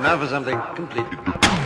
Now for something completely.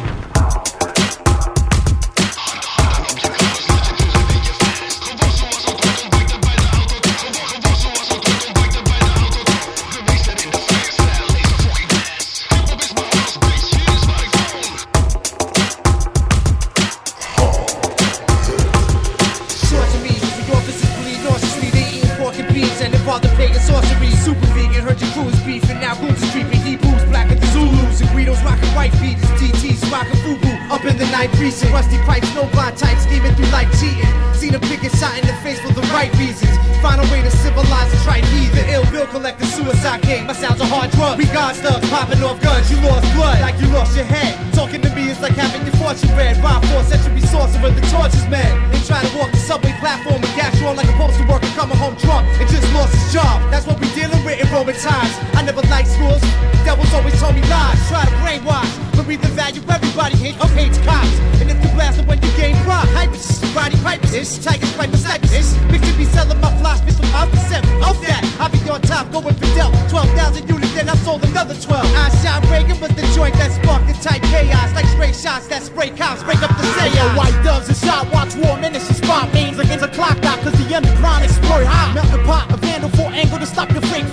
cockade, my sound's a hard drug. We got stuff popping off guns, you lost blood like you lost your head. Talking to me is like having your fortune read. Rhyme force, that should be sorcerer, the charges man. And try to walk the subway platform and gas you on like a postal worker coming home drunk and just lost his job. That's what we dealing with in Roman times. I never liked schools, devils always told me lies. Try to brainwash, but we the value everybody hate, up hates cops. And if you blast them when you game rock, hypers, body pipers, tigers, pipers, snipers. Bitch, you be selling my flies, from my percent. That, I be on top, going for Fidel the 12. I shot Reagan, but the joint that sparked the tight chaos. Like stray shots that spray cops, break up the seance. Yo, white doves and shot watch war menace and spot names against a clock dot. Cause the underground is spur hot. Melt the pot, a vandal for angle to stop your fate.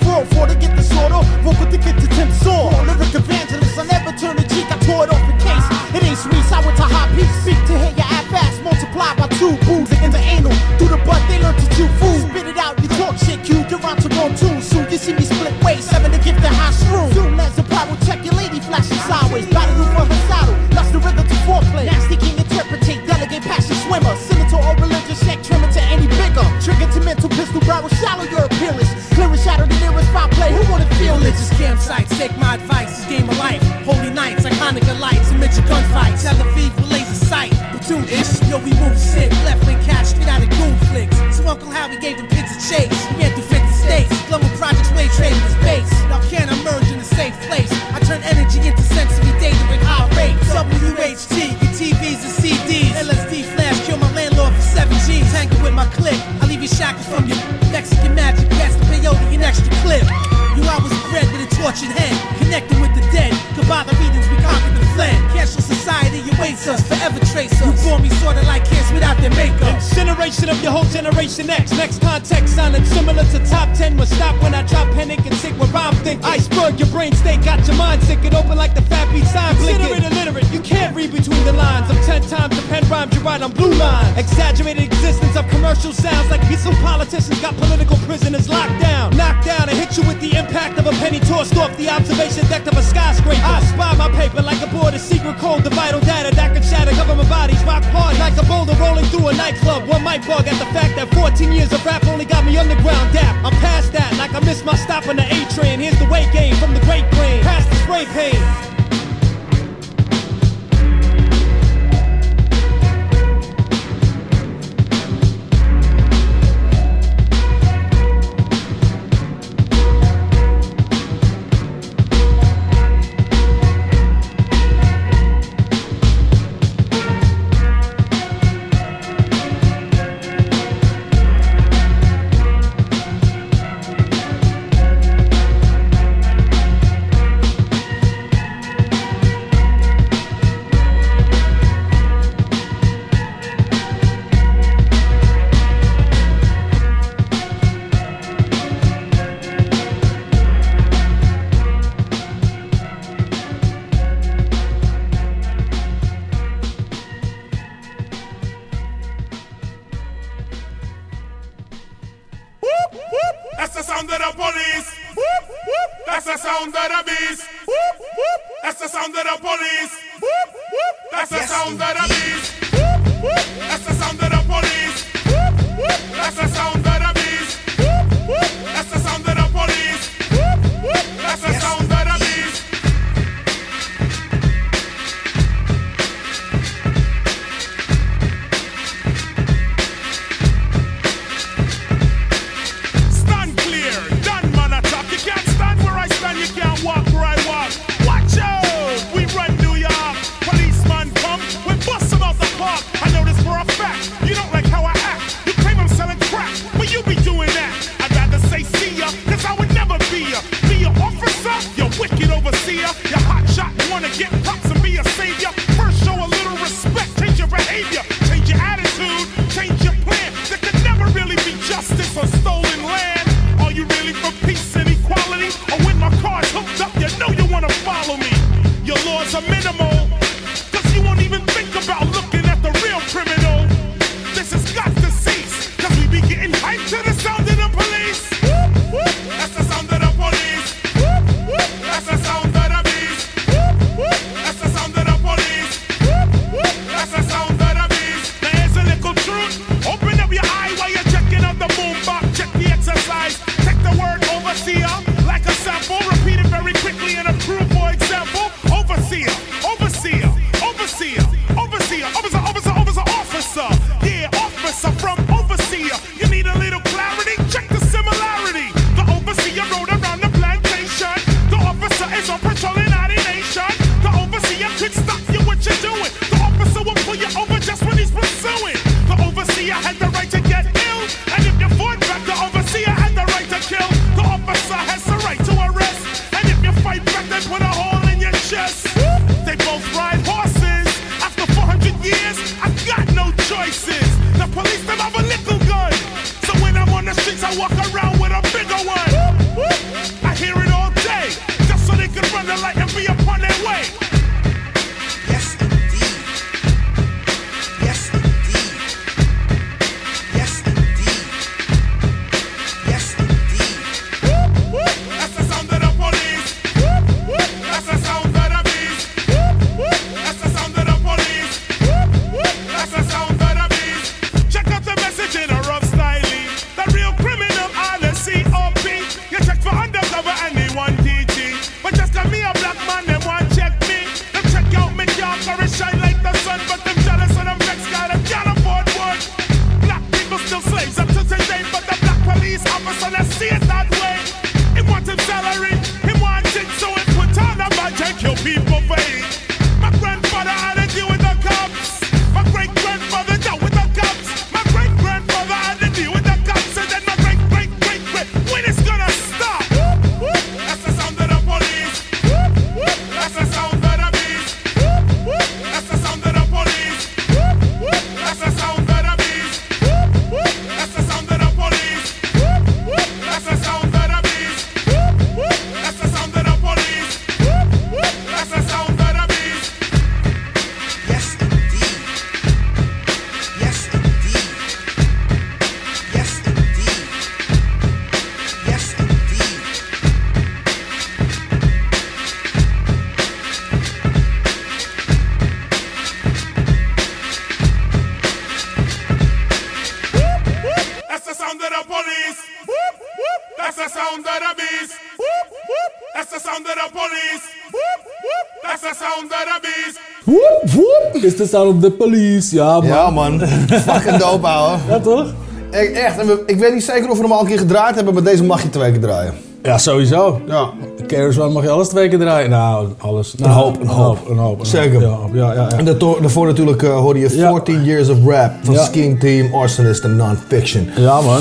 Is de sound of the police. Ja, man. Ja, man. Fucking dope, ouwe. Ja, toch? E- Echt, en we- ik weet niet zeker of we hem al een keer gedraaid hebben, maar deze mag je twee keer draaien. Ja, sowieso. Ja. Keros One mag je alles twee keer draaien. Nou, alles. Nou, hoop, een hoop. Een hoop, een Zeker. hoop. Ja, ja, ja. En daarvoor, natuurlijk eh, hoorde je Ja. 14 Years of Rap van. Skin Team, Arsonist en Non-Fiction. ja man.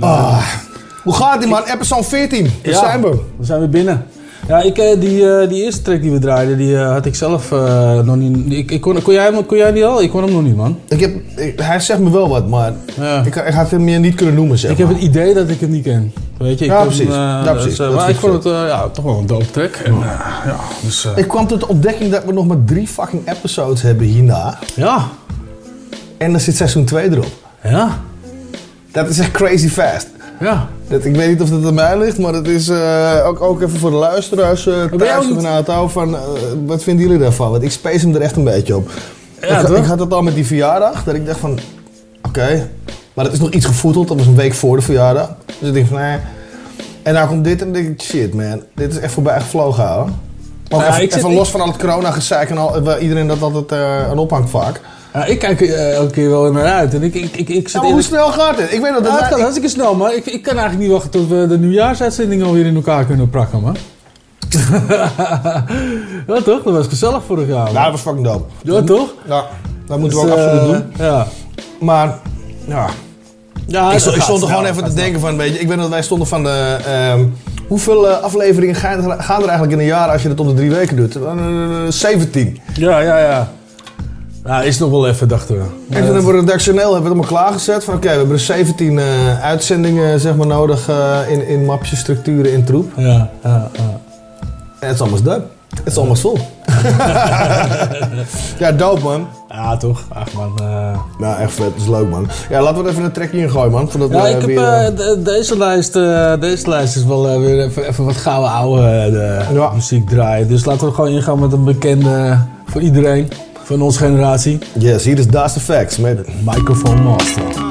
Ah. Hoe gaat die man? Episode 14. Daar Ja, zijn we. We zijn weer binnen. Ja, ik, eh, die, eh, die eerste track die we draaiden, die eh, had ik zelf nog niet... Ik, ik kon, kon, jij hem, kon jij die al? Ik kon hem nog niet, man. Ik heb, ik- hij zegt me wel wat, maar Ja. ik, ik had hem meer niet kunnen noemen, zeg Ik heb het idee dat ik het niet ken. Weet je, ik Ja, precies. hem, Ja, precies. dus, maar ik vond het ja, toch wel een dope track. En, ja, dus, Ik kwam tot de ontdekking dat we nog maar drie fucking episodes hebben hierna. ja, En dan zit seizoen 2 erop. ja, Dat is echt crazy fast. ja. Dat, ik weet niet of dat aan mij ligt, maar het is eh, ook, ook even voor de luisteraars uh, jij thuis van van eh, wat vinden jullie daarvan? Want ik space hem er echt een beetje op. Ja, ik, had het al met die verjaardag, dat ik dacht van oké, maar het is nog iets gevoeteld, dat was een week voor de verjaardag. Dus ik denk van nee. En nou komt dit en dan denk ik shit man, dit is echt voorbij gevlogen hoor. Ook Ja, even, los van al het corona gezeik en al, iedereen dat altijd aan ophangt vaak. Ja, ik kijk er eh, elke keer wel naar uit. En ik, ik, ik, ik zit maar hoe snel gaat dit? Ik weet dat Ja, het het gaat hartstikke snel, maar ik, ik kan eigenlijk niet wachten tot we de nieuwjaarsuitzending alweer in elkaar kunnen prakken, man. ja, toch? Dat was gezellig vorig jaar. Ja, dat was fucking dope. Ja, toch? Ja, dat moeten Dus, we ook absoluut eh, doen. Ja. Maar ja, ja ik, stond, ik gaat stond er gewoon even te denken van, weet je, ik weet dat wij stonden van de, ehm, hoeveel eh, afleveringen gaan er, eigenlijk in een jaar als je dat om de drie weken doet? Eh, 17. snel. Ja, ja, ja. Ja, is nog wel even, dachten we. En toen hebben we redactioneel hebben we het allemaal klaargezet van, oké, we hebben er 17 eh, uitzendingen zeg maar nodig eh, in, in mapjes, structuren, in troep. Ja, ja, ja. En het is almost done. Het is almost vol. ja, dope man. Ja, toch? Ach man. eh. Nou, echt vet. Dat is leuk man. Ja, laten we er even een trekje in gooien man. Voordat Ja, we ik heb, weer, deze, lijst, deze lijst is wel weer even, even wat gouden oude de Ja. muziek draaien. Dus laten we gewoon ingaan met een bekende voor iedereen. Van onze generatie. Yes, hier is Das Effects met Microphone Master.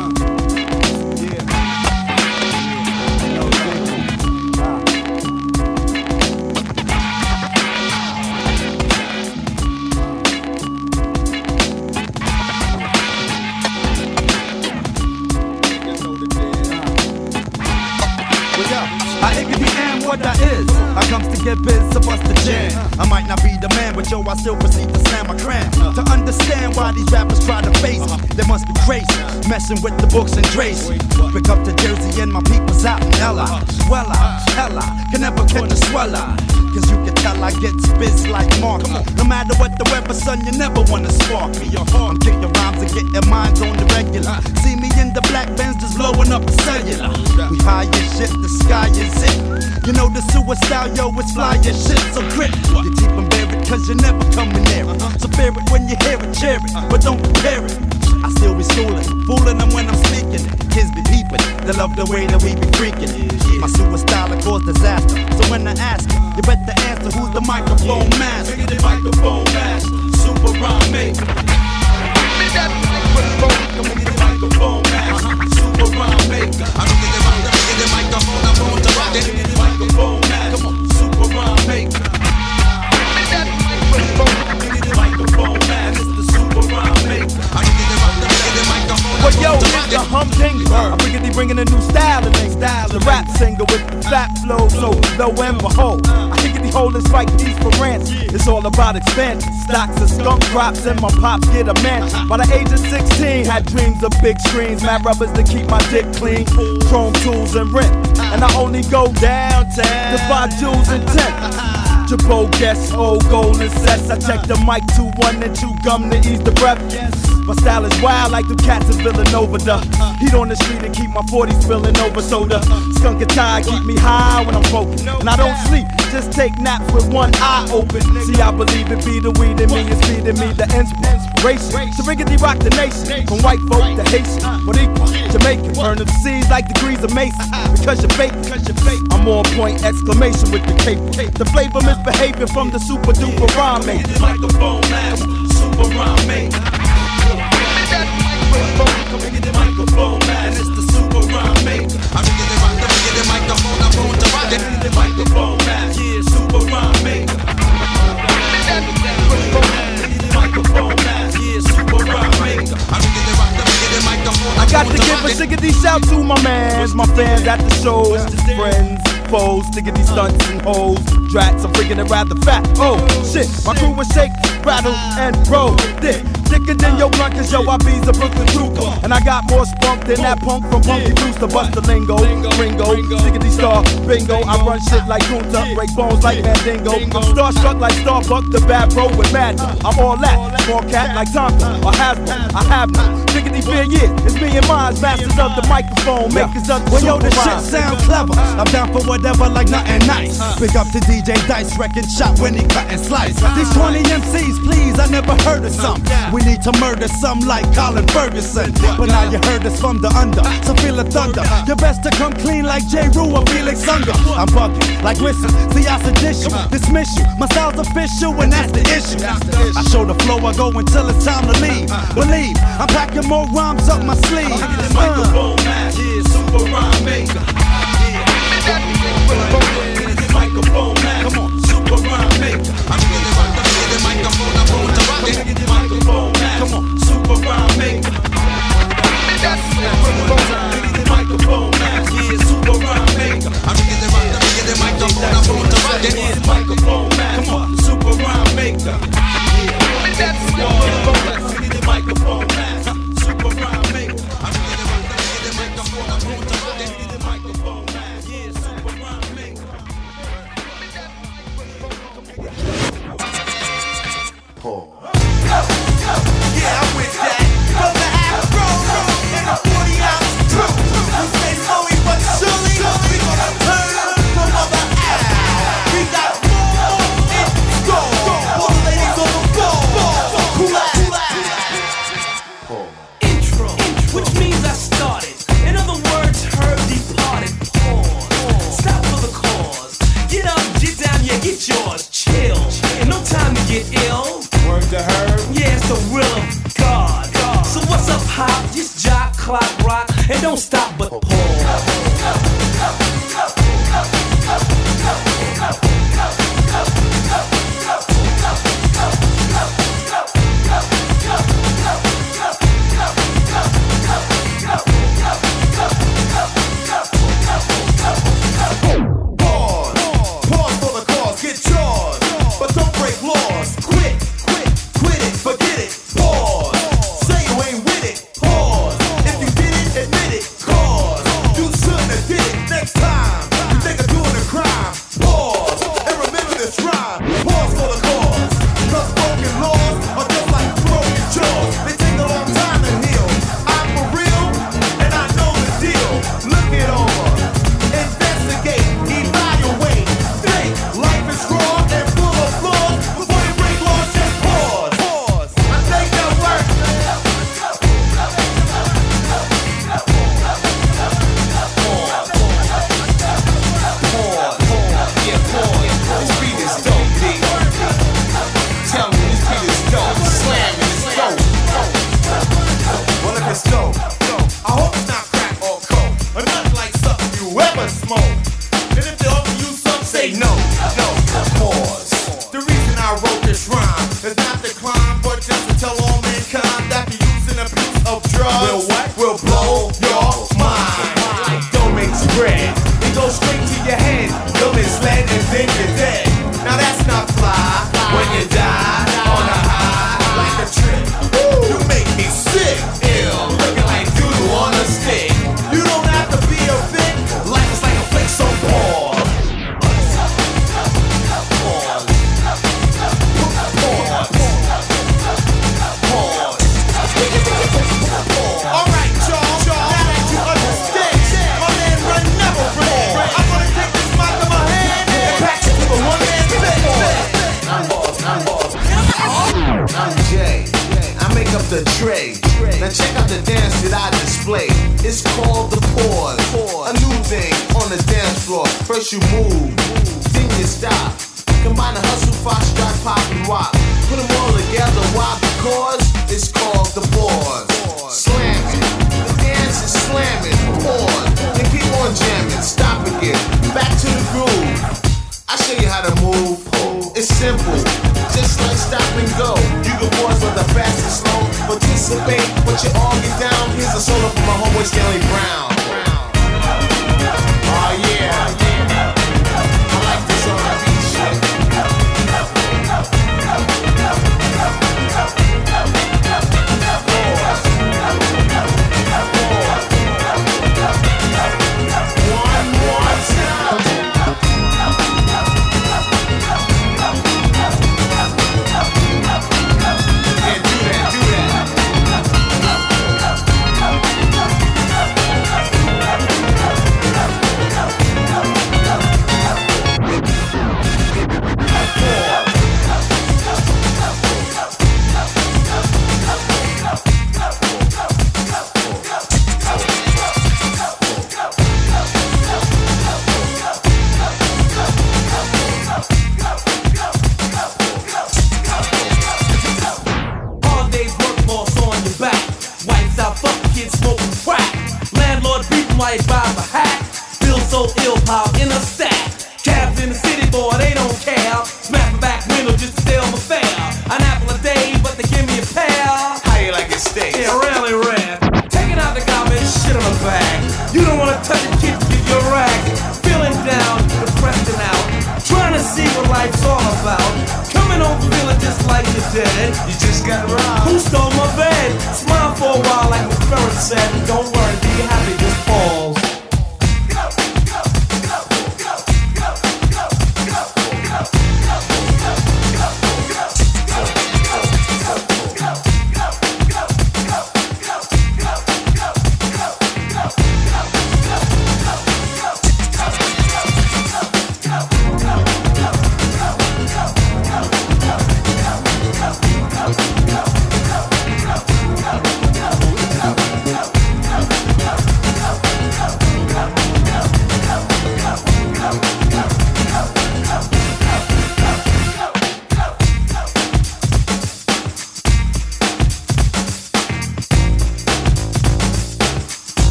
And and my pops get a mansion. By the age of 16, had dreams of big screens, mad rubbers to keep my dick clean, chrome tools and rent. And I only go downtown to buy jewels and tent. Jabot guess old gold and sets. I check the mic to one and two gum to ease the breath. My style is wild like the cats in Villanova. The heat on the street and keep my 40s spilling over. So the skunk and tie keep me high when I'm focused. And I don't sleep, just take naps with one eye open. See, I believe it be the weed in me is feeding me the inspiration. To riggedy rock the nation, from white folk to Haitian, but equal Jamaican. Burn the seas like degrees of Mason. Because you're fake, I'm on point, exclamation with the cape. The flavor misbehaving from the super duper rhyme microphone master, super rhyme maker. Come the microphone master, it's the super rhyme maker. I can get the microphone, I'm I got to give a it. sickety shout to my mans, my fans at the shows, friends, foes, stickety stunts and hoes, drats. I'm freaking it rather fat. Oh shit, my crew was shake, rattle, and roll. Dick, thicker than your blunt, cause yo, I be's a Brooklyn trooper. And I got more spunk than that punk from Punky Brewster. Bust the lingo, Ringo, stickety star, bingo. I run shit like Kunta, break bones like Mandingo. I'm starstruck like Starbuck, the bad bro with mad. Uh, I'm all that, small cat like Tonka or Hasbro. I have no stickety uh, fear, yeah. It's me and mine, masters of the makers the Well, yo, the shit sound clever. I'm down for whatever, like nothing nice. Big up to DJ Dice, wrecking shot when he cut and slice. These 20 MCs, please, I never heard of some. We need to murder some like Colin Ferguson. But now you heard us from the under, so feel the thunder. You best to come clean like J. Rue or Felix Unger. I'm bugging like whistle. See, I sedish you, dismiss you. My style's official, and that's the issue. I show the flow, I go until it's time to leave. Believe, I'm packing more rhymes up my sleeve. Uh. Yeah, super rhyme maker. On, super rhyme maker. I can get the mic, I can get the microphone, I'm rock microphone come on, super rhyme maker. Microphone yeah, super rhyme maker. I can get the mic, I can get the microphone, I'm rock microphone super rhyme maker. The microphone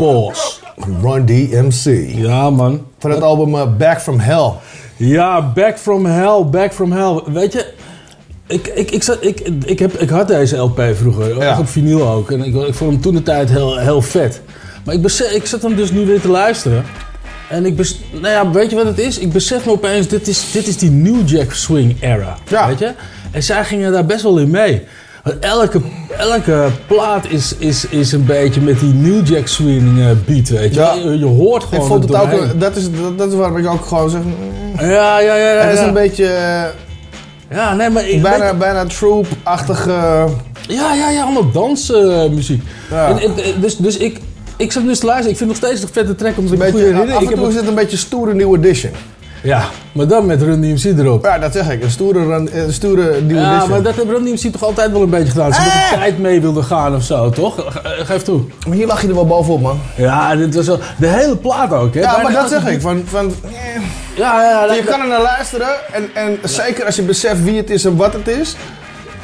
Pause. Run DMC. Ja, man. Van het album eh, Back From Hell. Ja, Back From Hell, Back From Hell. Weet je, ik, ik, ik, zat, ik, ik, heb, ik had deze LP vroeger, eh, ja. op vinyl ook. En ik, ik vond hem toen de tijd heel, heel vet. Maar ik, besef, ik zat hem dus nu weer te luisteren. En ik besef, nou ja, weet je wat het is? Ik besef me opeens, dit is, dit is die New Jack Swing era. Ja. Weet je? En zij gingen daar best wel in mee. Elke, elke plaat is, is, is een beetje met die New Jack Swing eh, beat, weet je. Je. hoort gewoon ik vond het, ook, dat, is, dat, is waarom ik ook gewoon zeg... Mm. Ja, ja, ja. het is een beetje... Eh, ja, nee, maar ik, bijna, weet... bijna troop-achtige... Ja, ja, ja, allemaal dansmuziek. Eh, dus, dus ik, ik zat nu te luisteren. Ik vind het nog steeds een vette track om te goede herinneren. Af en toe ik heb is het een beetje stoere nieuwe edition. Ja, maar dan met Run DMC erop. Ja, dat zeg ik. Een stoere, run- eh, een stoere nieuwe Ja, edition. maar dat heeft Run DMC toch altijd wel een beetje gedaan. Ze de tijd mee wilden gaan of zo, toch? Ge- Geef toe. Maar hier lag je er wel bovenop, man. Ja, dit was wel... De hele plaat ook, hè? Ja, Bijna maar dat zeg ik. Van, van, eh, Ja, ja, ja. je kan er naar luisteren. En, en zeker als je beseft wie het is en wat het is.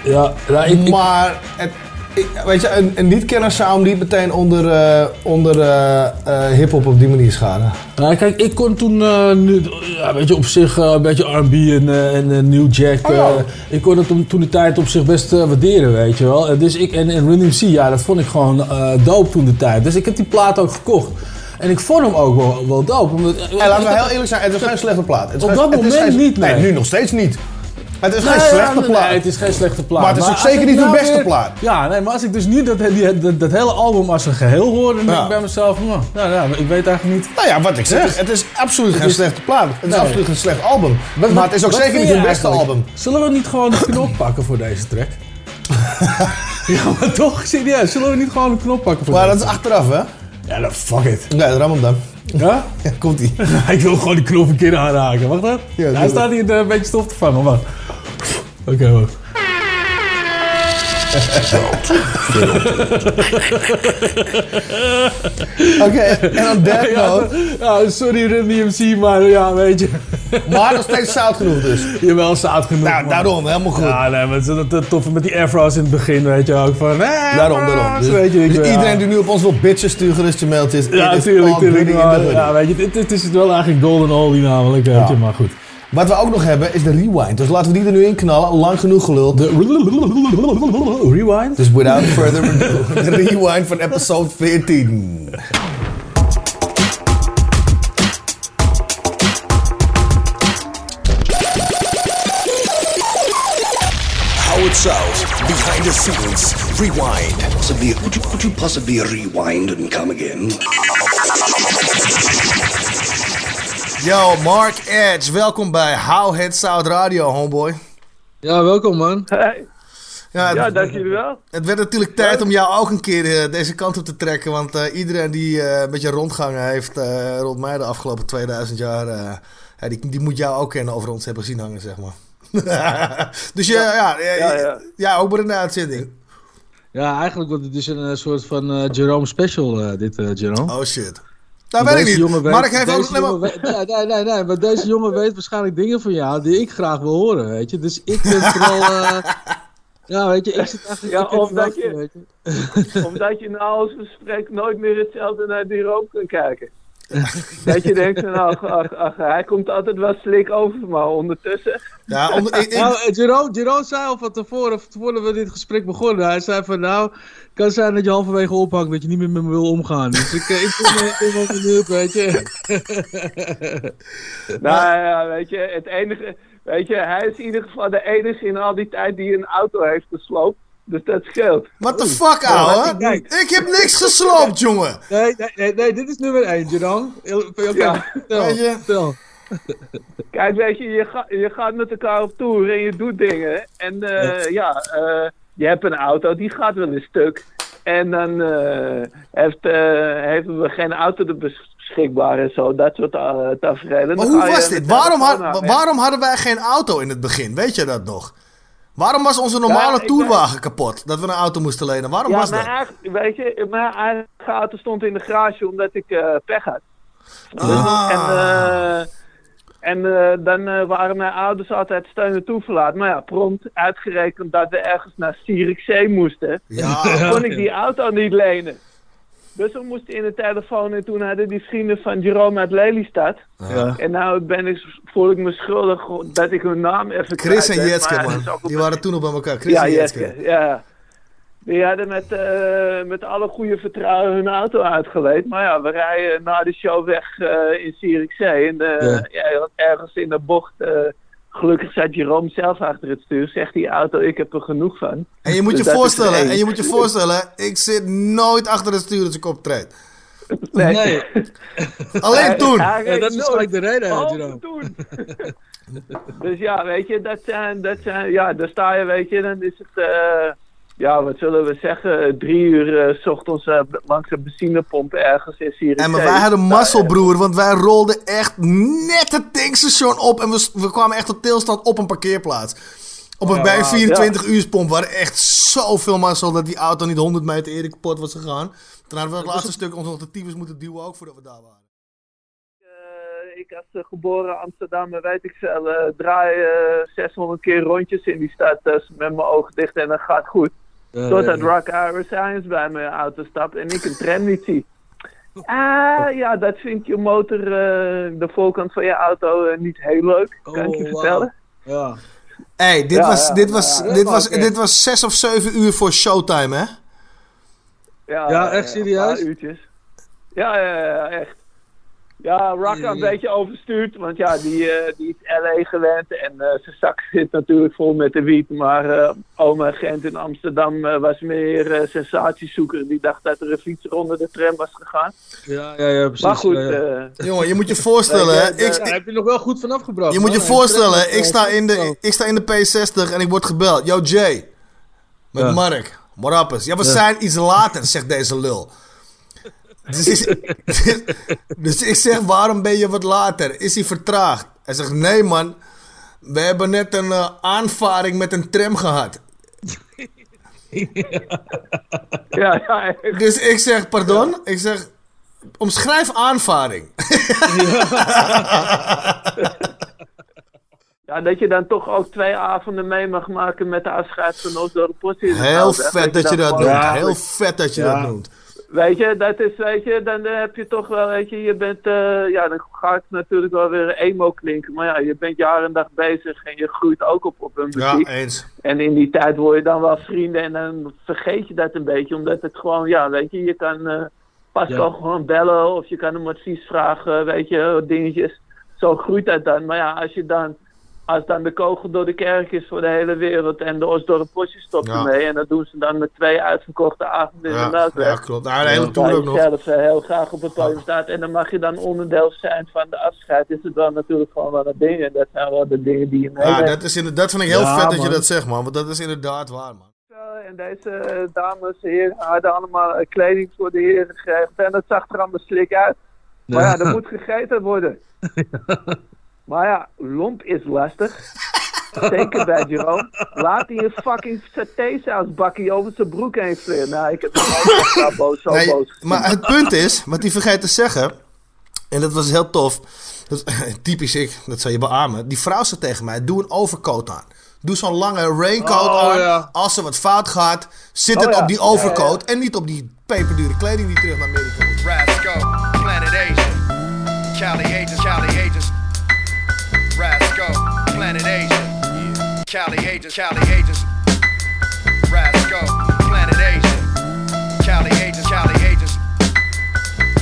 Ja, ik- Maar het, ik- weet je, een, een niet-kenner zou hem niet meteen onder, eh, onder eh, eh, hip-hop op die manier schaden. Nou, kijk, ik kon toen, nu, ja, weet je, op zich een beetje R&B en, en New Jack. Oh, ja. ik kon het toen, de tijd op zich best waarderen, weet je wel. Dus ik, en, en Run DMC, ja, dat vond ik gewoon dope toen de tijd. Dus ik heb die plaat ook gekocht. En ik vond hem ook wel, wel dope. Omdat, En laten we heel eerlijk zijn, het is geen slechte plaat. Het Op dat het moment geen- niet, nee. nu nog steeds niet. Het is Nee, geen slechte nee, plaat. Nee, het is geen slechte plaat. Maar het is ook zeker niet de nou beste plaat. Ja, nee, maar als ik dus nu dat, dat, hele album als een geheel hoor, dan denk ik bij mezelf, nou, nou, ja, ik weet eigenlijk niet... Nou ja, wat ik zeg, het is absoluut geen slechte plaat. Het is Nee. absoluut geen slecht album. Maar het is ook zeker niet hun beste album. Zullen we niet gewoon de knop pakken voor deze track? ja, maar toch, serieus. Zullen we niet gewoon een knop pakken voor Maar dat is achteraf, hè? Ja, dan fuck it. Ja, ram hem dan. Ja? Ja, komt ie. ik wil gewoon die knop een keer aanraken. Wacht. Ja, doe Hij staat hier een beetje stof te vangen, wacht. Oké, wacht. Oké, en on that note. ja, sorry Run DMC, maar ja, weet je. Maar nog steeds zout genoeg dus. Jawel, staat genoeg. Nou, man. daarom, helemaal goed. Ja, nee, maar het is dat toffe met die afro's in het begin, weet je ook. Van, eh, Daarom, daarom. Dus, weet je, ik, dus ja. iedereen die nu op ons wil bitchen, stuur gerust je mailtjes. Ja, It is tuurlijk, all tuurlijk. goody in maar, the hoodie. ja, weet je, dit, dit is het wel eigenlijk golden oldie namelijk, weet je, maar goed. Wat we ook nog hebben is de rewind. Dus laten we die er nu in knallen. Lang genoeg geluld. De rewind? Dus without further ado, de rewind van episode 14. Howard South, behind the scenes, rewind. Possibly, would you, could you possibly rewind and come again? Yo, Mark Edge, welkom bij How Head South Radio, homeboy. Ja, welkom man. Ja, het, Ja, dank jullie wel. het werd natuurlijk tijd om jou ook een keer eh, deze kant op te trekken. Want eh, iedereen die eh, een beetje rondgangen heeft eh, rond mij de afgelopen 2000 jaar... eh, ja, die, die moet jou ook kennen over ons hebben zien hangen, zeg maar. dus ja, ja, ja, Ja, ja. ja, ook bij de uitzending. Ja, eigenlijk wordt het dus een soort van eh, Jerome special, eh, dit eh, Jerome. Oh shit. Nou, weet ik niet. weet- Mark heeft deze ook... nee, maar- jongen weet- nee, nee, nee, nee, maar deze jongen weet waarschijnlijk dingen van jou die ik graag wil horen, weet je. Dus ik ben vooral... eh, ja, weet je, ik zit eigenlijk... Ja, ik heb omdat je- weet je. Omdat je na als gesprek nooit meer hetzelfde naar die rook kunt kijken. dat je denkt van, ach, ach, ach, hij komt altijd wel slik over, maar ondertussen... Ja, onder, ik, ik- Nou, eh, Jerome, Jerome zei al van tevoren, voordat we dit gesprek begonnen, hij zei van nou, het kan zijn dat je halverwege ophangt, dat je niet meer met me wil omgaan. Dus ik, eh, ik ben wel benieuwd, weet je. Nou ja, weet je, het enige... Weet je, hij is in ieder geval de enige in al die tijd die een auto heeft gesloopt. Dus dat scheelt. What the fuck, ouwe? Ik heb niks gesloopt, jongen. Nee, nee, nee, nee, dit is nummer 1, Jerome. Oké, Ja. je? Kijk, weet je, je, ga, je gaat met elkaar op tour en je doet dingen. En eh, ja, eh, je hebt een auto, die gaat wel een stuk. En dan eh, heeft, eh, hebben we geen auto er beschikbaar en zo. Dat soort uh, tafereelen. Maar Dan hoe was dit? Waarom, had- waarom hadden wij geen auto in het begin? Weet je dat nog? Waarom was onze normale Ja, tourwagen kapot? Dat we een auto moesten lenen. Waarom Ja, was mijn dat? eigen, weet je, mijn eigen auto stond in de garage omdat ik eh, pech had. Ah. En, eh, en eh, dan waren mijn ouders altijd steun en toeverlaat. Maar ja, prompt uitgerekend dat we ergens naar Zierikzee moesten. Ja, kon ik die auto niet lenen. Dus we moesten in de telefoon en toen hadden die vrienden van Jerome uit Lelystad. Ja. En nou ben ik, voel ik me schuldig dat ik hun naam even Chris kwijt en Jetske, maar man. Die een- waren toen nog bij elkaar. Chris ja, en Jetske. Jetske, ja. Die hadden met, eh, met alle goede vertrouwen hun auto uitgeleend. Maar ja, we rijden na de show weg eh, in Zierikzee. En eh, ja, ergens in de bocht, eh, gelukkig zat Jerome zelf achter het stuur. Zegt die auto, ik heb er genoeg van. En je moet je Dus is voorstellen, en je moet je voorstellen, ik zit nooit achter het stuur als ik optreed. Nee. Nee, Alleen toen. ja, dat is gelijk de reden, Jerome. toen. dus ja, weet je, dat zijn, dat zijn, ja, daar sta je, weet je, dan is het, eh, ja, wat zullen we zeggen, drie uur eh, s ochtends eh, langs een benzinepomp ergens in Syrië. En maar wij hadden mazzel, broer, want wij rolden echt net het tankstation op en we, we kwamen echt tot tilstand op een parkeerplaats. Op een bij een ja. 24 uur pomp waren echt zoveel mazzel dat die auto niet 100 meter eerder kapot was gegaan. Toen hadden we het laatste stuk ons nog de tyfus moeten duwen ook voordat we daar waren. Eh, ik als uh, geboren Amsterdammer, weet ik veel, eh, draai eh, 600 keer rondjes in die stad eh, met mijn ogen dicht en dat gaat goed. Ja, Totdat ja. Rock Hour Science bij mijn auto stapt en ik een tram niet zie. Ah, ja, dat vindt je motor, eh, de voorkant van je auto, eh, niet heel leuk, kan ik je Oh, vertellen. Ja. Hey, dit, Ja, was, ja, dit, was, ja, dit, ja, was, dit was 6 of 7 uur voor showtime, hè? Ja, Ja, echt eh, serieus? Paar uurtjes. Ja, ja, ja, echt. Ja, Rock een beetje overstuurd, want ja, die, eh, die is LA gewend en eh, zijn zak zit natuurlijk vol met de wiet. Maar eh oma Gent in Amsterdam eh, was meer eh, sensatiezoeker. Die dacht dat er een fietser onder de tram was gegaan. Ja, ja, ja, precies. Maar goed, ja, ja. eh, Jongen, je moet je voorstellen, hè? Ik, Ja, daar heb je nog wel goed vanaf gebracht. je moet je voorstellen, ik sta, in de, ik sta in de P60 en ik word gebeld. Yo, Jay. Met Ja. Mark. What up? Ja, we Ja. zijn iets later, zegt deze lul. Dus ik, dus ik zeg, waarom ben je wat later? Is hij vertraagd? Hij zegt, nee man. We hebben net een eh, aanvaring met een tram gehad. ja, ja, echt. Dus ik zeg, pardon? Ik zeg, omschrijf aanvaring. ja, dat je dan toch ook twee avonden mee mag maken met de afscheid van politie. Heel vet dat je dat noemt. Heel vet dat je dat noemt. Weet je, dat is, weet je, dan heb je toch wel, weet je, je bent, eh, ja, dan gaat het natuurlijk wel weer emo klinken. Maar ja, je bent jaar en dag bezig en je groeit ook op, op een Ja, muziek. eens. En in die tijd word je dan wel vrienden en dan vergeet je dat een beetje. Omdat het gewoon, ja, weet je, je kan eh Pascal gewoon bellen of je kan hem advies vragen, weet je, dingetjes. Zo groeit dat dan. Maar ja, als je dan, als dan de kogel door de kerk is voor de hele wereld en de Osdorp Potje stopt Ja. ermee. En dat doen ze dan met twee uitverkochte avonden in de Ja, Melkweg. ja, klopt. Nou, de hele tour je ook nog. zelf eh, heel graag op het podium staat. En dan mag je dan onderdeel zijn van de afscheid. Is het dan natuurlijk gewoon wel een ding. En dat zijn wel de dingen die je Ja, meeneemt. dat, is inderdaad, dat vind ik heel Ja, vet dat je dat zegt, man. Want dat is inderdaad waar, man. En deze eh, dames en heren hadden allemaal eh, kleding voor de heren gegeven. En dat zag er allemaal slik uit. Maar ja, er moet gegeten worden. Maar ja, lomp is lastig. Zeker bij Jerome. Laat hij een fucking satésaus bakkie over zijn broek heen vliegen. Nou, ik heb hem wel boos, zo Nee, boos. maar het punt is, wat hij vergeet te zeggen, en dat was heel tof, dat, typisch ik, dat zou je beamen. Die vrouw zei tegen mij, doe een overcoat aan. Doe zo'n lange raincoat Oh, aan. ja. Als er wat fout gaat, zit Oh, het ja. op die Ja, ja, ja. overcoat en niet op die peperdure kleding die terug naar Amerika moet. Rasco, Planet Asia. Cali Cali Agents, Cali Agents. Rasco, Planet Asia. Cali Agents, Cali Agents.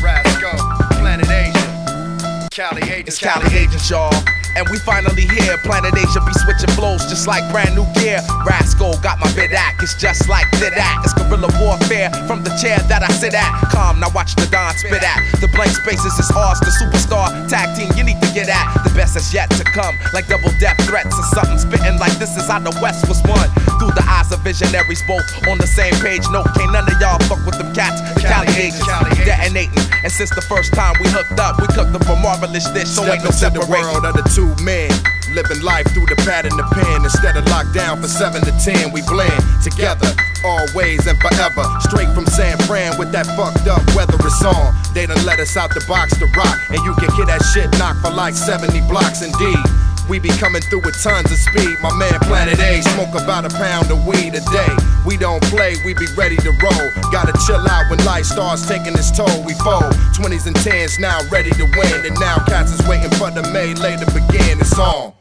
Rasco, Planet Asia. Cali Agents, It's Cali Agents, y'all. And we finally here. Planet Asia be switching flows just like brand new gear. Rasco got my bid act. It's just like that. It's guerrilla warfare from the chair that I sit at. Calm, now watch the Don spit at. The blank spaces is ours. The superstar tag team you need to get at. The best is yet to come. Like double death threats or something spitting like this is how the West was won. Through the eyes of visionaries, both on the same page. No, can't none of y'all fuck with them cats. The Cali Agents detonating. And since the first time we hooked up, we cooked up a marvelous dish. So Step ain't no into the world of the two men. Living life through the pad and the pen. Instead of locked down for 7 to 10, we blend together. Always and forever. Straight from San Fran with that fucked up weather it's on. They done let us out the box to rock. And you can get that shit knocked for like 70 blocks indeed. We be coming through with tons of speed. My man Planet A smoke about a pound of weed a day. We don't play, we be ready to roll. Gotta chill out when life starts taking its toll. We fold 20s and 10s now ready to win. And now cats is waiting for the melee to begin. It's on.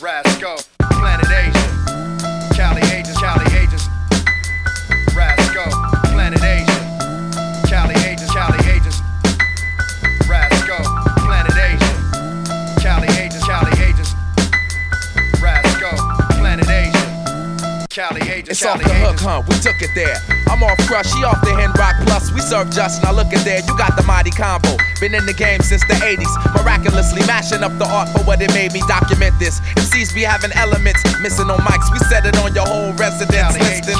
Rasco, Planet Asia. It's off the hook, huh? We took it there. I'm off crush, she off the hen rock plus. We serve just, now look at there. You got the mighty combo. Been in the game since the 80s. Miraculously mashing up the art for what it made me document this. MCs be having elements missing on mics. We set it on your whole residence. Listen.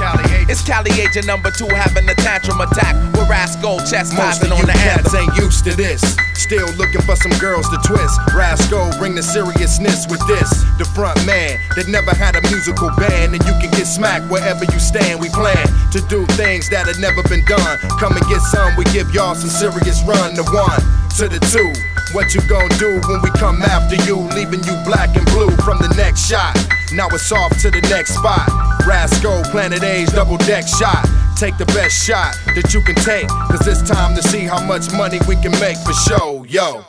It's Cali agent number two having a tantrum attack. With Rasco Most chastising of on you the cats anthem. ain't used to this. Still looking for some girls to twist. Rasco, bring the seriousness with this. The front man that never had a musical band, and you can get smacked wherever you stand. We plan to do things that had never been done. Come and get some, we give y'all some serious run. The one to the two. What you gonna do when we come after you, leaving you black and blue from the next shot? Now it's off to the next spot. Rasco, Planet A's double deck shot. Take the best shot that you can take, cause it's time to see how much money we can make for show, yo.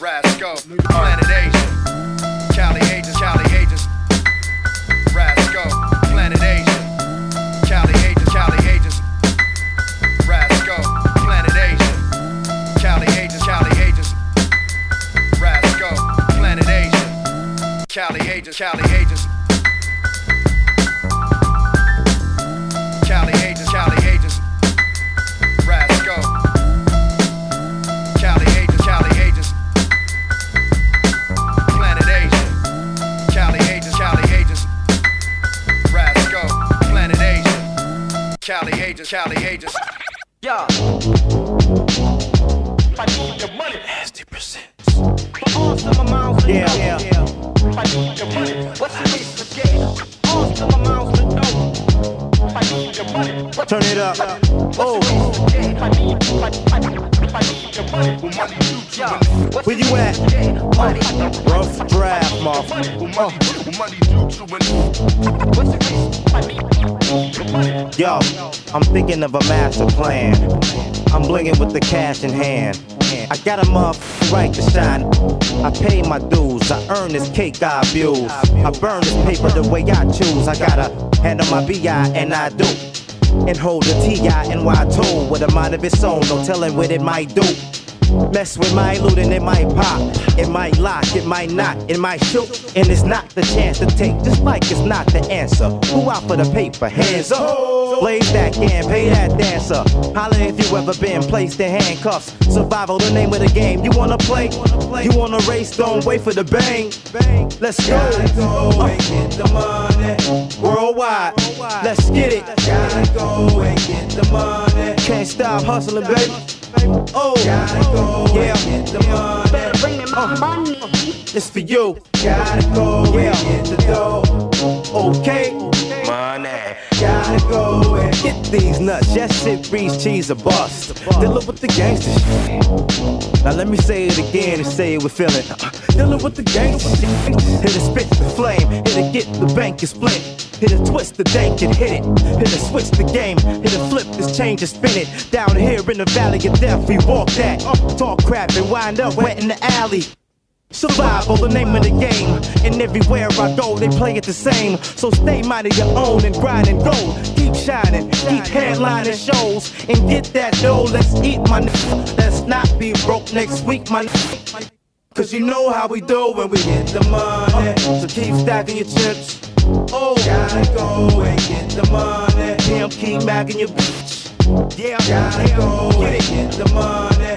Rasco, Planet Asia, Cali Agents, Cali Agents. Rasco, Planet Asia, Cali Agents, Cali Agents. Rasco, Planet Asia, Cali Agents, Cali Agents. Rasco, Planet Asia, Cali Agents, Cali Agents. Agents, Cali Agents. Yeah. I need your money. Nasty percent. Yeah, yeah. I need your money. What's the reason again? All some amounts to know. I need your money. Turn it up. Oh. Where you at? Rough draft, motherfucker. Yo, I'm thinking of a master plan. I'm blinging with the cash in hand. I got a motherfucking right to shine. I pay my dues. I earn this cake I abuse. I burn this paper the way I choose. I gotta handle my BI and I do and hold the T-I-N-Y tone with a mind of its own. No telling what it might do. Mess with my loot and it might pop. It might lock, it might not, it might shoot. And it's not the chance to take, just like it's not the answer. Who out for the paper? Hands up. Blaze that can, pay that dancer. Holla if you ever been placed in handcuffs. Survival, the name of the game. You wanna play? You wanna race? Don't wait for the bang. Let's go. Uh, get the money. Worldwide. Let's get it. Gotta go and get the money. Can't stop hustling, baby. Oh, gotta go yeah. get the money. Better bring me my money. It's for you. Gotta go yeah. get the dough. Okay. Money. Gotta go and get these nuts. Yes, it breeds cheese a bust. Dealing with the gangster shit. Now let me say it again and say it with feeling. Uh, dealing with the gangster shit. Hit it, spit the flame. Hit it, get the bank and split. Hit it, twist the dank and hit it. Hit it, switch the game. Hit it, flip this change and spin it. Down here in the valley of death, we walk that. Talk crap and wind up wet in the alley. Survival, the name of the game. And everywhere I go, they play it the same. So stay minded your own and grind and go. Keep shining, keep headlining shows. And get that dough, let's eat my n- Let's not be broke next week, my n- Cause you know how we do when we get the money. So keep stacking your chips. Oh, gotta go and get the money. Pimp, keep bagging your bitch. Yeah, gotta go and get the money.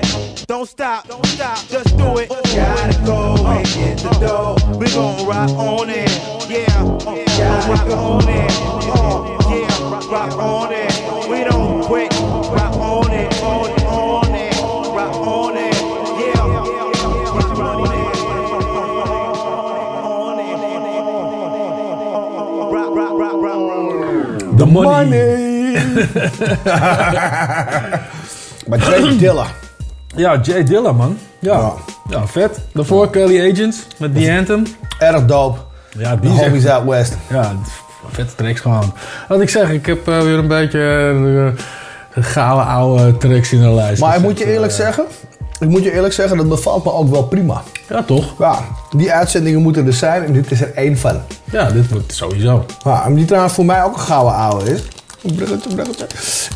Don't stop, don't stop, just do it. Gotta go and get the dough. We gon' rock on it, yeah. Uh, gotta rock on it, uh, yeah. Rock, rock on it. We don't quit. Rock on it, on it, on it. Rock on it, yeah. The money. Maar Jay Dilla. Ja, Jay Dilla, man. Ja. ja. vet. Daarvoor Kelly Agents met The Anthem. Erg dope. Ja, die homies out west. Ja, vette tracks gewoon. Wat ik zeg, ik heb eh, weer een beetje uh, gouden oude tracks in de lijst. Maar ik moet je eerlijk Eh, zeggen, ik moet je eerlijk zeggen, dat bevalt me ook wel prima. Ja, toch? Ja, die uitzendingen moeten er zijn en dit is er één van. Ja, dit wordt sowieso. Ja, en die trouwens voor mij ook een gouden ouwe is.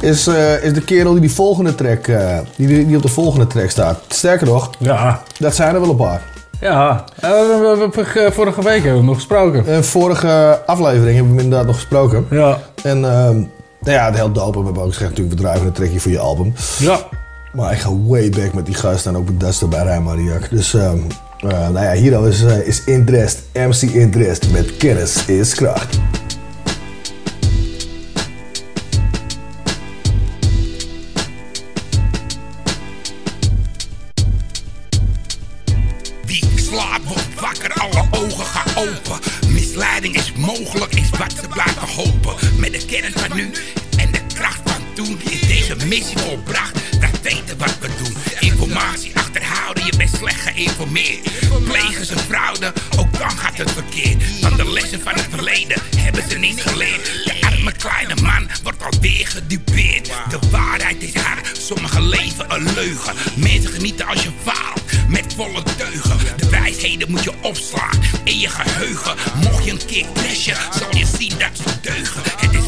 Is, eh, is de kerel die die volgende track, eh, die, die op de volgende track staat. Sterker nog, ja. dat zijn er wel een paar. Ja, eh, we, hebben vorige week hebben we nog gesproken. In vorige aflevering hebben we inderdaad nog gesproken. Ja. En ehm, nou ja, het heel dope. We hebben ook gezegd natuurlijk, we drijven een trekje voor je album. Ja. Maar ik ga way back met die gasten en ook met Duster bij Rijmariak. Dus ehm eh, nou ja, hier is, is Interest, MC Interest met Kennis is Kracht. Wie slaapt wordt wakker, alle ogen gaan open. Misleiding is mogelijk, is wat ze blijven hopen. Met de kennis van nu en de kracht van toen is deze missie volbracht. Dat weten wat we doen. Informatie achterhouden, je bent slecht geïnformeerd. Plegen ze fraude, ook dan gaat het verkeerd. Van de lessen van het verleden hebben ze niet geleerd. Arme kleine man wordt alweer gedupeerd. De waarheid is hard, sommigen leven een leugen. Mensen genieten als je faalt, met volle teugen. De wijsheden moet je opslaan in je geheugen. Mocht je een keer crashen, zal je zien dat ze deugen.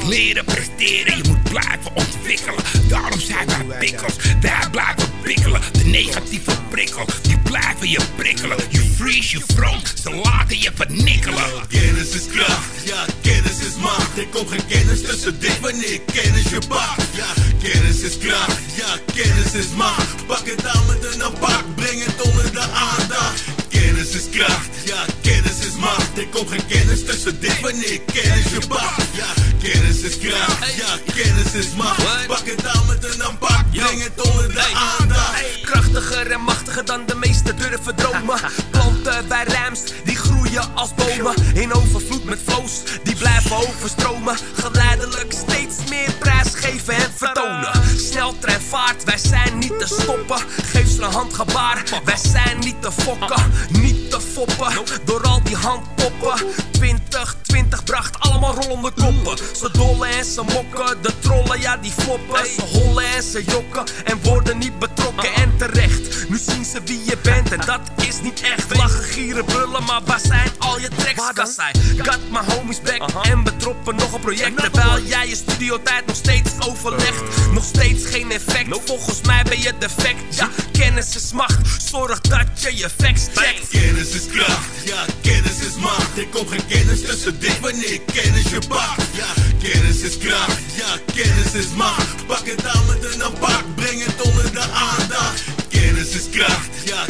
Leren, presteren, je moet blijven ontwikkelen. Daarom zijn wij bikkels, wij blijven bikkelen. De negatieve prikkel, die blijven je prikkelen. Je freeze, je front, ze laten je vernikkelen. Kennis is kracht, ja, kennis is macht. Er komt geen kennis tussen dit wanneer kennis je pakt. Ja, kennis is kracht, ja, kennis is macht. Pak het aan met een pak, breng het onder de aandacht. Kennis is kracht, ja, kennis is macht. Er komt geen kennis tussen dit wanneer kennis je pakt. Ja, kennis is kracht, ja, kennis is macht. Pak het aan met een pak, breng het onder de aandacht. Krachtiger en machtiger dan de meesten durven dromen. Planten bij rijms, die groeien als bomen. In overvloed met flows, die blijven overstromen. Geleidelijk steeds meer geven en vertonen. Sneltreinvaart, wij zijn niet te stoppen. Geef ze een handgebaar, wij zijn niet te fokken. Niet te foppen, door al die handpoppen. 2020 bracht allemaal rollende koppen. Ze dollen en ze mokken, de trollen ja die floppen. Ze hollen en ze jokken en worden niet betrokken en terecht. Nu zien ze wie je bent en dat is niet echt. Lachen, gieren, brullen, maar waar zijn al je tracks? Kassai, got my homies back en betroppen nog een project. Terwijl jij je studiotijd nog steeds overlegt. Nog steeds geen effect, volgens mij ben je defect. Ja, kennis is macht, zorg dat je je facts checkt. Kennis is kracht, ja, kennis is macht. Er komt geen kennis tussen dit wanneer kennis je pakt. Ja, kennis is kracht, ja, kennis is macht. Pak het aan met een pak, breng het onder de aandacht. Genesis Craft, ya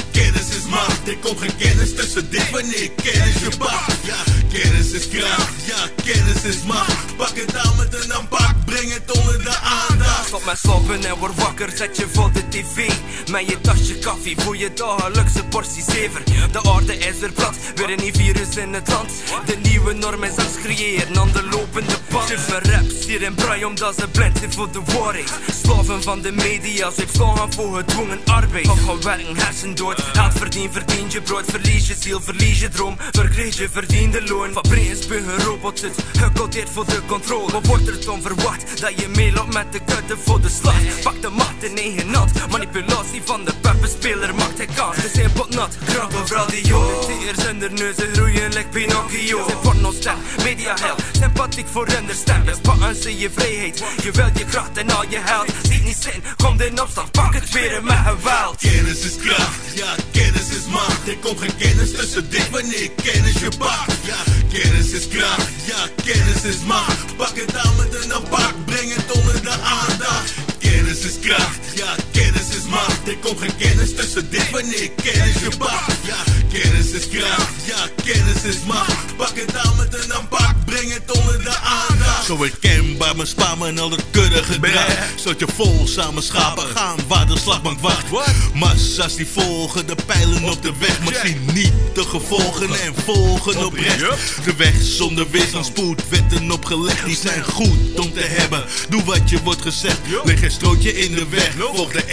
macht. Er komt geen kennis tussen dit wanneer kennis je bak? Ja, kennis is kracht. Ja, kennis is macht. Pak het aan met een aanpak, breng het onder de aandacht. Stop met slapen en word wakker, zet je voor de tv. Met je tasje koffie voor je dagelijkse portie zever. De aarde is er plat, weer een virus in het land. De nieuwe norm is als creëren aan de lopende band. Je verrapt hier in braai omdat ze blind zijn voor de warring. Slaven van de media, ze slagen voor gedwongen arbeid. Van gaan werken, hersendood, gaat verdienen. 10 verdient je brood, verlies je ziel, verlies je droom. Verkreeg je verdiende loon. Fabrice, robots robot zit gecodeerd voor de controle. Wat wordt er dan verwacht dat je meeloopt met de kutten voor de slag? Pak de macht in één nat, manipulatie van de puppenspeler maakt hij kans. Het is een nat, die of radio. Dicteers en de neuzen groeien like Pinocchio. Zijn porno-stem, media-hel, sympathiek voor renderstem. Bespannen in je vrijheid, je wil je kracht en al je held. Ziet niet zin, kom in opstand, pak het weer met geweld. Kennis is kracht, ja, kennis is macht. Er komt geen kennis tussen dit wanneer kennis je pakt. Ja, kennis is kracht, ja, kennis is macht. Pak het aan met een pak, breng het onder de aandacht. Kennis is kracht, ja, kennis is macht. Er komt geen kennis tussen dit wanneer kennis je pakt. Ja, kennis is kracht, ja, kennis is macht. Pak het aan met een pak, breng het onder de aandacht. Zo herkenbaar, mijn spam en al het kudde gedrag. Zodat je vol samen schapen gaan waar de slagbank wacht. Massa's die volgen de pijlen op de weg, maar zien niet de gevolgen en volgen oprecht. De weg zonder weerstand, spoedwetten opgelegd, die zijn goed om te hebben. Doe wat je wordt gezegd, leg een strootje in de weg. Volg de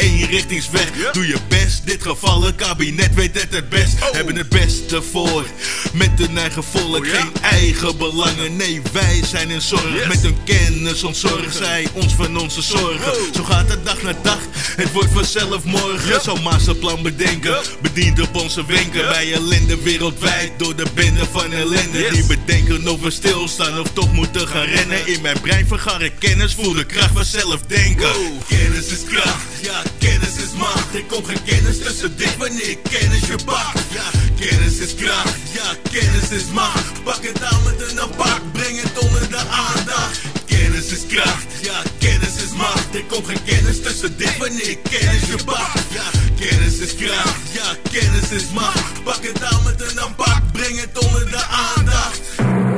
doe je best. Dit gevallen kabinet weet het het best. Hebben het beste voor, met hun eigen volk, geen eigen belangen. Nee, wij zijn in zorg, met hun kennis ontzorg zij ons van onze zorgen. Zo gaat het dag na dag, het wordt vanzelf morgen. Zo masterplan bedenken, bediend op onze wenken. Bij ellende wereldwijd, door de bende van ellende. Die bedenken of we stilstaan of toch moeten gaan rennen. In mijn brein vergar ik kennis, voel de kracht vanzelf denken. Kennis is kracht, ja, kennis is macht. Er komt geen kennis tussen dit wanneer kennis je pakt. Ja, kennis is kracht, ja, kennis is macht. Pak het aan met een pak, breng het onder de aandacht. Kennis is kracht, ja, kennis is macht. Er komt geen kennis tussen dit wanneer kennis je pakt. Ja, kennis is kracht, ja, kennis is macht. Pak het aan met een pak, breng het onder de aandacht.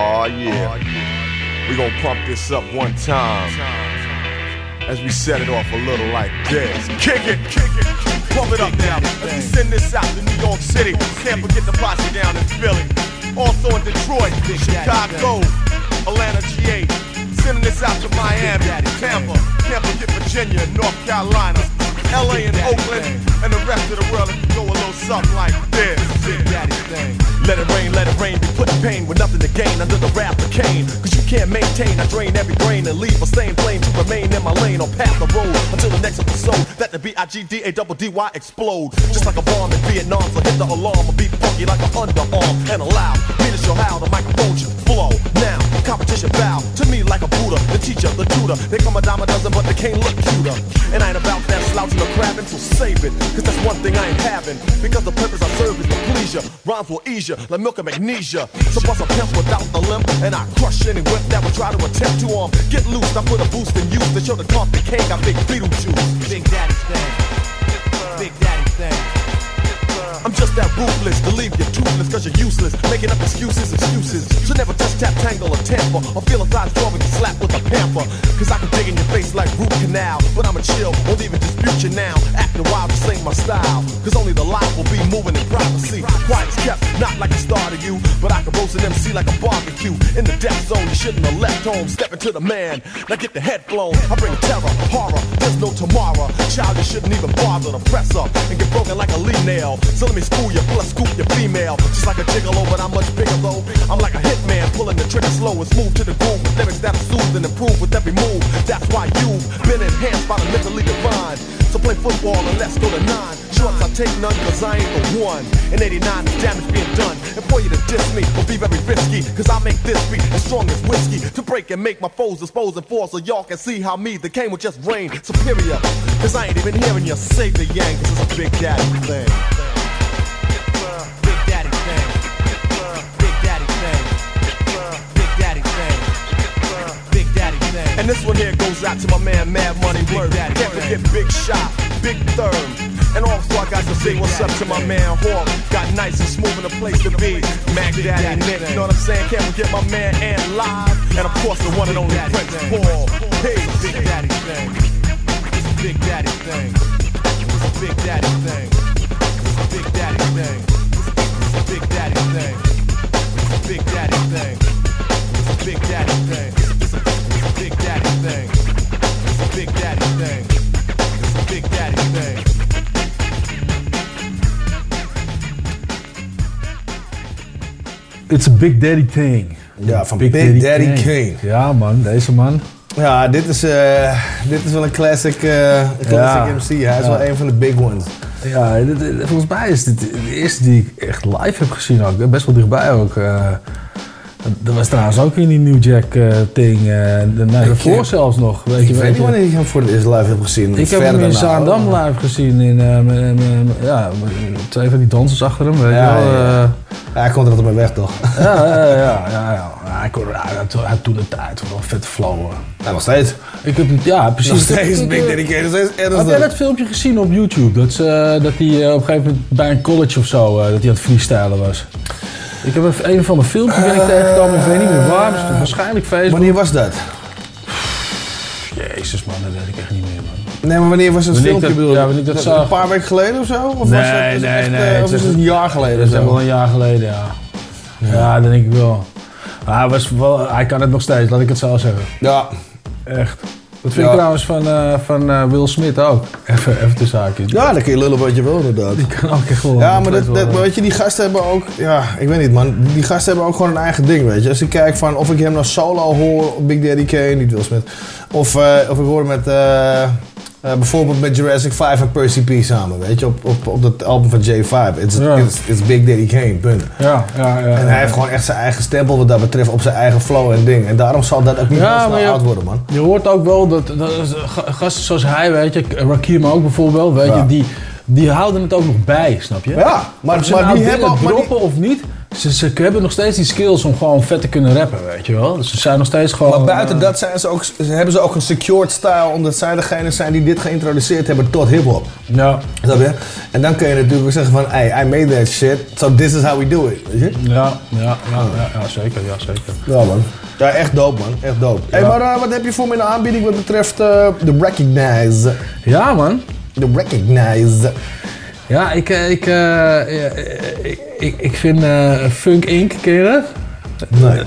Oh yeah. We gonna pump this up one time. As we set it off a little like this. Kick it, kick it, pump it up now. As we send this out to New York City. Can't forget the posse down in Philly. Also in Detroit, Chicago, Atlanta, GA. Sending this out to Miami, Tampa, can't forget Virginia, North Carolina, LA and Oakland, and the rest of the world. If you go a little something like this. Let it rain, let it rain, be put in pain with nothing to gain under the wrath of Cain. Cause you can't maintain, I drain every brain and leave a stain flame to remain in my lane or path the road until the next episode that the B-I-G-D-A-double-D-Y explode. Just like a bomb in Vietnam, so hit the alarm or be funky like an underarm and allow me show how the microphone should flow. Now, competition bow to me like a Buddha, the teacher, the tutor. They come a dime a dozen, but they can't look cuter. And I ain't about that slouching or crabbing, so save it. Cause that's one thing I ain't having. Because the purpose I serve is to please ya. Rhymes will ease ya, like milk and magnesia. So bust a pimp without the limp, and I crush any whip that would try to attempt to um get loose. I put a boost in use to show the compton king I big Beetlejuice. Big Daddy's thing. Big Daddy's thing. I'm just that ruthless to leave you toothless cause you're useless. Making up excuses, excuses. So never touch, tap, tangle, or tamper. Or feel a size 12 and slapped with a pamper. Cause I can dig in your face like root canal. But I'm a chill, won't even dispute you now. Acting wild, this ain't my style. Cause only the live will be moving in privacy. Quiet kept, not like a star to you. But I can roast an MC like a barbecue. In the death zone, you shouldn't have left home. Stepping to the man, now get the head blown. I bring terror, horror, there's no tomorrow. Child, you shouldn't even bother to press up and get broken like a Lee nail. So let me school you, plus scoop your female. Just like a gigolo, but I'm much bigger though. I'm like a hitman, pulling the trigger slow and smooth to the groove with lyrics that soothe and improve with every move. That's why you've been enhanced by the mentally divine. So play football and let's go to nine. Shorts, I take none cause I ain't the one. In 89, the damage being done. And for you to diss me will be very risky. Cause I make this beat as strong as whiskey. To break and make my foes dispose and fall so y'all can see how me, the Kane will just reign superior. Cause I ain't even hearing you say the yang, cause it's a big daddy thing. And this one here goes out to my man Mad Money Word. Can't forget Big Shot, Big Thurm. And also I got to say what's up to my man Hawk. Got nice and smooth in the place to be. Mac Daddy Nick, you know what I'm saying? Can't forget my man and Live. And of course the one and only Prince Paul. Hey, Big Daddy thing. It's a Big Daddy thing. It's a Big Daddy thing. It's a Big Daddy thing. It's a Big Daddy thing. It's a Big Daddy thing. It's a Big Daddy thing. Thing. It's a Big Daddy thing. It's a Big Daddy Thing. Ja, van Big, Daddy, King. Ja man, deze man. Ja, dit is, eh, dit is wel een classic, eh, een classic Ja. MC. Hij is Ja. wel een van de big ones. Ja, dit- dit- volgens mij is dit de eerste die ik echt live heb gezien ook. Best wel dichtbij ook. eh. Dat was trouwens ook in die New Jack eh, thing. eh de, daarvoor zelfs nog. Weet Ik je, weet weet niet wanneer ik hem voor het eerst live heb gezien. Ik heb hem in Zaandam live gezien. In, eh, met- ja, twee van die dansers achter hem. Weet Ja, je wel. ja, ja. Ja, hij komt er altijd mee weg, toch? ja, ja, ja, ja, ja. ja. Hij, kon, had, toen de tijd wel vet flow. Ja, nog steeds. Ik heb ja, precies. Nog steeds Ik- ik- steeds ernstig. Had jij dat filmpje gezien op YouTube? Dat, ze, dat hij op een gegeven moment bij een college of zo, dat hij aan het freestylen was. Ik heb een, een van de filmpjes ben ik tegengekomen, ik weet niet meer waar, dus waarschijnlijk Facebook. Wanneer was dat? Jezus man, dat weet ik echt niet meer man. Nee, maar wanneer was Wanneer ik filmpje? dat- bedoel je? ja, wanneer ik dat zag. Een paar weken geleden of zo? Of was nee, dat, is het nee, echt, nee. eh, of is het een jaar geleden? Dat is wel een jaar geleden, ja. Ja, dat denk ik wel. Maar hij, was wel, hij kan het nog steeds, laat ik het zo zeggen. Ja. Echt. Dat vind Ja. ik trouwens van, eh, van eh, Will Smith ook. Even, even de zaakjes. Ja, dan kun je lullen wat je wil inderdaad. Die kan ook echt wel. Ja, maar dat, dat, weet je, die gasten hebben ook... Ja, ik weet niet man. Die gasten hebben ook gewoon een eigen ding, weet je. Als ik kijk van of ik hem nou solo hoor op Big Daddy Kane, niet Will Smith. Of, eh, of ik hoor met... eh Eh, bijvoorbeeld met Jurassic 5 en Percy P samen, weet je, op, op, op dat album van J5. It's, Ja. it's, it's Big Daddy Kane, punt. Ja, ja, ja. En hij heeft gewoon echt zijn eigen stempel wat dat betreft op zijn eigen flow en ding. En daarom zal dat ook niet Ja, snel je- oud worden, man. Je hoort ook wel dat, dat ga- gasten zoals hij, weet je, Rakim ook bijvoorbeeld, weet je, die, die houden het ook nog bij, snap je? Ja, maar- ze maar nou die hebben ook- die- of niet, ze, ze hebben nog steeds die skills om gewoon vet te kunnen rappen, weet je wel. Dus ze zijn nog steeds gewoon... Maar buiten eh, dat zijn ze ook, hebben ze ook een secured style, omdat zij degene zijn die dit geïntroduceerd hebben tot hip-hop. Ja. Snap je? En dan kun je natuurlijk zeggen van, hey, I made that shit, so this is how we do it. Weet je? Ja, ja, ja, ja, ja, zeker, ja, zeker. Ja, man. Ja, echt dope, man. Echt dope. Hé, Ja. maar eh, wat heb je voor me in de aanbieding wat betreft eh, de Recognize? Ja, man. De Recognize. Ja, ik, eh, ik, eh, eh, ik, ik, ik vind eh, Funk Inc. dat? Nee.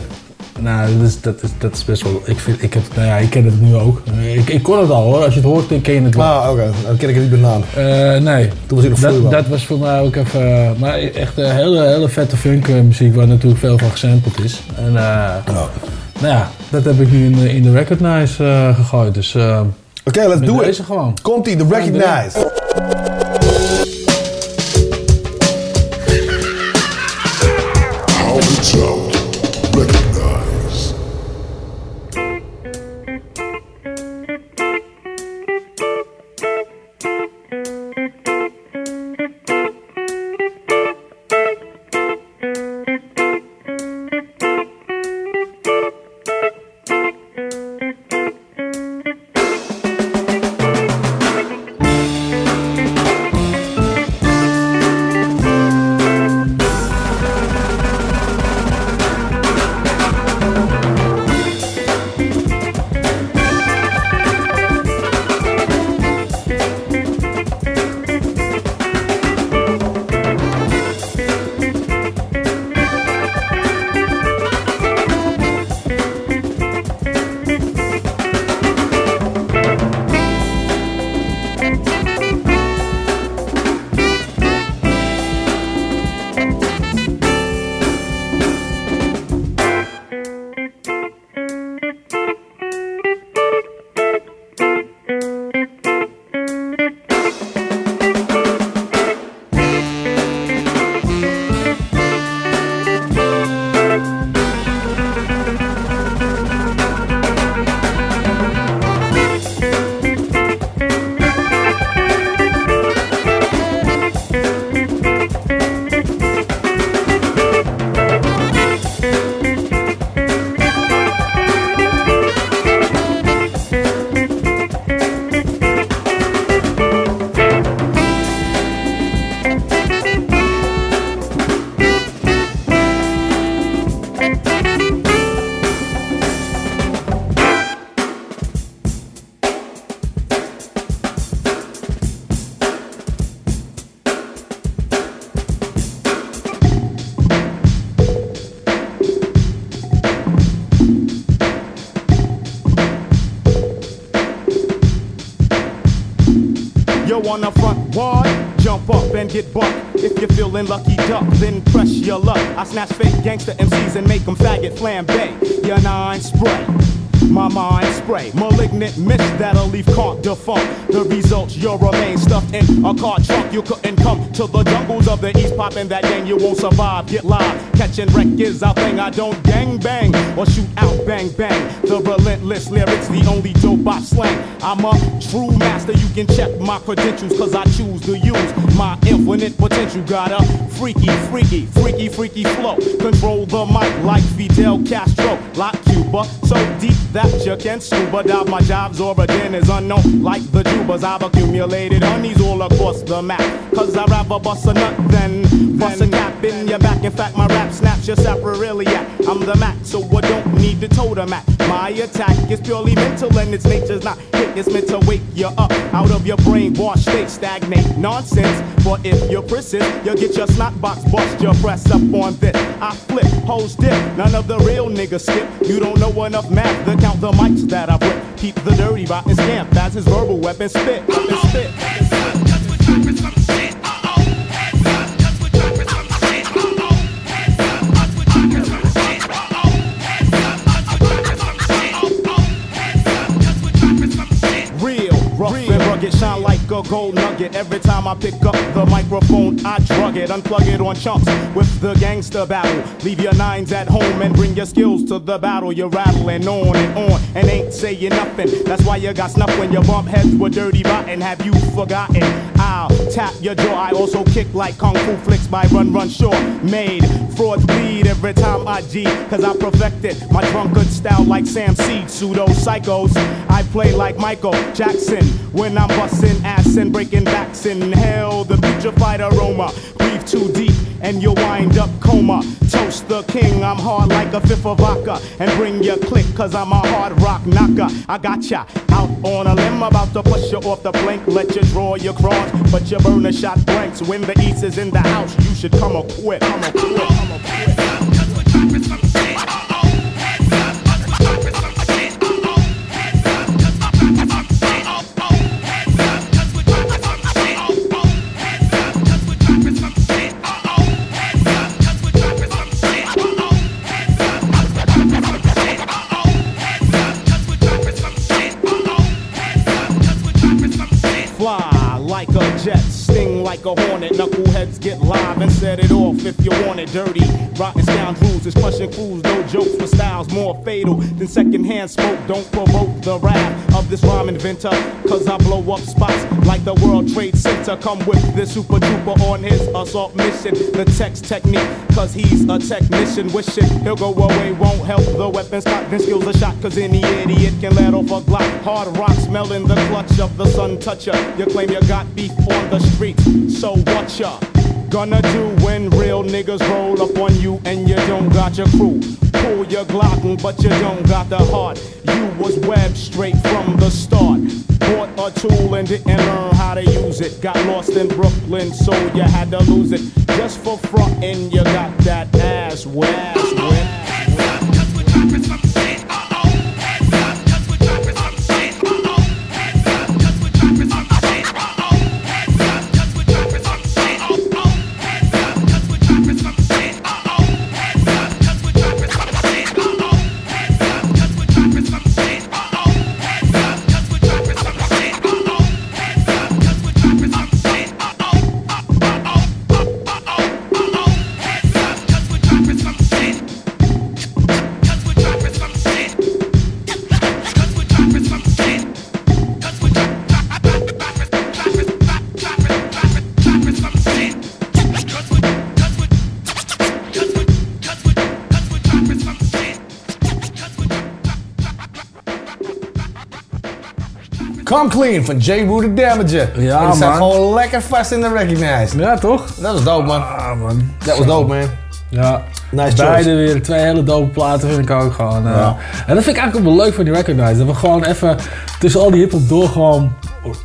Nou, dat is, dat, is, dat is best wel. Ik, vind, ik, heb, nou ja, ik ken het nu ook. Ik, ik kon het al hoor. Als je het hoort, dan ken je het wel. Ah, oké. Dan ken ik het niet bij naam. Eh, nee. Toen was ik nog dat, dat was voor mij ook even. maar echt een hele, hele vette funk muziek waar natuurlijk veel van gesampled is. En eh, nou ja, dat heb ik nu in de, in de Recognize gegooid. Dus. Oké, let's do it. gewoon. Komt-ie, de Recognize. Get bucked. If you're feeling lucky duck, then press your luck. I snatch fake gangster MCs and make them faggot flambe. Your nine spray. My mind spray, malignant mist that'll leave can't defunct. The results, you'll remain stuffed in a car trunk. You couldn't come to the jungles of the east, popping that gang, you won't survive. Get live, catching wreck is our thing. I don't gang bang or shoot out bang bang. The relentless lyrics, the only dope I slang. I'm a true master, you can check my credentials, cause scuba dive. My job's origin is unknown, like the tubers. I've accumulated honeys all across the map. Cause I'd rather bust a nut than bust a cap in your back. In fact, my rap snaps your sapriliac. I'm the Mac, so I don't need the totem at. My attack is purely mental and its nature's It's meant to wake you up out of your brainwash state. Stagnate nonsense. But if you're persist, you'll get your snot box bust. Your press up on this. I flip, hoes dip. None of the real niggas skip. You don't know enough math to count the mics that I rip. Keep the dirty rotten scamp as his verbal weapon spit. Weapon spit. Gold nugget. Every time I pick up the microphone, I drug it, unplug it on chunks with the gangster battle. Leave your nines at home and bring your skills to the battle. You're rattling on and on and ain't saying nothing. That's why you got snuff when you bump heads with dirty rotten. Have you forgotten? I'll tap your jaw. I also kick like kung fu flicks by Run Run Shaw. Made frauds bleed every time I G, cause I perfected my drunkard style like Sam Seed. Pseudo psychos. I play like Michael Jackson when I'm busting ass and breaking backs. Inhale the putrefied aroma. Breathe too deep and you'll wind up coma. Toast the king, I'm hard like a fifth of vodka. And bring your click, cause I'm a hard rock knocker. I got ya out on a limb, about to push you off the plank. Let you draw your cross, but you burn a shot blanks. When the east is in the house, you should come quit. Come a secondhand smoke. Don't provoke the wrath of this rhyme inventor, cause I blow up spots like the World Trade Center. Come with this super duper on his assault mission. The text technique, cause he's a technician. Wishing he'll go away, won't help the weapon spot. Then skills a shot, cause any idiot can let off a glock. Hard rock smelling the clutch of the sun toucher. You claim you got beef on the street, so what ya? Gonna do when real niggas roll up on you and you don't got your crew. Pull your Glock, but you don't got the heart. You was webbed straight from the start. Bought a tool and didn't learn how to use it. Got lost in Brooklyn, so you had to lose it. Just for frontin', you got that ass wet. Come Clean van J. Rooted Damager. Ja, En die staat man. gewoon lekker vast in de Recognized. Ja, toch? Dat was dope, man. Ah, man. Dat was dope, man. Ja. Nice Beide choice. weer twee hele dope platen vind ik ook gewoon. eh. Ja. En dat vind ik eigenlijk ook wel leuk van die Recognize. Dat we gewoon even tussen al die hiphop door gewoon,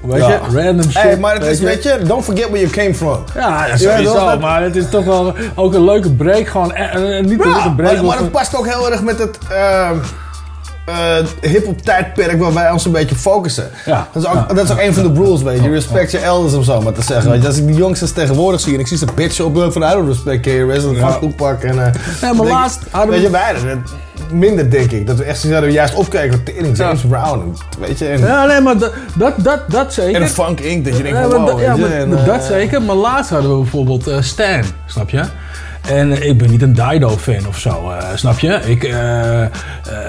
weet Ja. je, random shit. Hey, maar het is, weet je, don't forget where you came from. Ja, sowieso. maar het is toch wel ook een leuke break. Gewoon, en, en niet Ja, een break. maar, maar dat past ook heel erg met het ehm eh, hip-hop tijdperk waar wij ons een beetje focussen. Ja. Dat is ook, Ja. dat is ook een van de rules, weet je. Respect je elders om zo maar te zeggen. Weet je. Als ik die jongsters tegenwoordig zie en ik zie ze bitchen op hun van I don't respect KRS en Ja. van toepak en... eh, Ja, maar laatst hadden we- Weet je, minder, denk ik. Dat we echt zouden juist opkijken van Tering, James Brown. en, Weet je, en, Ja, nee, maar dat, dat, dat, dat zeker. en Funk Inc. Dat je denkt van wow, dat- ja, maar en, dat eh, zeker. Maar laatst hadden we bijvoorbeeld eh, Stan, snap je? En ik ben niet een Dido-fan of zo, eh, snap je? Ik, eh, eh,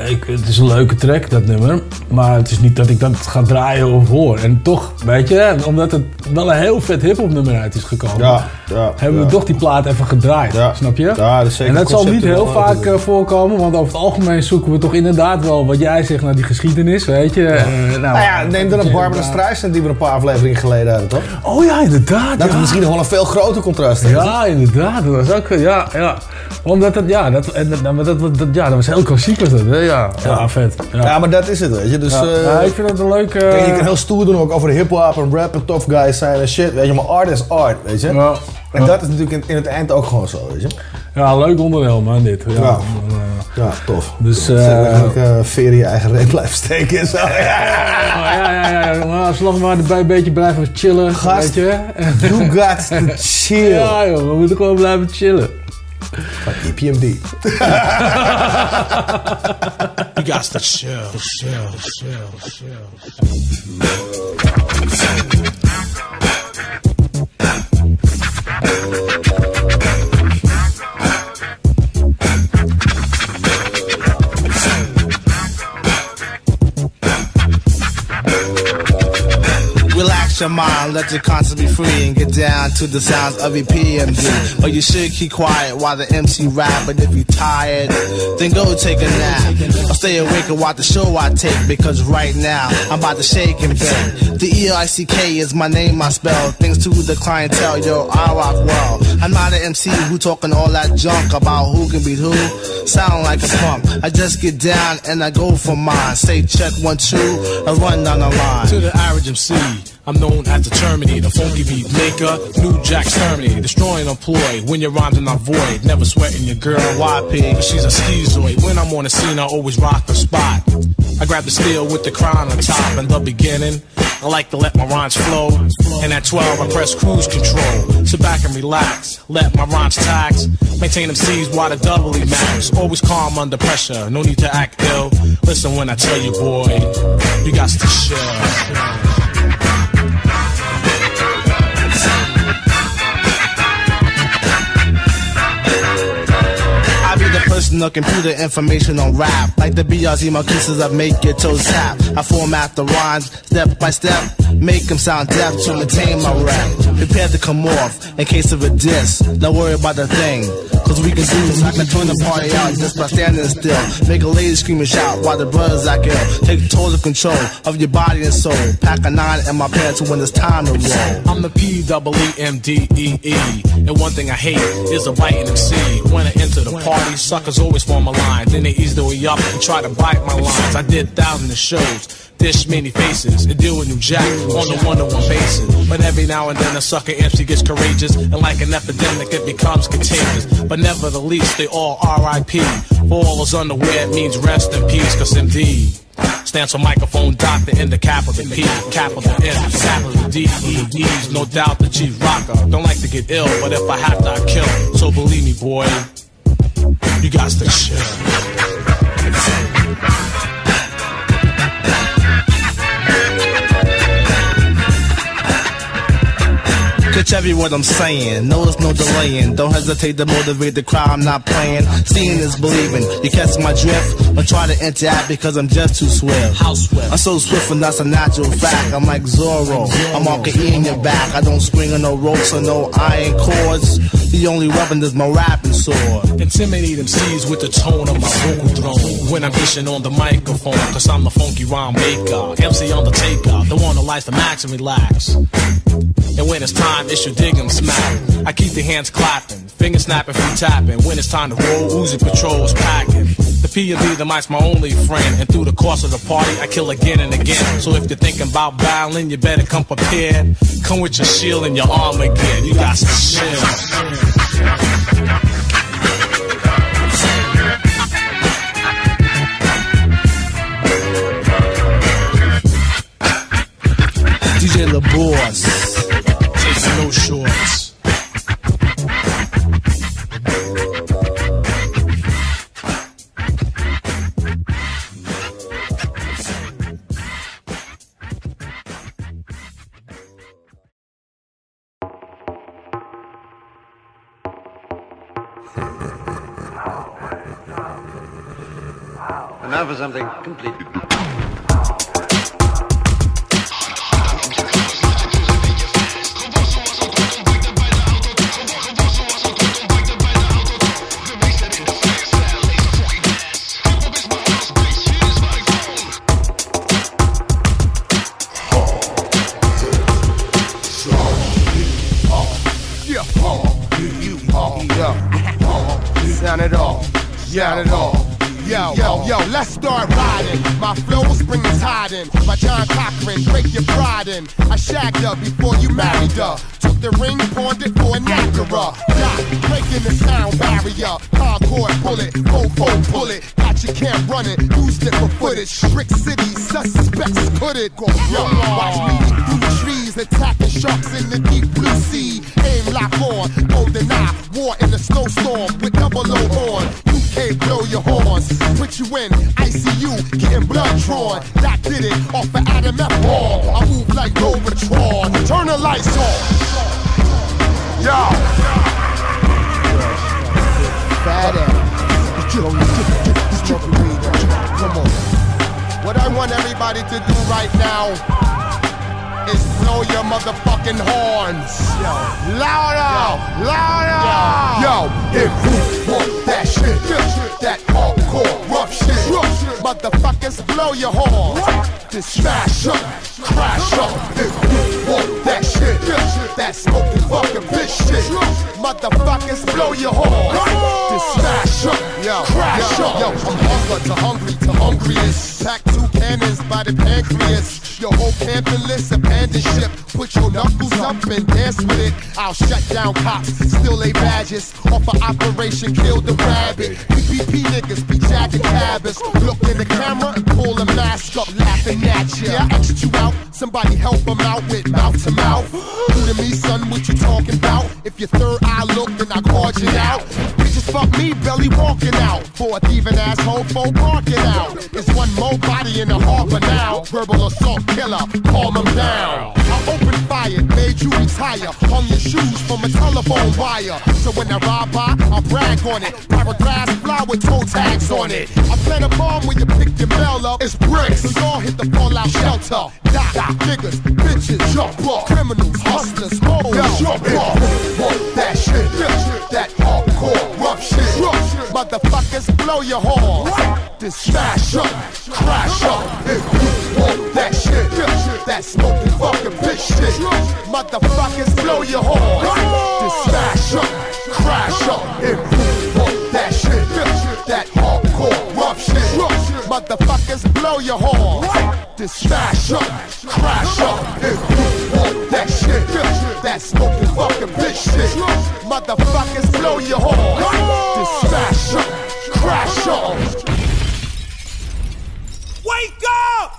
ik, het is een leuke track, dat nummer. Maar het is niet dat ik dat ga draaien of hoor. En toch, weet je, omdat het wel een heel vet hip-hop nummer uit is gekomen. Ja, ja, hebben we toch die plaat even gedraaid, snap je? Ja, dat is zeker en dat zal niet heel vaak voorkomen, want over het algemeen zoeken we toch inderdaad wel wat jij zegt naar die geschiedenis, weet je? Nou, Nou ja, neem dan een Barbara Streisand die we een paar afleveringen geleden hadden, toch? Oh ja, inderdaad. Dat is misschien nog wel een veel groter contrast. Ja, inderdaad. Dat was ook, ja, ja. Omdat het, ja, dat, en, dat, maar dat, dat, ja, dat was heel klassiek was dat, hè? Ja, ja, vet. Ja. Ja, maar dat is het, weet je. Dus, Ja. eh, Ja, ik vind het een leuke... Kijk, je kan heel stoer doen ook over hip-hop en rap en tough guys zijn en shit, weet je. Maar art is art, weet je. Ja. En dat is natuurlijk in, in het eind ook gewoon zo, weet je. Ja, leuk onderdeel, man, dit. Ja, Ja. Ja, tof. Dus, uh, veer in je eigen reet blijven steken en zo. ja, ja, ja, ja. Maar als we nog maar erbij een beetje blijven chillen, Gast, weet je. You got to chill. Ja, joh, we moeten gewoon blijven chillen. Van EPMD. You got to chill, chill, chill, chill. Relax your mind, let your conscience be free and get down to the sounds of EPMD. But you should keep quiet while the MC rap. But if you tired, then go take a nap. Or stay awake and watch the show I take because right now I'm about to shake and bake. The E I C K is my name, I spell. Thanks to the clientele, yo, I rock well. I'm not an MC who talking all that junk about who can beat who. Sound like a pump. I just get down and I go for mine. Say check one two, I run down the line. To the average MC, I'm known as the Terminator, the funky beat maker, new jack terminator, destroying employ. When your rhymes are not void, never sweating your girl YP, cause she's a schizoid. When I'm on the scene, I always rock the spot. I grab the steel with the crown on top in the beginning. I like to let my rhymes flow. And at 12, I press cruise control. Sit back and relax. Let my rhymes tax. Maintain them C's while the doubly max. Always calm under pressure. No need to act ill. Listen when I tell you, boy, you got to chill. The to computer information on rap. Like the BRZ Marquises I make your toes tap. I format the rhymes step by step. Make them sound deaf to maintain my rap. Prepare to come off in case of a diss. Don't worry about a thing. Cause we can do this. I can turn the party out just by standing still. Make a lady scream and shout while the brothers act ill. Take total control of your body and soul. Pack a nine in my pants when it's time to roll. I'm the P double E M D E E. And one thing I hate is a biting MC. When I enter the party, suckers always form a line. Then they way up and try to bite my lines. I did thousands of shows, dish many faces, and deal with New Jack on a one to one basis. But every now and then a sucker MC gets courageous, and like an epidemic, it becomes contagious. But nevertheless, they all RIP. For all those unaware, it means rest in peace, cause MD. Stands for microphone doctor in the capital P, capital M, capital D, E. No doubt the chief rocker. Don't like to get ill, but if I have to, I kill. So believe me, boy, you got to chill. Catch every word I'm saying. No, there's no delaying. Don't hesitate to motivate the crowd. I'm not playing. Seeing is believing. You catch my drift, but try to interact because I'm just too swift. How swift? I'm so swift and that's a natural fact. I'm like Zorro. I'm all E in your back. I don't swing on no ropes or no iron cords. The only weapon is my rapping sword. Intimidate MCs with the tone of my vocal throne. When I'm dishing on the microphone, cause I'm the funky rhyme maker. MC on the takeout, the one who likes to max and relax. And when it's time, it's your dig 'em smack. I keep the hands clapping, fingers snapping, feet tapping. When it's time to roll, Uzi patrols packing. The P B, the mic's my only friend. And through the course of the party, I kill again and again. So if you're thinking about battling, you better come prepared. Come with your shield and your armor again. You got some chill. DJ LaBoss. No shorts. And now for something completely. Sound it all. Yo, yo, yo, let's start riding. My flow spring is hiding. My John Cochran, break your pride in. I shagged her before you married her. Took the ring, pawned it for an Niagara. Doc, breaking the sound barrier. Hardcore bullet, fofo bullet. Got your camp running, used it for footage. Brick City, suspects put it. Yo, watch me through trees, attacking sharks in the deep blue sea. Aim lock on, golden eye, war in the snowstorm your horns, put you in ICU, getting blood drawn. Doc did it off of Adam F. Hall. I move like Robotron. Turn the lights on. Yo. Fat ass. Come on. What I want everybody to do right now is blow your motherfucking horns. Louder, louder. Yo, if you want that shit, that hardcore rough shit, motherfuckers blow your horns. Just smash up, crash up. If you want that shit, that smoking fucking bitch shit, motherfuckers blow your horns. Just smash up, yo, crash up. Yo, I'm hunger to hungry to hungriest. Pack two cannons by the pancreas. Your whole camping list, abandoned ship. Put your knuckles up and dance with it. I'll shut down cops, still lay badges. Off of Operation Kill the Rabbit. PPP niggas be jacking cabins. Look in the camera and pull the mask up, laughing at ya. Yeah, I asked you out, somebody help them out with mouth to mouth. Who to me, son, what you talking about? If your third eye look, then I called you out. Fuck me, belly walking out. For a thieving asshole, full barking out. There's one more body in the harbor now. Verbal assault killer, calm him down. I opened fire, made you retire. Hung your shoes from a telephone wire. So when I ride by, I brag on it. Paragraphs fly with toe tags on it. I plant a bomb when you pick your bell up. It's bricks, so y'all hit the fallout shelter. Die, die, niggas, bitches, jump up. Criminals, hustlers, hoes, jump up. That shit, that hardcore rough shit. Motherfuckers blow your horn. Just smash up, crash up. If you want that shit, that smoking fucking bitch shit. Motherfuckers blow your horn. Just smash up, crash up. If you want that shit, that hardcore rough shit. Motherfuckers blow your horn. Just smash up, crash up. If you want that shit, that smoking bitch shit. Motherfuckers blow your horn. Smash up, crash up. Wake up!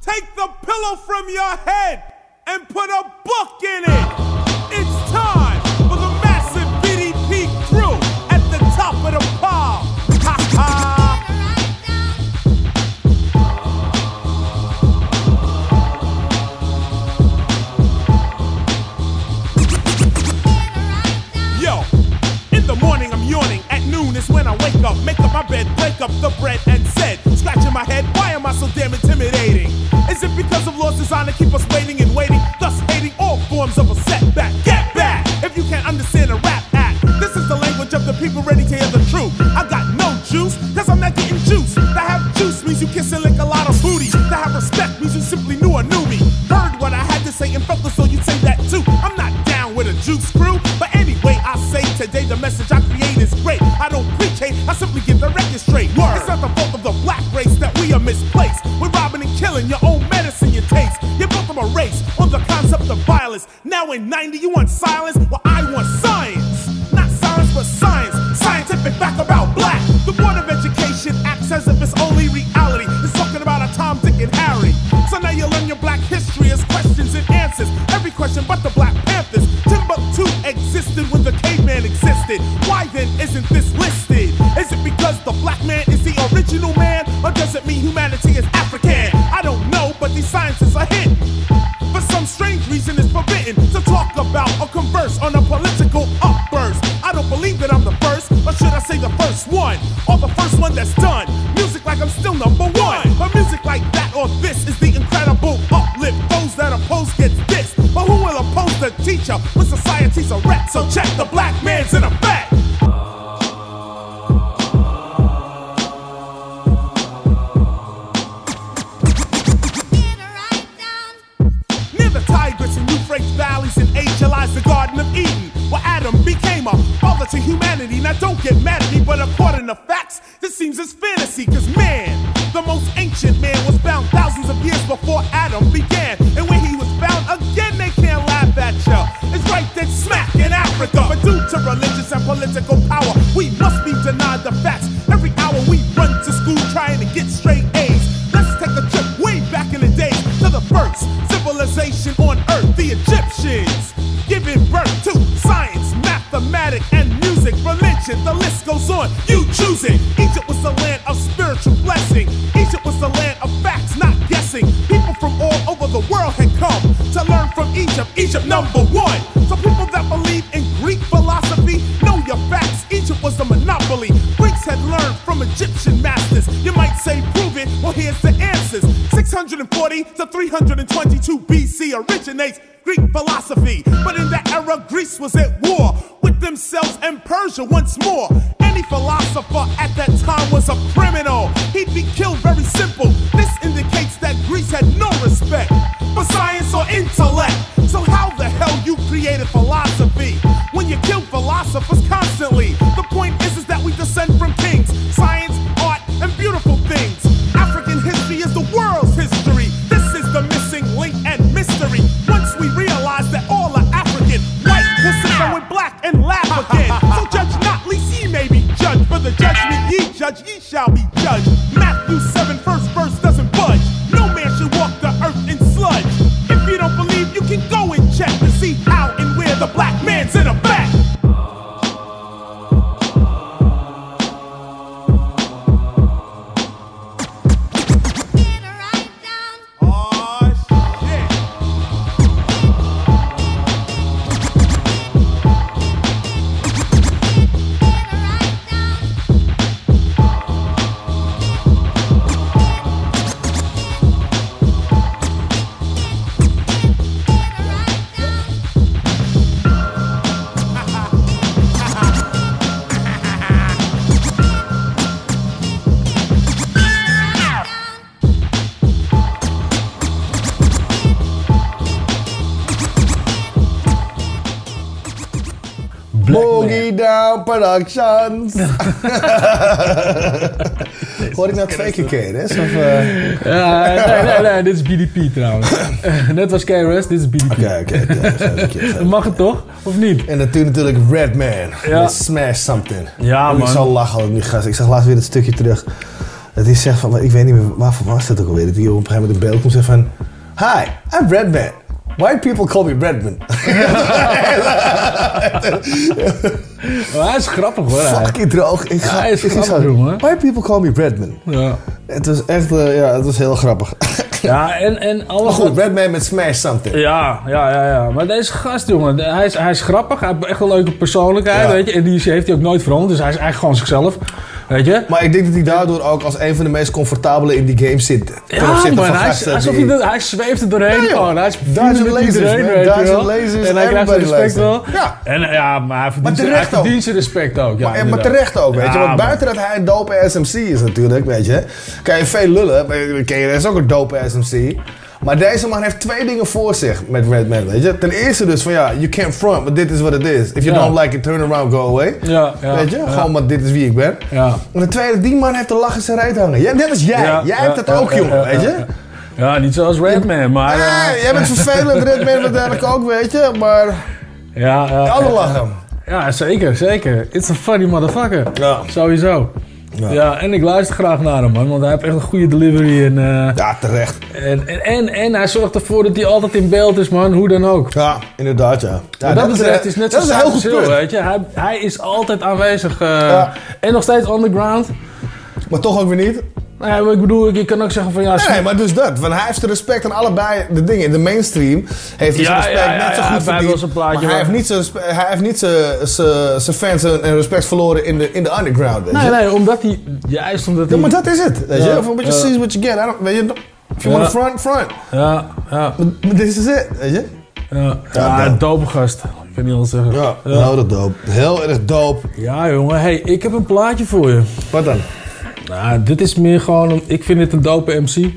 Take the pillow from your head and put a book in it. It's time I wake up, make up my bed, break up the bread, and said, scratching my head, why am I so damn intimidating? Is it because of laws designed to keep us waiting and waiting, thus hating all forms of a setback? Get back if you can't understand a rap act. This is the language of the people ready to hear the truth. I got no juice, cause I'm not getting juice. To have juice means you kiss and lick a lot of booty. To have respect means you simply knew or knew me. Heard what I had to say and felt it, so you'd say that too. I'm not down with a juice crew, but anyway, I say today the message I Now in 90, you want silence? Well, I want science. Not silence, but science. Scientific fact about black. The Board of Education acts as if it's only reality. It's talking about a Tom, Dick, and Harry. So now you learn your black history as questions and answers. Every question but the Black Panthers. Timbuktu existed when the caveman existed. Why then isn't this listed? Is it because the black man is the original man? Or does it mean humanity is African? I don't know, but these sciences are hidden. To talk about or converse on a political upburst. I don't believe that I'm the first, or should I say the first one? Or the first one that's done. Music like I'm still number one. But music like that or this is the incredible uplift. Those that oppose get this. But who will oppose the teacher when society's a wreck? So check the black man's in effect. Now don't get mad at me, but according to facts, this seems as fantasy. Cause man, the most ancient man was found thousands of years before Adam began. And when he was found again, they can't laugh at ya. It's right then smack in Africa. But due to religious and political power, we must be denied the facts. Every hour we run to school trying to get straight A's. Let's take a trip way back in the days to the first civilization on earth, the Egyptians. Giving birth to science, mathematics, and music, religion, the list goes on. You choose it. Egypt was the land of spiritual blessing. Egypt was the land of facts, not guessing. People from all over the world had come to learn from Egypt. Egypt number one. So people that believe in Greek philosophy know your facts. Egypt was the monopoly. Greeks had learned from Egyptian masters. You might say, prove it. Well, here's the answers. 640 to 322 BC originates Greek philosophy. But in that era, Greece was at war themselves and Persia once more. Any philosopher at that time was a criminal. He'd be killed very simple. This indicates that Greece had no respect for science or intellect. So how the hell you created philosophy when you killed philosophers constantly? The judgment ye judge, ye shall be judged. Productions. Hoor ik nou twee keer KRS? Of, eh? Ja, nee, nee, nee, dit is BDP trouwens. Net was KRS, dit is BDP. Oké, oké. Mag het toch? Of niet? En natuurlijk, natuurlijk Redman. Ja. Smash Something. Ja, Ik man. zal lachen ik nu gast. Ik zag laatst weer het stukje terug. Dat hij zegt van, maar ik weet niet meer, waarvoor was dat ook alweer? Dat hij op een gegeven moment in beeld komt en zegt van... Hi, I'm Redman. White people call me Redman. Maar hij is grappig hoor. Fucking droog. Ik ga, hij is ik grappig, ga- jongen. White people call me Redman. Ja. Het was echt, eh, ja, het was heel grappig. Ja, en, en alles Maar goed, wat- Redman met Smash Something. Ja, ja, ja, ja. Maar deze gast, jongen, hij is, hij is grappig. Hij heeft echt een leuke persoonlijkheid, Ja. weet je. En die heeft hij ook nooit veranderd. Dus hij is eigenlijk gewoon zichzelf, weet je. Maar ik denk dat hij daardoor ook als een van de meest comfortabele in die game zit. Ja, man, hij, is- alsof hij, dat- hij zweeft er doorheen Ja. Hij is Duizend met lasers, iedereen, man. Duizend lasers, En hij krijgt zijn respect wel. Ja. En ja, maar hij verdient, Maar zijn- terecht hij verdient zijn respect ook. Ja, maar, en- maar terecht ook, weet je. Want buiten dat hij een dope SMC is natuurlijk, weet je. Kan je veel lullen. maar KRS is ook een dope SMC. Maar deze man heeft twee dingen voor zich met Redman, weet je. Ten eerste dus van ja, you can't front, but dit is what it is. If you Ja. don't like it, turn around, go away. Ja, ja, weet je, gewoon maar dit is wie ik ben. Ja. En de tweede, die man heeft de lach in zijn reet hangen. Ja, net als jij. Jij hebt dat ook, jongen, ja, weet je. ja, niet zoals Redman, maar... eh, Nee, jij bent vervelend, Redman waarschijnlijk ook, weet je. Maar Ja, ja. alle lachen. Ja, zeker, zeker. It's a funny motherfucker. Ja. Sowieso. Ja. en ik luister graag naar hem, man. Want hij heeft echt een goede delivery. En, eh, Ja, terecht. en, en, en, en hij zorgt ervoor dat hij altijd in beeld is, man. Hoe dan ook. Ja, inderdaad, ja. ja dat betreft eh, is net dat is een zoals heel goed punt. weet je. Hij, hij is altijd aanwezig. eh, Ja. En nog steeds underground. Maar toch ook weer niet. Nee, maar ik bedoel, ik, ik kan ook zeggen van ja... Nee, maar dus dat. Want hij heeft de respect aan allebei de dingen. In de mainstream heeft hij zijn Ja, respect ja, ja, net zo ja, goed hij verdiend. plaatje maar hij heeft niet zijn, hij heeft niet zijn- zijn zijn fans en respect verloren in de, in de underground, weet je. Nee, nee, omdat hij... Juist omdat hij... Ja, maar dat is het, weet je. Ja, Of een beetje ja. see what you get. I don't- Weet je, if you Ja. want front, front. Ja, ja. Maar This is it, weet je. Ja, Ja, ja, dope. gast. Ik kan niet anders zeggen. Ja, heel erg dope. Heel erg dope. Ja, jongen. Hey, ik heb een plaatje voor je. Wat dan? Nou, dit is meer gewoon... Een, ik vind het een dope MC.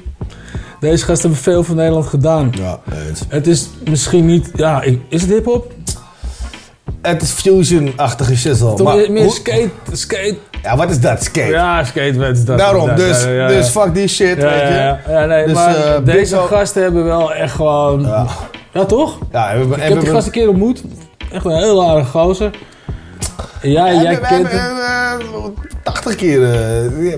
Deze gasten hebben veel voor Nederland gedaan. Ja, eens. Het is misschien niet... Ja, is het hip-hop? Het is fusion-achtige shizzle. Toch maar meer, hoe- skate, skate... Ja, wat is dat, skate? Ja, skate, wat is dat? Daarom, dus, ja, ja, ja. dus fuck die shit, Ja, weet je. ja, nee, Dus, maar eh, deze gasten hebben wel echt gewoon... Ja, toch? Ja, en we, en Ik we heb die hebben- gast een keer ontmoet. Echt een heel aardige gozer. Ja, jij we, kent we hem. hebben eh, 80 keer. eh,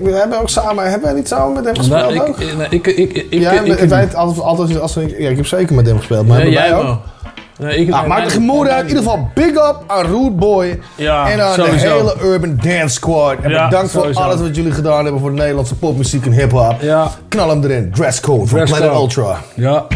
we hebben ook samen. Hebben we niet samen met hem gespeeld? Nou, ook? ik, ik, ik, ik, ik, ja, ik, ik, ik, weet altijd, altijd als we, ja, ik heb zeker met hem gespeeld, maar Ja, hebben wij jij ook. wel. Nee, ik, Nou, maakt de gemoeden uit. In ieder geval big up aan Root Boy. Ja, en aan sowieso. de hele Urban Dance Squad. En Ja, bedankt voor sowieso. alles wat jullie gedaan hebben voor de Nederlandse popmuziek en hip-hop. Ja. Knal hem erin. Dresscode van Dress Planet code. Ultra. Ja.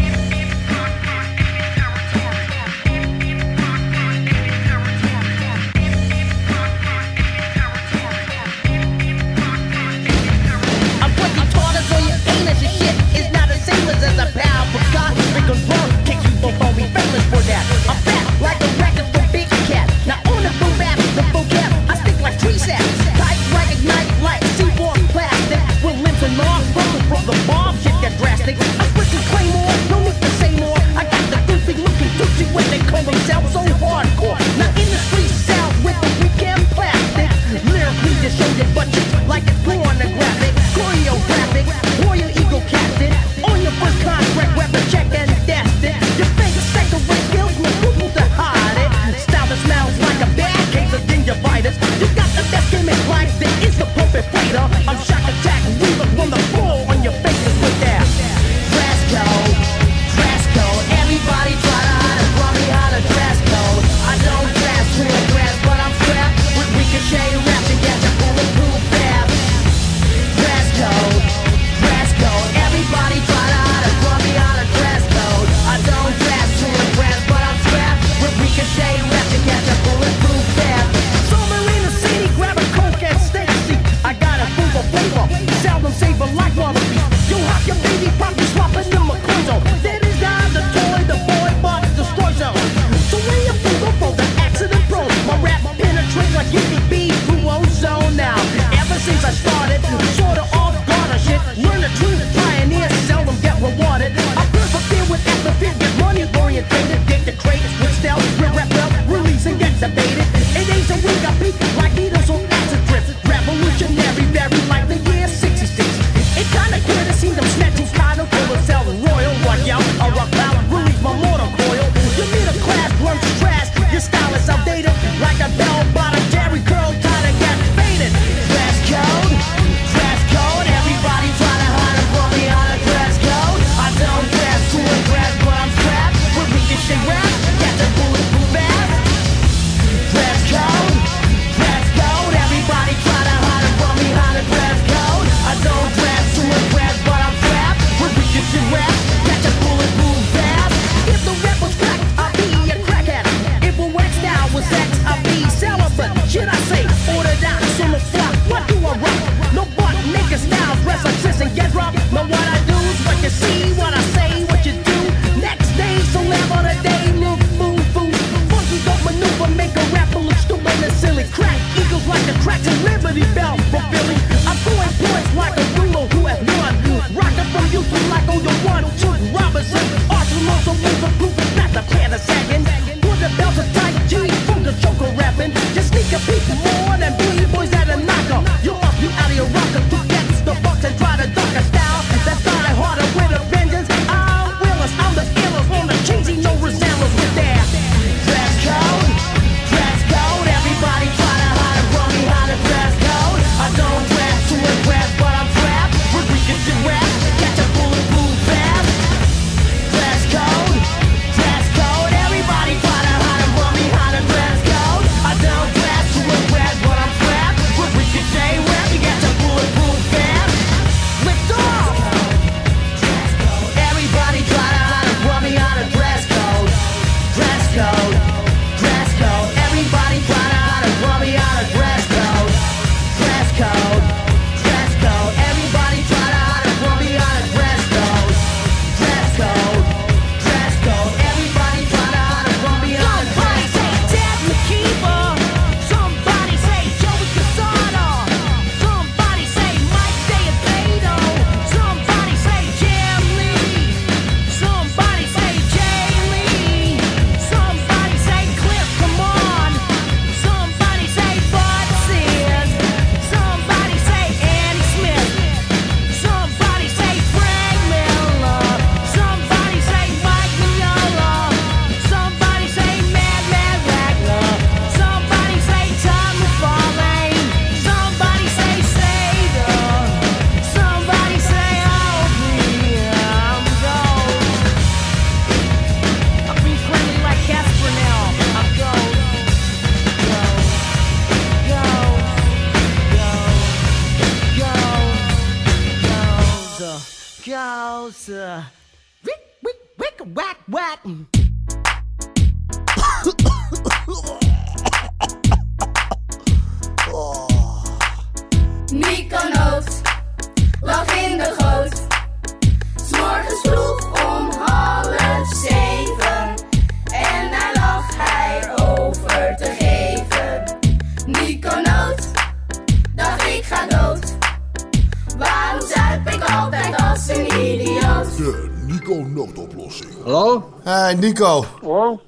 Nico. Hallo?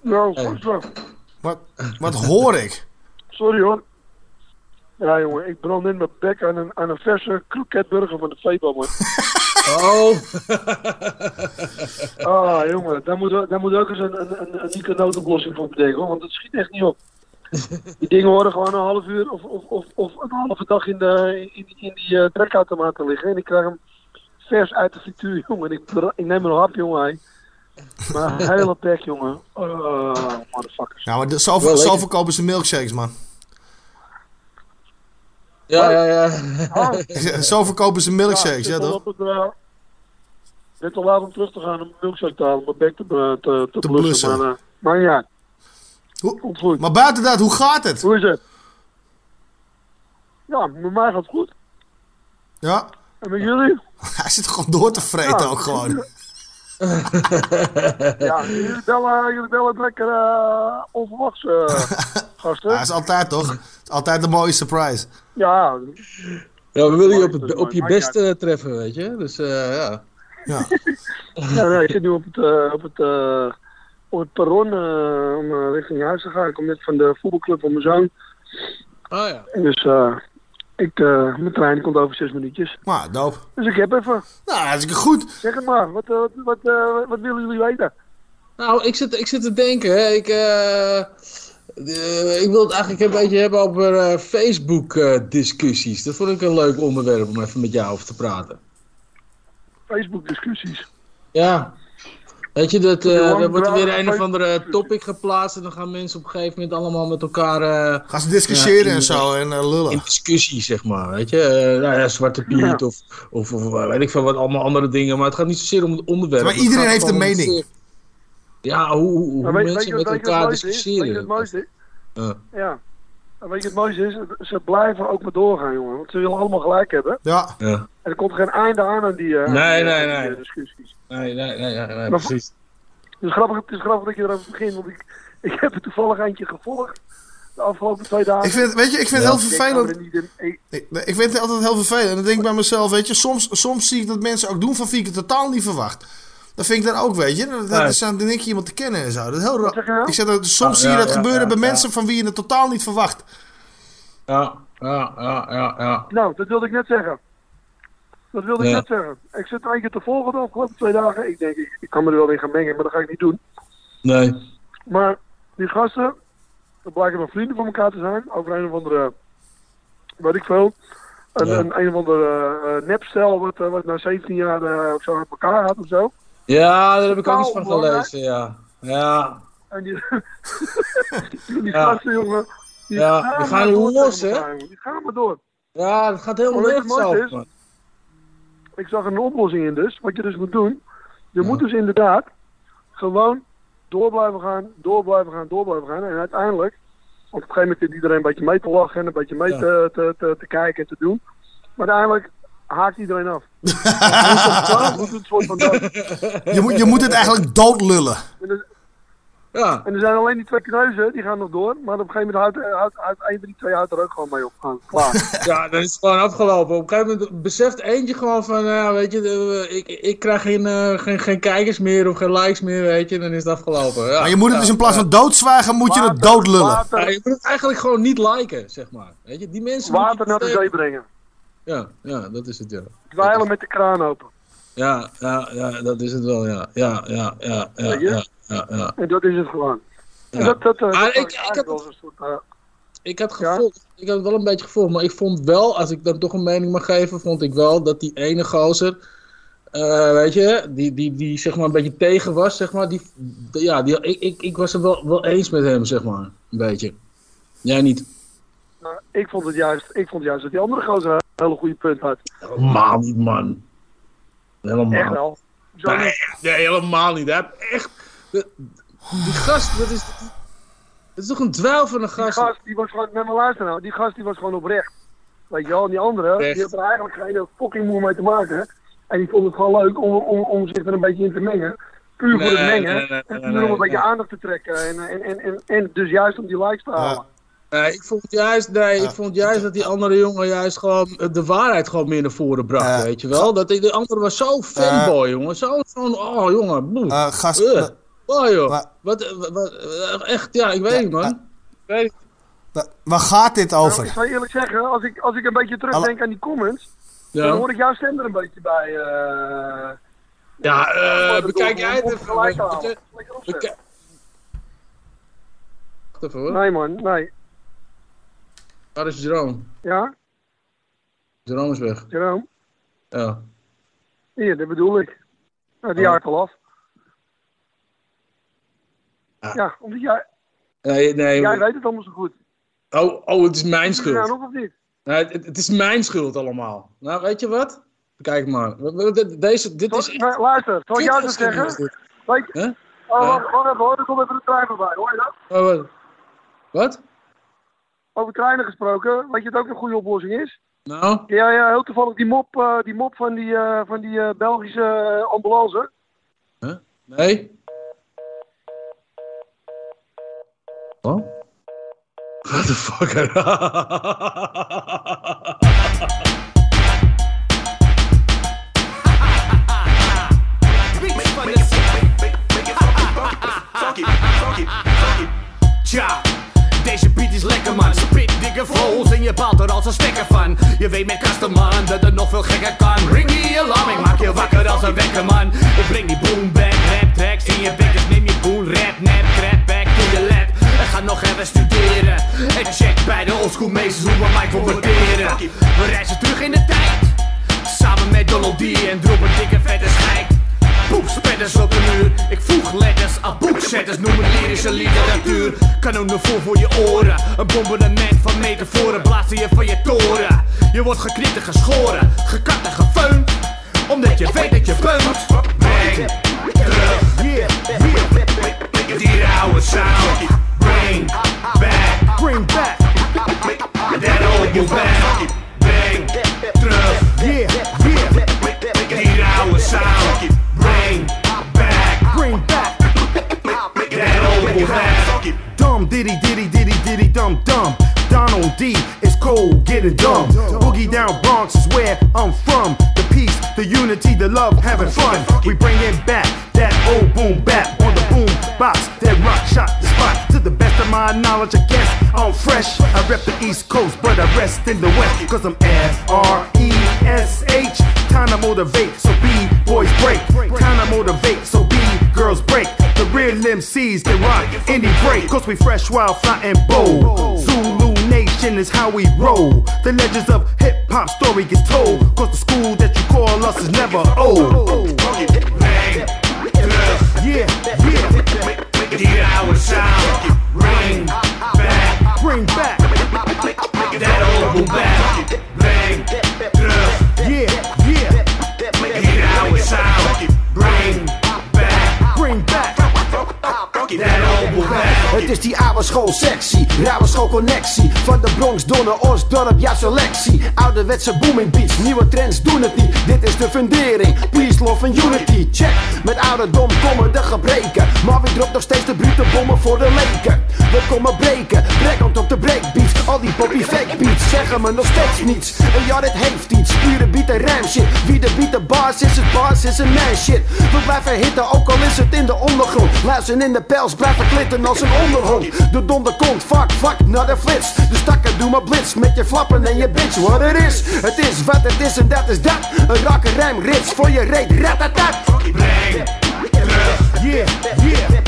Ja, goed zo. Wat, wat hoor ik? Sorry hoor. Ja jongen, ik brand in mijn bek aan een, aan een verse kroketburger van de Febo man. Oh. ah jongen, daar moet, daar moet ook eens een, een, een, een noodoplossing voor bedenken hoor, want het schiet echt niet op. Die dingen horen gewoon een half uur of, of, of, of een halve dag in, de, in, die- in die uh, trekautomaten liggen. En ik krijg hem vers uit de frituur, jongen. Ik, ik neem er een hap, jongen. hij. Maar een hele pek, jongen. Oh, motherfuckers. Ja, maar de, zo, Wel zo lekker. verkopen ze milkshakes, man. Ja, ja, ja. zo verkopen ze milkshakes, ja, al toch? het, eh, Ik ben te laat om terug te gaan om een milkshake te halen, mijn bek te, te, te, Te blussen. blussen. Maar, eh, maar ja. Maar buiten dat, hoe gaat het? Hoe is het? Ja, met mij gaat het goed. Ja? En met jullie? Hij zit gewoon door te vreten Ja. ook gewoon. ja, jullie bellen, jullie bellen lekker uh, onverwachts, eh, gasten. Ja, dat is altijd toch? Het is altijd een mooie surprise. Ja. Ja, we willen je op, het, op je best eh, treffen, weet je. Dus eh, ja. Ja. Ja, nee, ik zit nu op het, op het, op het perron eh, om richting huis te gaan. Ik kom net van de voetbalclub van mijn zoon. Oh ja. En dus eh, ik, eh, mijn trein komt over zes minuutjes. Maar, doop. Dus ik heb even. Nou, hartstikke goed. Zeg het maar, wat, eh, wat, wat, eh, wat willen jullie weten? Nou, ik zit, ik zit te denken, hè. Ik, eh, eh, ik wil het eigenlijk een beetje hebben over eh, Facebook-discussies. dat vond ik een leuk onderwerp om even met jou over te praten. Facebook discussies. Ja. Weet je, dat, eh, er wordt er weer een of andere topic geplaatst en dan gaan mensen op een gegeven moment allemaal met elkaar... eh, Gaan ze discussiëren in- en zo en eh, lullen. In discussie, zeg maar, weet je. Eh, nou ja, Zwarte Piet Ja. of, of, of eh, weet ik veel wat, allemaal andere dingen. Maar het gaat niet zozeer om het onderwerp. Maar iedereen heeft een mening. Ja, hoe, hoe, hoe Maar weet- weet mensen met weet je wat elkaar is? Weet je discussiëren. wat het mooiste is? Ja. Ja. En weet je het mooiste is? Ze blijven ook maar doorgaan, jongen. Want ze willen allemaal gelijk hebben. Ja. Ja. En er komt geen einde aan aan die, eh, aan Nee, die, nee, nee. eh, discussies. Nee, nee, nee, nee, nee, Maar- precies. Het is grappig, het is grappig dat je erover begint, want ik, ik heb er toevallig eentje gevolgd de afgelopen twee dagen. Ik vind, weet je, ik vind het heel Ik vervelend. niet in- ik- Ik, ik vind het altijd heel vervelend. En dan denk ik bij mezelf, weet je, soms, soms zie ik dat mensen ook doen van wie ik het totaal niet verwacht. Dat vind ik dan ook, weet je. Dat, dat is dan denk je iemand te kennen en zo. Dat is heel raar. nou? Ik zeg dat soms Ah, zie je dat ja, gebeuren ja, bij ja. mensen van wie je het totaal niet verwacht. Ja, ja, ja, ja, ja. Nou, dat wilde ik net zeggen. Dat wilde ik net zeggen. Ik zit er een keer te volgen de afgelopen twee dagen. Ik denk, ik, ik kan me er wel in gaan mengen, maar dat ga ik niet doen. Nee. Maar die gasten, dat blijken wel vrienden van elkaar te zijn. Over een of andere, weet ik veel. Een, Ja. een, een of andere uh, nepstel wat, eh, wat na 17 jaar eh, of zo uit elkaar gaat of zo. Ja, daar heb ik ook iets van gelezen, ja. Ja, En die, die Ja. gasten, jongen. Die Ja, gaan, die gaan los, hè? Die gaan maar door. ja dat gaat helemaal mooiste man. Ik zag er een oplossing in dus. Wat je dus moet doen. Je moet dus inderdaad gewoon door blijven gaan, door blijven gaan, door blijven gaan. En uiteindelijk, op een gegeven moment zit iedereen een beetje mee te lachen en een beetje mee Ja. te, te, te, te kijken en te doen. Maar uiteindelijk haakt iedereen af. Soort van. Je moet, je moet het eigenlijk doodlullen. En er- Ja. En er zijn alleen die twee kneuzen, die gaan nog door. Maar op een gegeven moment houdt, houdt, houdt een van die twee houdt er ook gewoon mee op. Gaan. Klaar. Ja, dan is het gewoon afgelopen. Op een gegeven moment beseft eentje gewoon van, ja, weet je, de- ik, ik krijg geen, eh, geen, geen kijkers meer of geen likes meer, weet je, dan is het afgelopen. Ja, Maar je moet het ja, dus in plaats van doodzwijgen, moet je het doodlullen. Ja, je moet het eigenlijk gewoon niet liken, zeg maar. Weet je, die mensen... Water naar de zee brengen. Ja, ja, dat is het, ja. Dweilen met de kraan open. Ja, ja, ja, dat is het wel, ja. Ja, ja, ja, ja, Weet je? ja, ja, ja. En dat is het gewoon. En Ja. dat, dat, eh, Maar ik- ik heb- soort, eh, Ik had gevolgd, ik had wel een beetje gevolgd, maar ik vond wel, als ik dan toch een mening mag geven, vond ik wel dat die ene gozer, eh, weet je, die, die, die zeg maar een beetje tegen was, zeg maar, die, ja, die, ik, ik, ik was het wel, wel eens met hem, zeg maar, een beetje. Jij niet? nou, ik, vond het juist, ik vond juist dat die andere gozer een hele goede punt had. Helemaal niet, man. Helemaal. Echt wel. Nee, helemaal niet. Hij heeft echt, de- die gast, dat is, dat is toch een dweil van een Die gast. gast die was gewoon, met mijn luister nou, die gast die was gewoon oprecht. Weet je wel, en die andere, Echt. die had er eigenlijk geen fucking moe mee te maken. En die vond het gewoon leuk om, om, om zich er een beetje in te mengen. Puur voor het mengen. nee, nee, en puur om een beetje nee. aandacht te trekken. En, en, en, en, en dus juist om die likes te halen. Nee, ik vond juist, nee, ik vond juist dat die andere jongen juist gewoon eh, de waarheid gewoon meer naar voren bracht, weet je wel? Dat die, de andere was zo fanboy, jongen. Zo, zo'n, oh jongen, boe. Eh, gast, eh, Oh joh. maar- Wat, eh, wat, wat, eh, echt, ja, ik weet niet, man. Ik weet. Wa- Waar gaat dit Nou, over? ik zal je eerlijk zeggen, als ik, als ik een beetje terugdenk aan die comments, Ja. dan hoor ik jouw stem er een beetje bij. eh Ja, eh, bekijk jij het even. gelijk halen. Lekker even hoor. Nee man, nee. Waar is Jerome? Ja, Jerome is weg. Jerome? Ja. Hier, dat bedoel ik. Nou, die Oh. haakt al af. Ja, omdat jij, Nee, nee. jij weet het allemaal zo goed. Oh, oh, het is mijn schuld. nog of niet? Nee, het, het is mijn schuld allemaal. Nou, weet je wat? Kijk maar. Dit- Deze, dit is echt... Luister, zal ik jou eens zeggen? Weet je, oh, Ja. wacht, wacht even hoor, er komt even een trein voorbij, hoor je dat? Oh, wat? Wat? Over treinen gesproken, weet je wat ook een goede oplossing is? Nou? Ja, ja, heel toevallig die mop, eh, die mop van die, eh, van die eh, Belgische ambulance. Huh? Nee? Wat? What the fuck? Tja, deze beat is lekker man. Spit dikke vogels en je baalt er als een stekker van. Je weet met Kasterman dat het nog veel gekker kan. Ring die alarm, ik maak je wakker als een wekker man. Ik breng die boom back, rap tracks in je bek. Dus neem je boel, rap, nap, trap back in je lap. En ga nog even studeren. En check bij de oldschool meesters hoe we mij comporteren. We reizen terug in de tijd. Samen met Donald D en drop een dikke vette schijk. Poepspetters op de muur. Ik voeg letters aan boekzetters, noem het lyrische literatuur. Kanonnen vol voor je oren. Een bombardement van metaforen blazen je van je toren. Je wordt geknipt en geschoren, en gefeund. Omdat je weet dat je beunt. Bang, terug, yeah, yeah. our sound. Bring back, bring back that old you back. Bring terug, yeah, yeah. Hier our sound. Bring back, bring back that old you back. Dumb diddy diddy diddy diddy dum dum. Donald D is cold, getting dumb. Boogie down Bronx is where I'm from. The peace, the unity, the love, having fun. We bring it back, that old boom bap on the boom box. That rock shot the spot. To the best of my knowledge, I guess I'm fresh. I rep the East Coast, but I rest in the West. Cause I'm F R E S H. Time to motivate, so B boys break. Time to motivate, so B girls break. The real MCs can rock any break. Cause we fresh, wild, fly, and bold. Zulu Nation is how we roll. The legends of hip hop story gets told. Cause the school that you call us is never old. Yeah, yeah. Hier our sound. Bring back, bring back that old boom back. Bring Het is die oude school sexy, rauwe school connectie. Van de Bronx, Donner, Osdorp, ja selectie. Ouderwetse booming beats, nieuwe trends doen het niet. Dit is de fundering, peace, love en unity. Check, met ouderdom komen de gebreken. Maar wie dropt nog steeds de brute bommen voor de leken? We komen breken, brekkend op de breakbeats. Al die poppy fake beats zeggen me nog steeds niets. En ja, dit heeft iets, pure beat en. Wie de beat de is, het baas is een man shit. We blijven hitten, ook al is het in de ondergrond. Luister in de pels, blijven klitten als een onderhond. De donder komt, fuck, fuck, naar de flits. De stakken, doe maar blitz met je flappen en je bitch. Wat het is, het is wat het is en dat is dat. Een rakke rijm, rits voor je reet, ratatat. Bring terug, yeah, yeah.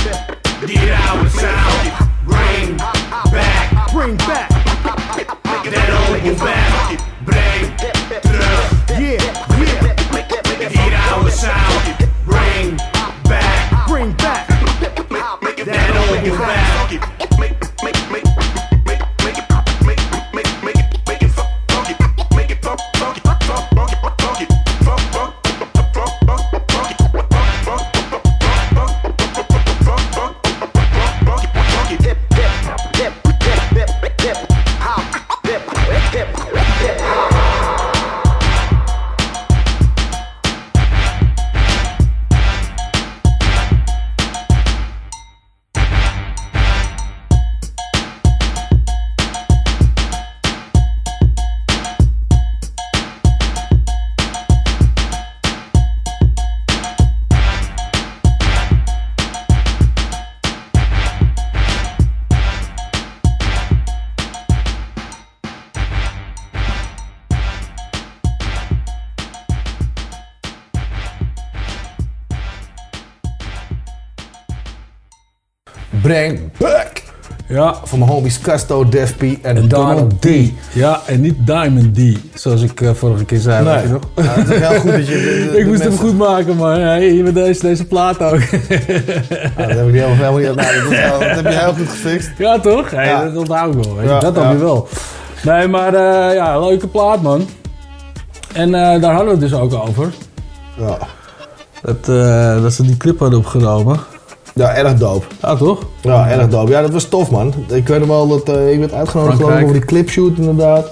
Hier our sound. Bring back, bring back that old back. Bring that old Ja. Van mijn homies Casto, Def P en, En Donald D. Ja, en niet Diamond D, zoals ik eh, vorige keer zei. Nee. weet je nog? Ja, het is heel goed dat je de- de- ik moest hem goed maken, man. Ja, hier met deze, deze plaat ook. Ah, dat heb ik niet helemaal, niet. Nou, dat, heb je heel goed gefixt. Ja, toch? Hey, Ja. Dat onthoud ik wel. Weet je. Ja, dat dan weer wel. Nee, maar eh, ja, leuke plaat, man. En eh, daar hadden we het dus ook over. Ja. Dat, dat ze die clip hadden opgenomen. Ja, erg dope. Ja, toch? Ja, erg dope. Ja, dat was tof, man. Ik weet nog wel dat eh, ik werd uitgenodigd geloof ik, over die clipshoot inderdaad.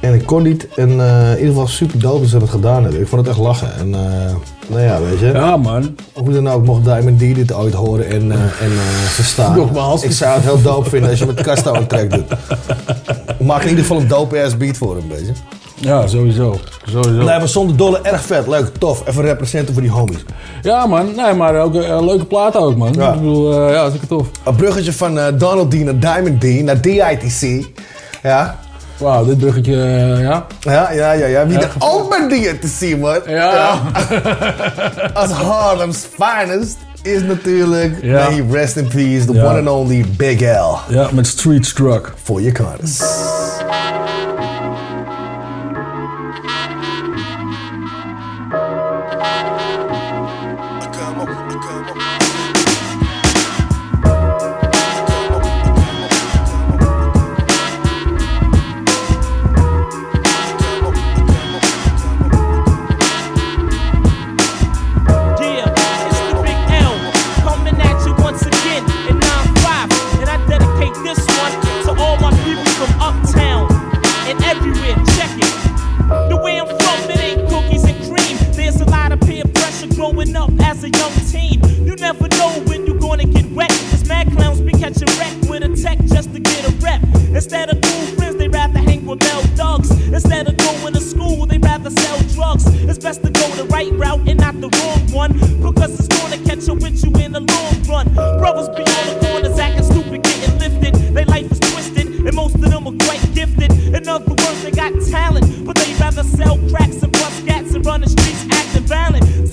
En ik kon niet. En eh, in ieder geval super dope dat ze dat gedaan hebben. Ik vond het echt lachen. En eh, nou ja, weet je. Ja, man. Hoe dan ook, mocht Diamond D dit ooit horen en, en verstaan. Nogmaals. Ik zou het heel dope vinden als je met Casto een track doet. Maak in ieder geval een dope ass beat voor hem, weet je. Ja, sowieso. sowieso. Nee, maar zonder dolle erg vet. Leuk, tof. Even representen voor die homies. Ja, man. Nee, maar ook een een leuke plaat ook, man. Ja. Ik bedoel, eh, ja, zeker tof. Een bruggetje van eh, Donald D naar Diamond D naar DITC. Ja. Wauw, dit bruggetje, eh, ja. Ja, ja, ja, ja. Wie Ja, er ook bij DITC, man. Ja. Als Harlem's finest is natuurlijk, Ja. he rest in peace, the one and only Big L. Ja, met Street Struck. For your kindness. Mission wreck with a tech just to get a rep. Instead of cool friends, they rather hang with Mel thugs. Instead of going to school, they rather sell drugs. It's best to go the right route and not the wrong one. Because it's gonna catch up with you in the long run. Brothers be on the corners acting stupid, getting lifted. Their life is twisted, and most of them are quite gifted. In other words, they got talent, but they rather sell cracks and bust cats and run the streets acting violent.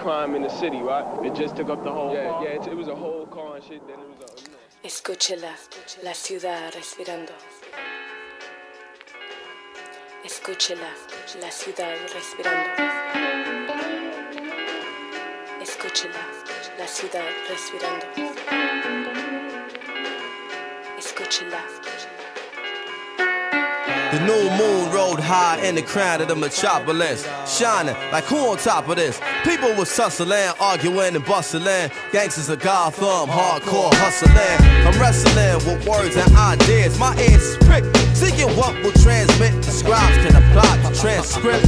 "Crime in the city," right? It just took up the whole. Yeah, car. yeah. It, it was a whole car and shit. Then it was a. You know. Escúchela, la ciudad respirando. Escúchela, la ciudad respirando. Escúchela, la ciudad respirando. Escúchela. The new moon rode high in the crown of the metropolis, shining like who on top of this? People was tussling, arguing and bustling. Gangsters of Gotham, hardcore hustling. I'm wrestling with words and ideas. My ears is pricked, seeking what will transmit. The scribes can apply the transcript.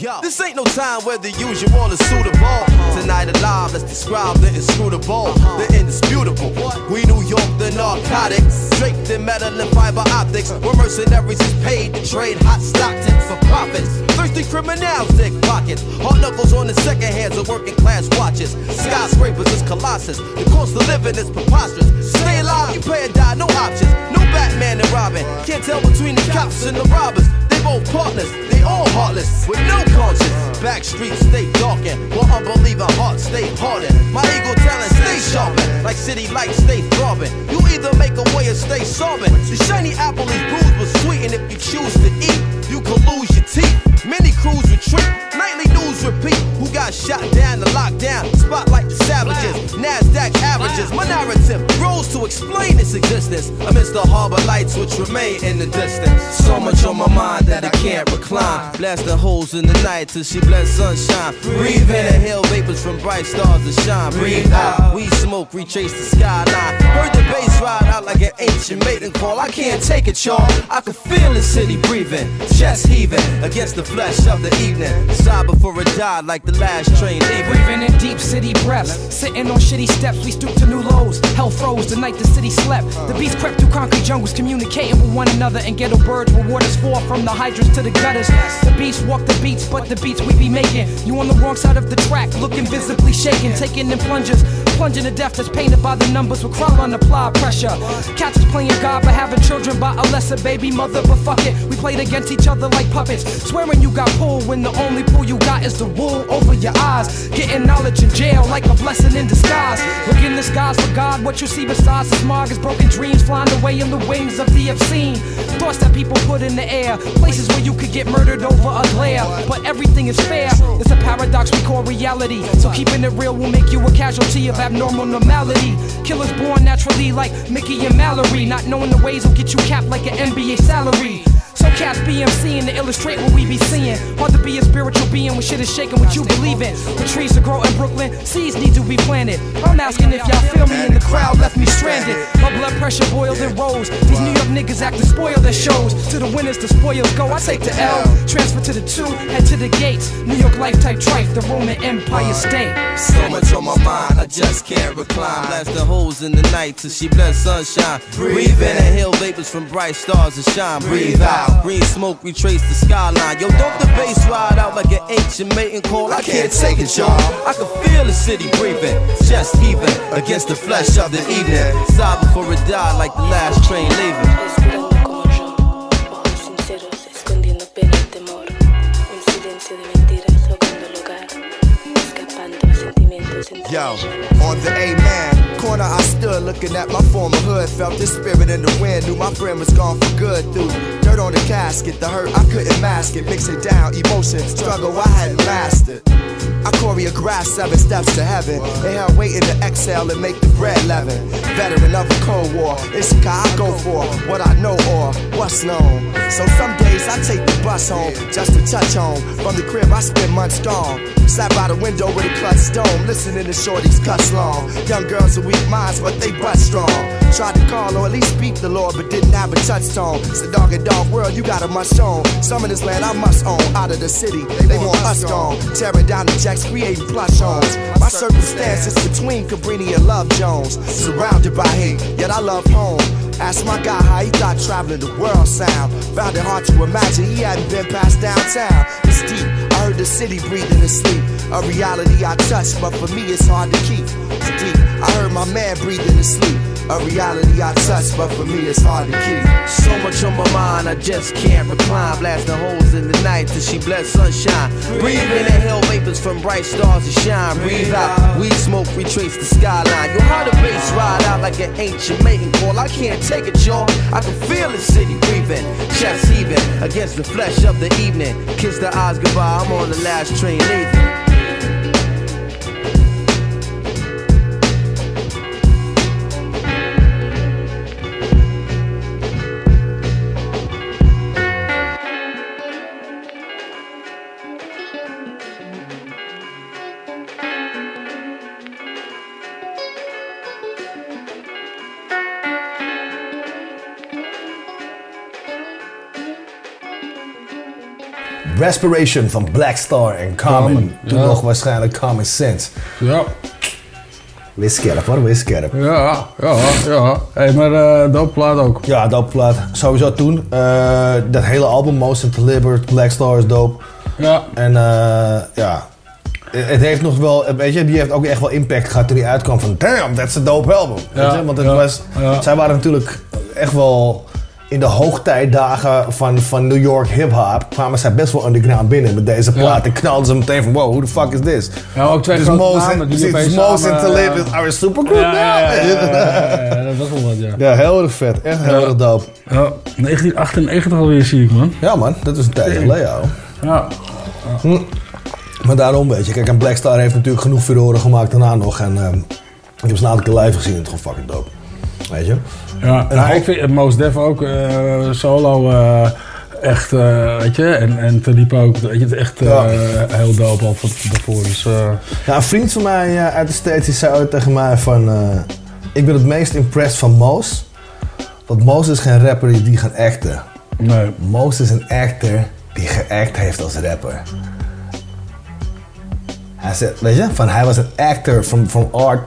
Yo, this ain't no time where the usual is suitable. Tonight alive, let's describe the inscrutable, the indisputable. We New York, the narcotics, draped in metal and fiber optics. Where mercenaries is paid to trade hot stock tips for profits. Thirsty criminals dick pockets. Hard knuckles on the second hands of working class watches. Skyscrapers is colossus. The cost of living is preposterous. Stay alive, you pay or die, no options. No Batman and Robin. Can't tell between the cops and the robbers. They both partners, they all heartless, with no conscience. Back streets stay darkened, while unbelieving hearts stay hardened. My ego talent stay sharpened, like city lights stay throbbing. You either make a way or stay sobbing. The shiny apple is bruised but sweet, and if you choose to eat, you can lose your teeth. Many crews retreat, nightly news repeat. Who got shot down the lockdown? Spotlight the savages, NASDAQ averages. My narrative grows to explain its existence amidst the harbor lights which remain in the distance. So much on my mind that I can't recline. Blast the holes in the night till she blends sunshine. Breathe in, inhale vapors from bright stars to shine. Breathe out, we smoke, retrace the skyline. Heard the bass ride out like an ancient mating call. I can't take it, y'all. I can feel the city breathing, chest heaving against the flesh of the evening. Sigh before it died like the last train leaving. Breathing in deep city breaths. Sitting on shitty steps, we stoop to new lows. Hell froze the night the city slept. The beast crept through concrete jungles, communicating with one another. And ghetto birds reward us for from the hydrants to the gutters. The beast walk the beats, but the beats we be making. You on the wrong side of the track, looking visibly shaken. Taking in plungers, plunging to death that's painted by the numbers with crawl on apply pressure. Cats is playing God, but having children by a lesser baby mother. But fuck it, we played against each other like puppets. Swearing you got pulled when the only pull you got is the wool over your eyes. Getting knowledge in jail like a blessing in disguise. Look in the skies for God, what you see besides the smog is broken dreams flying away in the wings of the obscene. Thoughts that people put in the air, places where you could get murdered over a glare. But everything is fair, it's a paradox we call reality. So keeping it real will make you a casualty of abnormal normality. Killers born naturally like Mickey and Mallory, not knowing the ways will get you capped like an NBA salary. Cats BMCing to illustrate what we be seeing. Hard to be a spiritual being when shit is shaking what you believe in. For trees to grow in Brooklyn, seeds need to be planted. I'm asking if y'all feel me and the crowd left me stranded. My blood pressure boiled and rose. These New York niggas acting spoiled their shows. To the winners, the spoils go. I take the L, transfer to the two, head to the gates. New York life type trife, the Roman Empire state. So much on my mind, I just can't recline. Blasting holes in the night till she bless sunshine. Breathe in, the inhale vapors from bright stars to shine. Breathe out, green smoke retrace the skyline. Yo, don't the bass ride out like an ancient mating call? I can't take it, y'all. I can feel the city breathing, chest heaving against the flesh of the evening. Sigh before it died like the last train leaving. Ojos sinceros, escondiendo pena y temor. Un silencio de mentiras ahogando el hogar. Escapando sentimientos en Yo, on the A-man corner, I stood looking at my former hood. Felt the spirit in the wind, knew my friend was gone for good. Through dirt on the casket, the hurt I couldn't mask it. Mix it down, emotion, struggle I hadn't mastered. I choreographed seven steps to heaven. Inhale, waiting to exhale and make the bread leaven. Veteran of a cold war, it's a guy I go for what I know or what's known. So some days I take the bus home just to touch home. From the crib, I spend months gone. Sat by the window with a clutch stone, listening to shorties cuss long. Young girls with weak minds, but they butt strong. Tried to call or at least speak the Lord, but didn't have a touchstone. It's a dog and dog world, you got a must own. Some of this land I must own. Out of the city, they want us gone. Tearing down the jacks, creating plush homes. My circumstances between Cabrini and Love Jones. Surrounded by hate, yet I love home. Asked my guy how he thought traveling the world sound. Found it hard to imagine he hadn't been past downtown. It's deep. I heard the city breathing in sleep. A reality I touch, but for me it's hard to keep. It's deep. I heard my man breathing in sleep. A reality I touch, but for me it's hard to keep. So much on my mind, I just can't recline. Blasting holes in the night till she bless sunshine. Breathe in, inhale vapors from bright stars to shine. Breathe out, weed smoke retrace the skyline. Yo, how the bass ride out like an ancient mating call. I can't take it, y'all. I can feel the city breathing, chest heaving against the flesh of the evening. Kiss the eyes goodbye, I'm on the last train leaving. Respiration van Black Star en Common. Toen ja. nog waarschijnlijk Common Sense. Ja. Wees scherp hoor, wees scherp. Ja, ja, ja. Hey, maar eh dope plaat ook. Ja, dope plaat. Sowieso toen. Eh, dat hele album, Most and Deliberate, Black Star is dope. Ja. En eh, ja, het heeft nog wel, weet je, die heeft ook echt wel impact gehad toen die uitkwam van damn, that's a dope album. Ja? Want het ja, was, ja. zij waren natuurlijk echt wel in de hoogtijdagen van, van New York hip-hop kwamen zij best wel underground binnen met deze plaat. En knalden ze meteen van wow, who the fuck is this? Ja, ook twee Dus grote Most namen die precies, eh, is our supergroup ja, ja, dat was wel wat, ja. Ja, heel erg vet. Echt heel erg dope. Ja, 1998 alweer zie ik, man. Ja man, dat is een tijdje geleden. Ja. Hm. Maar daarom weet je, kijk, en Blackstar heeft natuurlijk genoeg furoren gemaakt daarna nog. En ehm, ik heb ze een aantal keer live gezien, het is gewoon fucking dope. Weet je? Ja, En nou, ik vind Mos Def ook eh, solo eh, echt, eh, weet je, en, en Tadipa ook, weet je, het is echt Ja. heel dope al van daarvoor. Dus, Ja, een vriend van mij uit de States die zei ooit tegen mij van... ik ben het meest impressed van Moos. Want Moos is geen rapper die, die gaat acten. Nee. Moos is een actor die geact heeft als rapper. Hij zei, weet je, van hij was een actor van, van art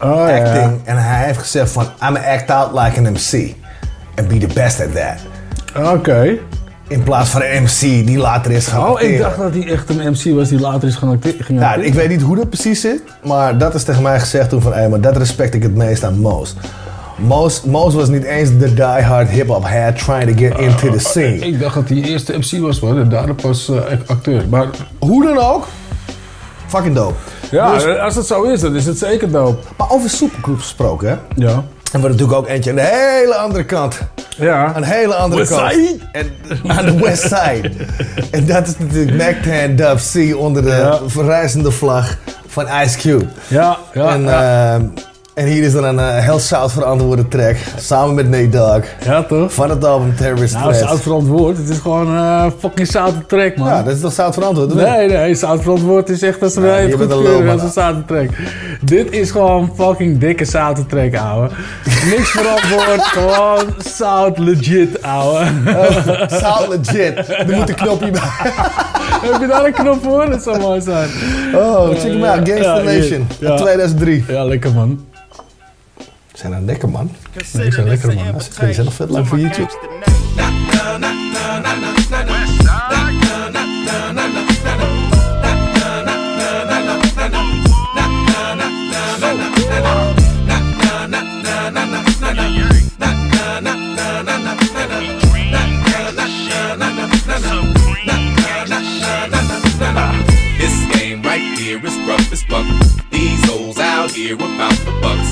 Oh, acting. En hij heeft gezegd van, I'm act out like an MC. And be the best at that. Oké. In plaats van een MC die later is gaan Oh, ik dacht dat hij echt een MC was die later is gaan Ja, acteren. ik weet niet hoe dat precies zit, maar dat is tegen mij gezegd toen van, hé, maar dat respect ik het meest aan Moos. Moos, Moos was niet eens de diehard hip-hop head trying to get into the scene. Ik dacht dat hij eerst de MC was, hoor, en daarna pas eh, acteur. Maar Hoe dan ook, fucking dope. Ja, Dus- als het zo is, dan is het zeker dope. maar over supergroeps gesproken, hè? Ja. En we natuurlijk ook eentje aan de hele andere kant. Ja. Een hele andere West kant. Side. En, aan de West Side. en dat is natuurlijk Mac 10 Dub C onder de Ja. verrijzende vlag van Ice Cube. Ja, ja. en, ja. ehm, en hier is dan een eh, heel zout verantwoorde track. Samen met Nate Dogg. Ja, toch? Van het album Terrorist Nou, Threat. zout verantwoord. Het is gewoon eh fucking zoute track, man. Ja, dat is toch zout verantwoord? Nee, nee, zout verantwoord is echt je bent een goedkeuren als een zoute track. Dit is gewoon fucking dikke zoute track, ouwe. Niks verantwoord, gewoon zout legit, ouwe. Zout legit. Er moet een knopje bij. Heb je daar een knop voor? Dat zou mooi zijn. Oh, check hem out. Hier. Nation. Ja. Uit 2003. Ja, lekker man. Zijn nou lekker, man? Nee, die zijn lekker, man. Die zijn nog vet leuk voor YouTube. This game right here is rough as fuck. These hoes out here about the bucks.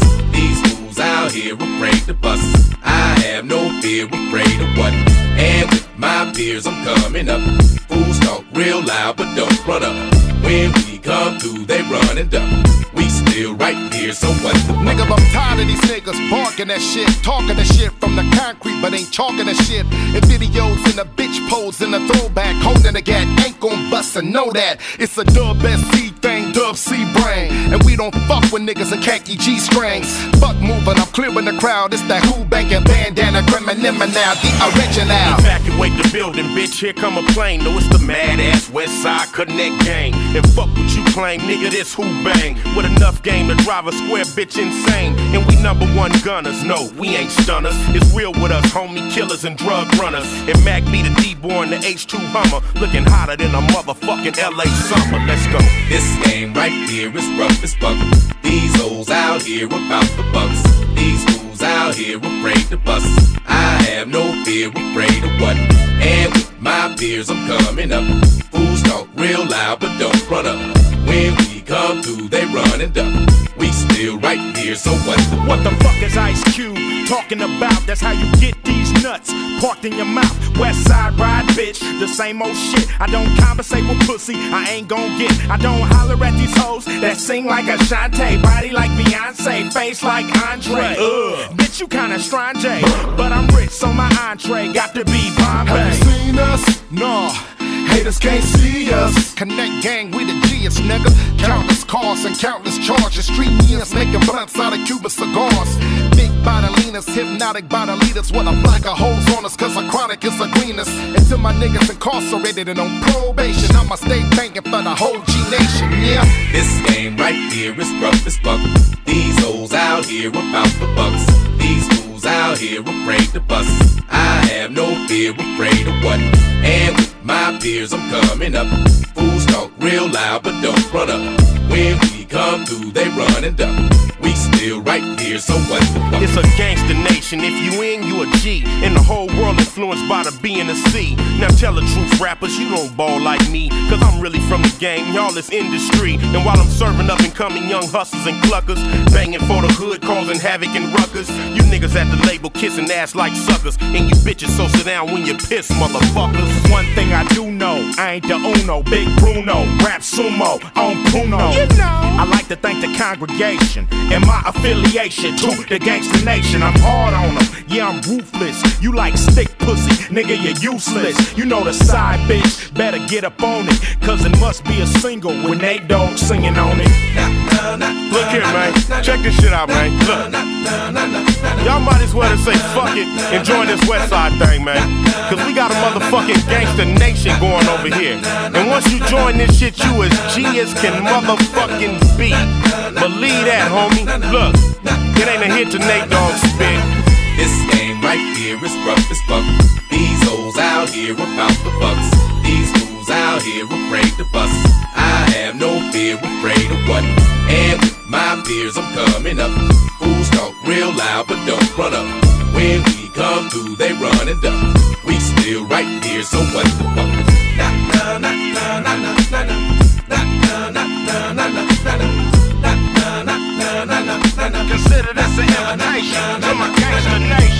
Here afraid to bust. I have no fear, afraid of what? And with my peers, I'm coming up. Fools talk real loud, but don't run up. When we come through, they run and duck. We still right here, so what the fuck? Nigga, I'm tired of these niggas barking that shit, talking that shit from the concrete, but ain't talking that shit. In videos in the bitch pose in the throwback, holding the gat, ain't gon' bust and know that. It's a dub SC thing, dub C brain. And we don't fuck with niggas in khaki G strings. Fuck moving, I'm clearing the crowd. It's that who banking bandana, criminal now, the original. Evacuate the building, bitch. Here come a plane. No, it's the mad ass West Side Connect gang. And fuck what you claim, nigga. This who bang with enough game to drive a square bitch insane. And we number one gunners. No, we ain't stunners. It's real with us, homie killers and drug runners. And Mack be the D-boy in the H2 Hummer, looking hotter than a motherfucking LA summer. Let's go. This game right here is rough as fuck. These hoes out here about the bucks. These fools out here afraid to bust. I have no fear, afraid of what? And my peers, I'm coming up. Fools talk real loud, but don't run up. When come through, they run and duck. We still right here, so what the What the fuck is Ice Cube talking about? That's how you get these nuts parked in your mouth. West side ride, bitch. The same old shit. I don't conversate with pussy. I ain't gon' get. I don't holler at these hoes that sing like a Ashanti, body like Beyonce, face like Andre. Ugh, uh, bitch, you kinda strange, eh? but I'm rich, so my entree got to be Bombay. Have you seen us? No. Haters can't see us. Connect gang, we the G's, nigga. Countless cars and countless charges. Street means making blunts out of Cuban cigars. Big bodilinas, hypnotic body leaders. With a black of holes on us, cause our chronic is a greenest. Until my niggas incarcerated and on probation, I'ma stay banging for the whole G Nation, yeah. This game right here is rough as fuck. These hoes out here about the bucks. These fools out here afraid to bust. I have no fear, afraid of what? And with my peers, I'm coming up. Fools talk real loud, but don't run up. When we come through, they run and duck. We still right here, so what the fuck? It's a gangster nation. If you in, you a G. and the whole world influenced by the B and the C. Now tell the truth, rappers, you don't ball like me, cause I'm really from the game, y'all is industry. And while I'm serving up and coming young hustlers and cluckers, banging for the hood, causing havoc and ruckus, you niggas at the label kissing ass like suckers, and you bitches so sit down when you piss, motherfuckers. One thing I do know, I ain't the Uno, Big Bruno, rap sumo on Puno. You know. I like to thank the congregation and my affiliation to the gangster nation. I'm hard on them, yeah, I'm ruthless. You like stick pussy, nigga, you're useless. You know the side bitch, better get up on it, cause it must be a single with Nate Dogg singing on it. Look here, man. Check this shit out, man. Look. Y'all might as well just say fuck it and join this West Side thing, man. Cause we got a motherfucking gangster nation going over here. And once you join this shit, you as G as can motherfucking be. Believe that, homie. Look, it ain't a hit to Nate Dogg spit. This game right here is rough as fuck. These hoes out here about the bucks. These fools out here afraid to bust. I have no fear, afraid of what? And with my peers, I'm coming up. Fools talk real loud, but don't run up. When we come through, they run and duck. We still right here, so what the fuck? Nah, nah, nah, nah, nah, nah, nah, nah. Nah, nah, nah, nah, nah, nah, nah. Consider this an invitation to my gangster nation.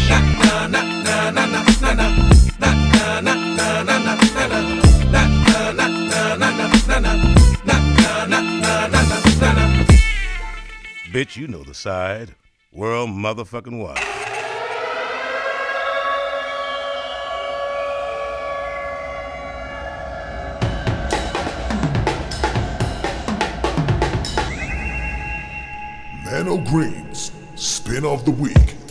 Bitch, you know the side. World motherfucking wide. Mano Greens, spin of the week.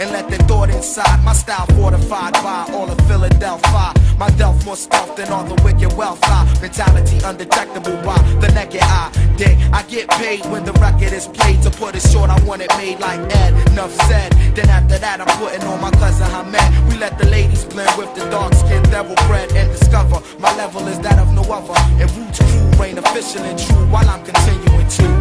And let the thought inside. My style fortified by all of Philadelphia. My delf more stealth than all the wicked wealth. I mentality undetectable by the naked eye. Dig, I get paid when the record is played. To put it short, I want it made like Ed. Enough said. Then after that, I'm putting on my cousin Hamed. We let the ladies blend with the dark skin devil bread and discover my level is that of no other. And Roots crew reign official and true while I'm continuing to.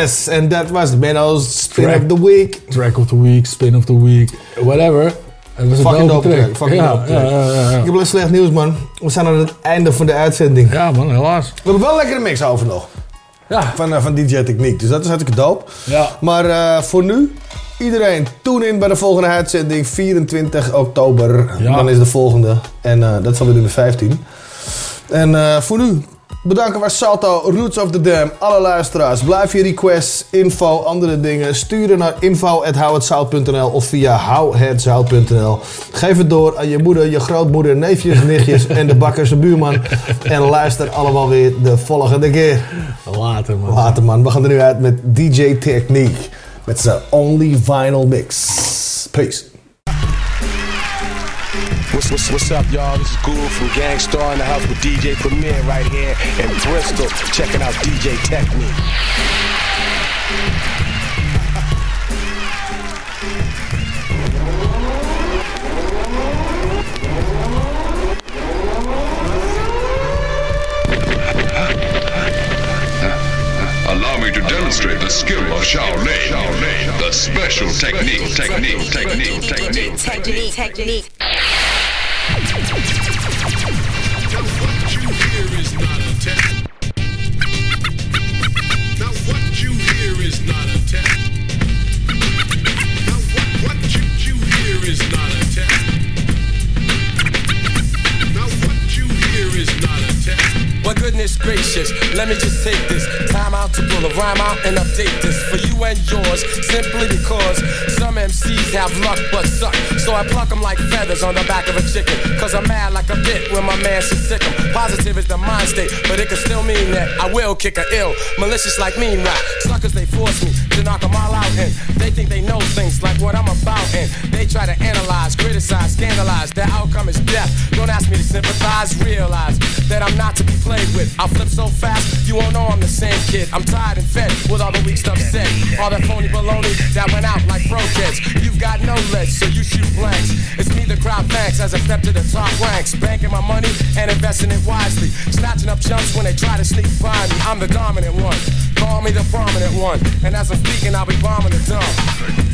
Yes, and that was Benno's Spin Track. of the Week. Track of the week, spin of the week, whatever. Het was Fucking dope dope track. track. Fucking ja, dope track. ja, ja, ja, ja. Ik heb wel slecht nieuws, man. We zijn aan het einde van de uitzending. Ja, man, helaas. We hebben wel een lekkere mix over nog. Ja. Van, eh, van DJ Techniek. Dus dat is hartstikke dope. Ja. Maar eh, voor nu, iedereen tune in bij de volgende uitzending. 24 oktober. Ja. Dan is de volgende. En eh, dat zal weer in de 15. En eh, voor nu bedanken wij Salto, Roots of the Dam, alle luisteraars. Blijf je requests, info, andere dingen sturen naar info.houhetzout.nl of via houhetzout.nl. Geef het door aan je moeder, je grootmoeder, neefjes, nichtjes en de bakkers en buurman. En luister allemaal weer de volgende keer. Later, man. Later, man. We gaan er nu uit met DJ Technique. Met zijn Only Vinyl Mix. Peace. What's, what's, what's up, y'all? This is Guru from Gang Starr in the house with DJ Premier right here in Bristol. Checking out DJ Technique. Allow me to demonstrate the skill of Shaolin. Shaolin. The special technique, technique, technique, technique. Technique, technique. Goodness gracious, let me just take this time out to pull a rhyme out and update this for you and yours. Simply because some MCs have luck but suck. So I pluck them like feathers on the back of a chicken. Cause I'm mad like a bit when my man should sick 'em. Positive is the mind state, but it can still mean that I will kick a ill. Malicious like mean rap. Suckers, they force me to knock 'em all out. And they think they know things like what I'm about. And they try to analyze, criticize, scandalize. The outcome is death. Don't ask me to sympathize, realize that I'm not to be played with. I'll flip so fast, you won't know I'm the same kid. I'm tired and fed with all the weak stuff said. All that phony baloney that went out like pro. You've got no legs, so you shoot blanks. It's me the crowd thanks as I step to the top ranks. Banking my money and investing it wisely. Snatching up chumps when they try to sneak by me. I'm the dominant one. Call me the prominent one. And as I'm speaking, I'll be bombing the dumb.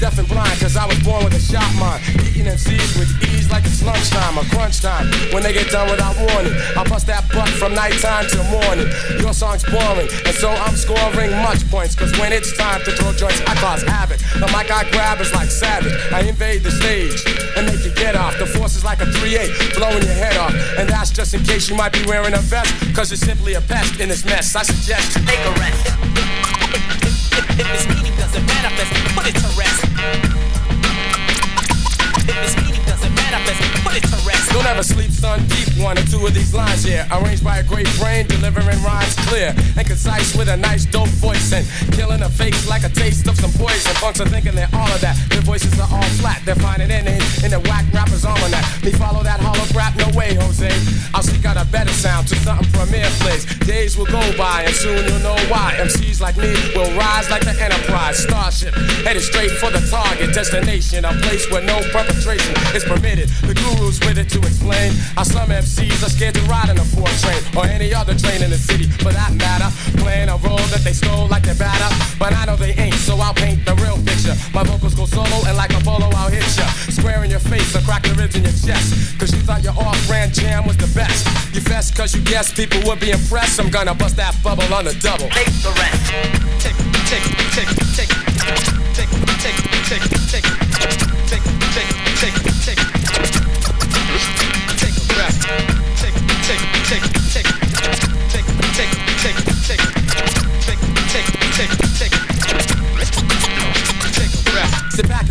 Deaf and blind, cause I was born with a shot mind. Eating MCs with ease like it's lunchtime. or crunch time. When they get done without warning, I bust that butt from nighttime till morning. Your song's boring, and so I'm scoring much points. Cause when it's time to throw joints, I cause havoc. The mic I grab is like savage. I invade the stage and make you get off. The force is like a 3-8, blowing your head off. And that's just in case you might be wearing a vest. Cause you're simply a pest in this mess. I suggest you take a rest. If this meaning doesn't manifest, put it to rest. If this meaning doesn't manifest, put it to rest. Don't ever sleep, son. Deep one or two of these lines here. Arranged by a great brain, delivering rhymes clear and concise with a nice dope voice. And killing a face like a taste of some poison. Punks are thinking they're all of that. Their voices are all flat. They're finding it in, in the whack rapper's almanac. Me follow that hollow crap? No way, Jose. I'll seek out a better sound to something premier plays. Days will go by and soon you'll know why. MCs like me will rise like the Enterprise Starship. Headed straight for the target destination. A place where no perpetration is permitted. The guru's with it to explain how some MCs are scared to ride in a four train or any other train in the city for that matter. Playing a role that they stole like they're batter. But I know they ain't, so I'll paint the real picture. My vocals go solo and like a bolo, I'll hit ya. Square in your face or crack the ribs in your chest. Cause you thought your off-brand jam was the best. You fess cause you guessed people would be impressed. I'm gonna bust that bubble on the double. Take the rest. Take, take, take, take, take, take, take, take, take, take, take, take,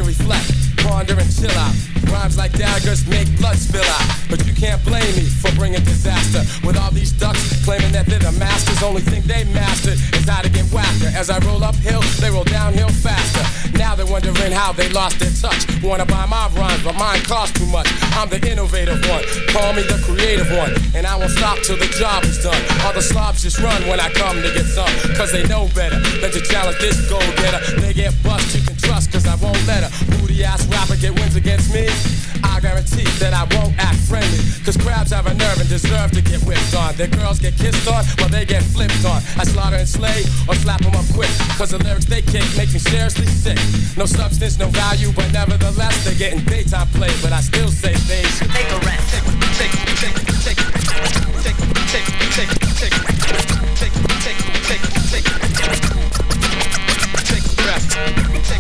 reflect, ponder and chill out. Rhymes like daggers make blood spill out. But you can't blame me for bringing disaster. With all these ducks claiming that they're the masters, only thing they mastered is how to get whacker. As I roll uphill, they roll downhill faster. Now they're wondering how they lost their touch. Wanna buy my rhymes, but mine cost too much. I'm the innovative one, call me the creative one. And I won't stop till the job is done. All the slobs just run when I come to get some. Cause they know better than to challenge this go getter. They get bust, you can trust, cause I won't let a booty ass rapper get wins against me. I guarantee that I won't act friendly. Cause crabs have a nerve and deserve to get whipped on. Their girls get kissed on while they get flipped on. I slaughter and slay or slap them up quick. Cause the lyrics they kick make me seriously sick. No substance, no value, but nevertheless they're getting daytime play. But I still say they should take a rest. Take, take, take, take, take, take, take, take, take, take, take, take, take. Take a breath. Take, take,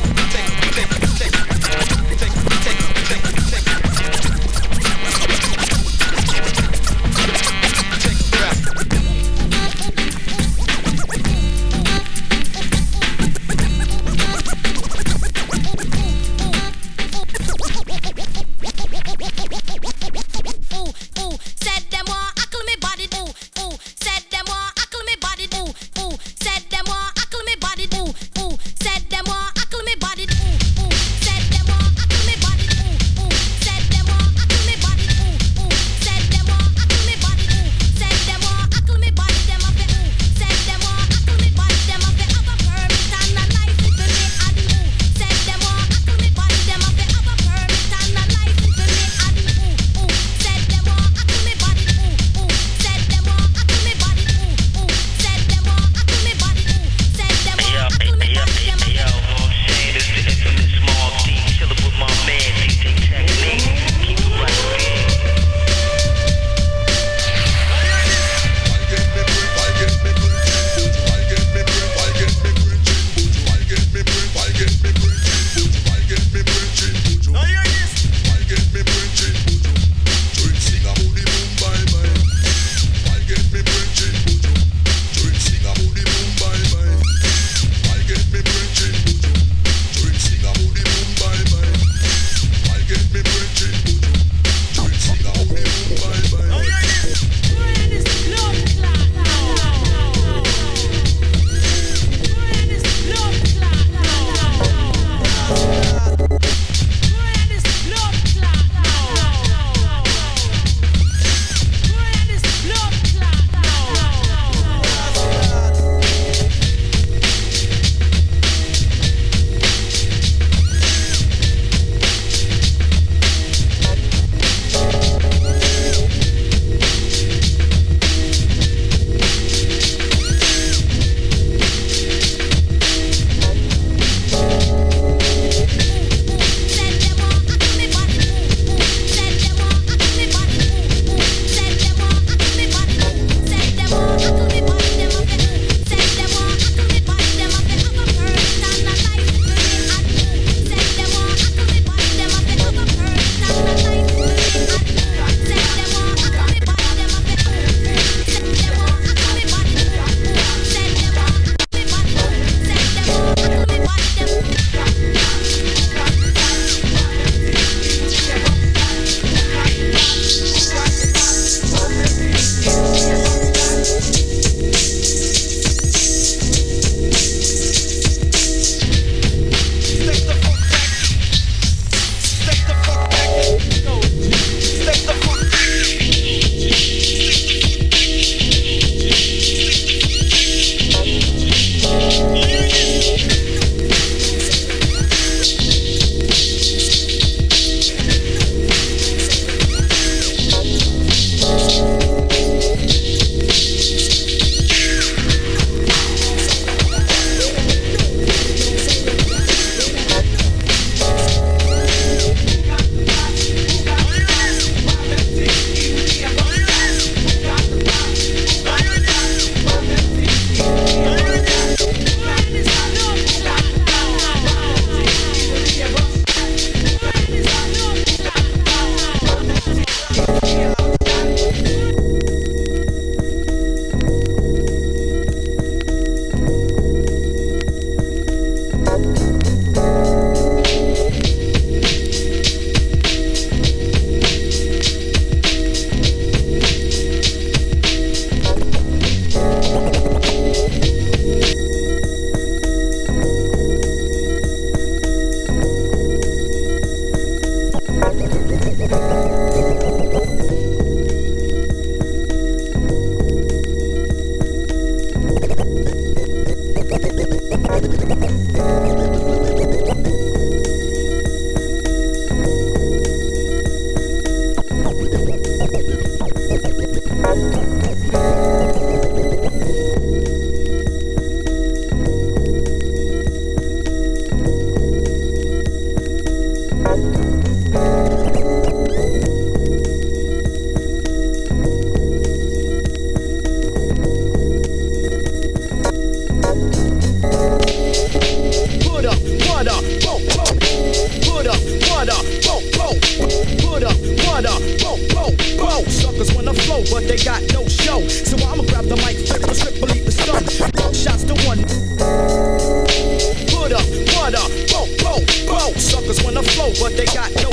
Wanna flow, but they got no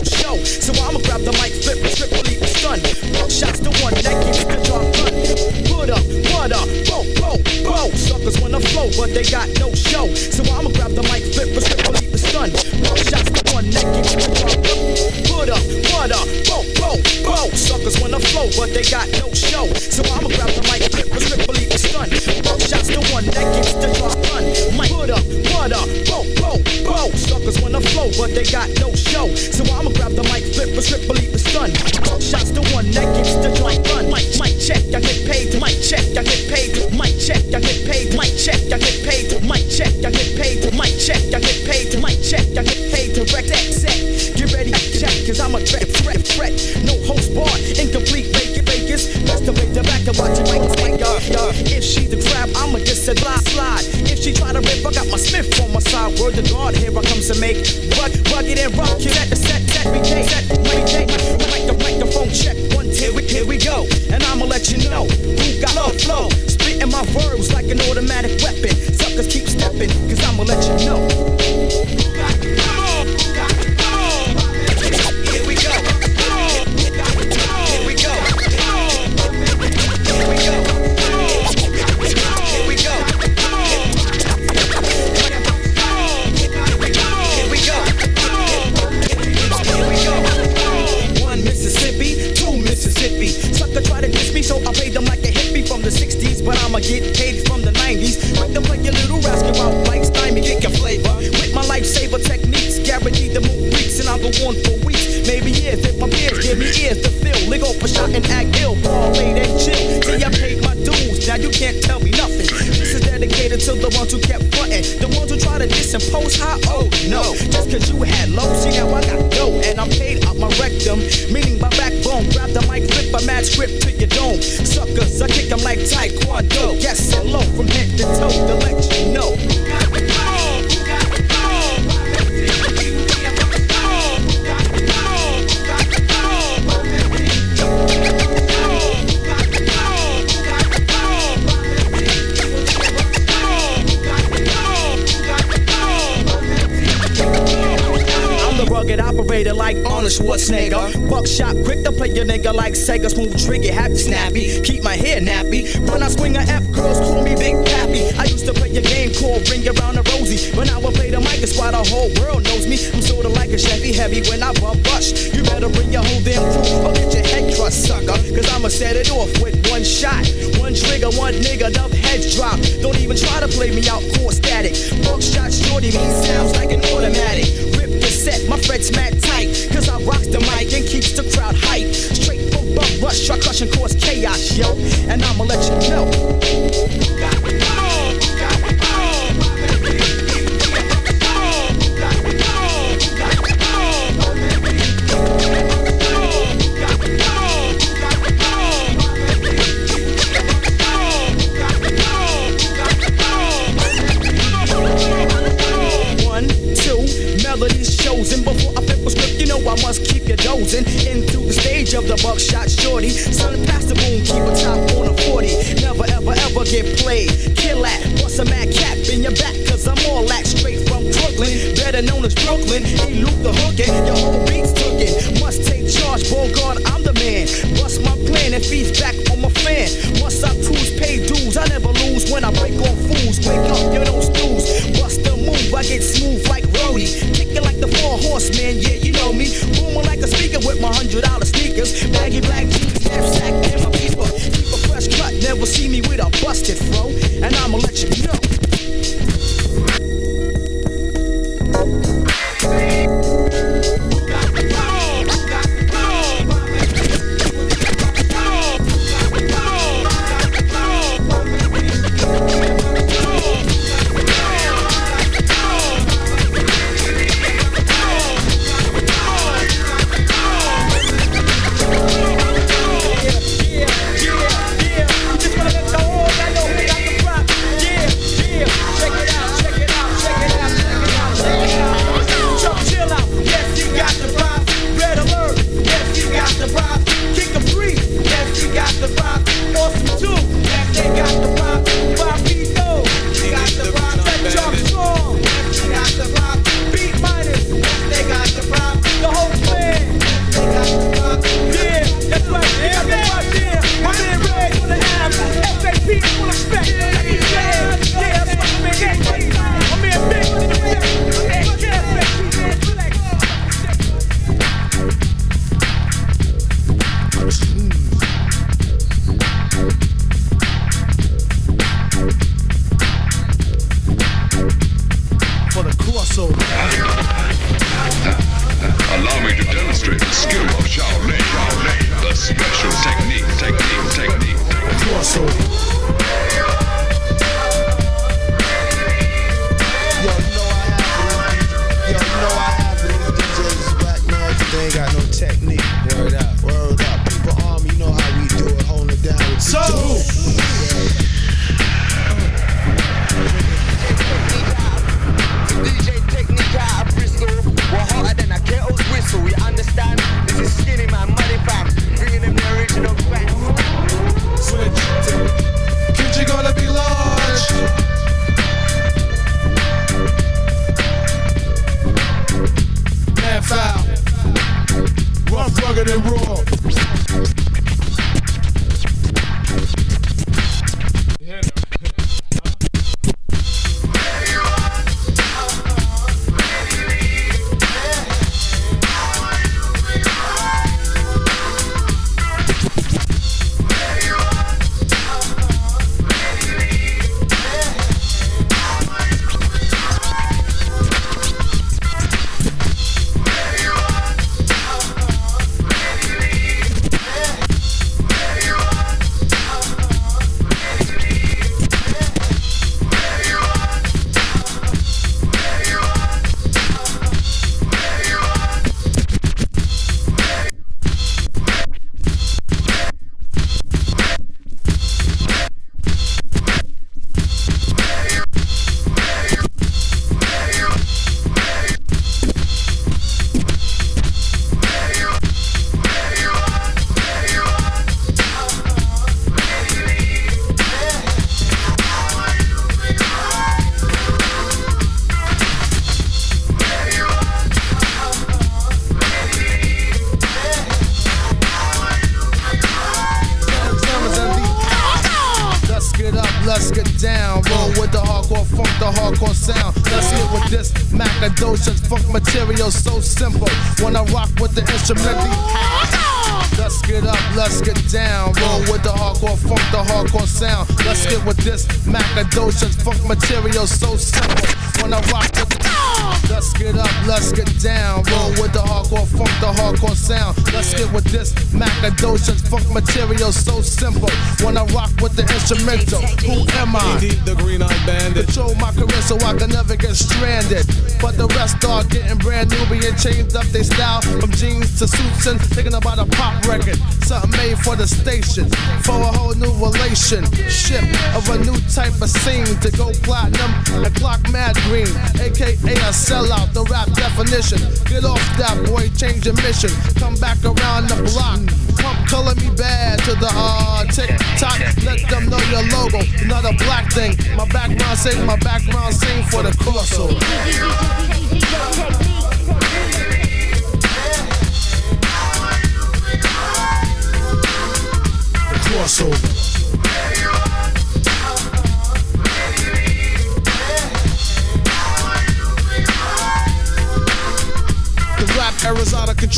and thinking about a pop record. Something made for the station, for a whole new relationship of a new type of scene to go platinum and clock mad green, aka a sellout. The rap definition. Get off that boy, change your mission. Come back around the block. Pump Color Me Badd to the uh tick tock. Let them know your logo, not a black thing. My background sing, my background sing for the crossover.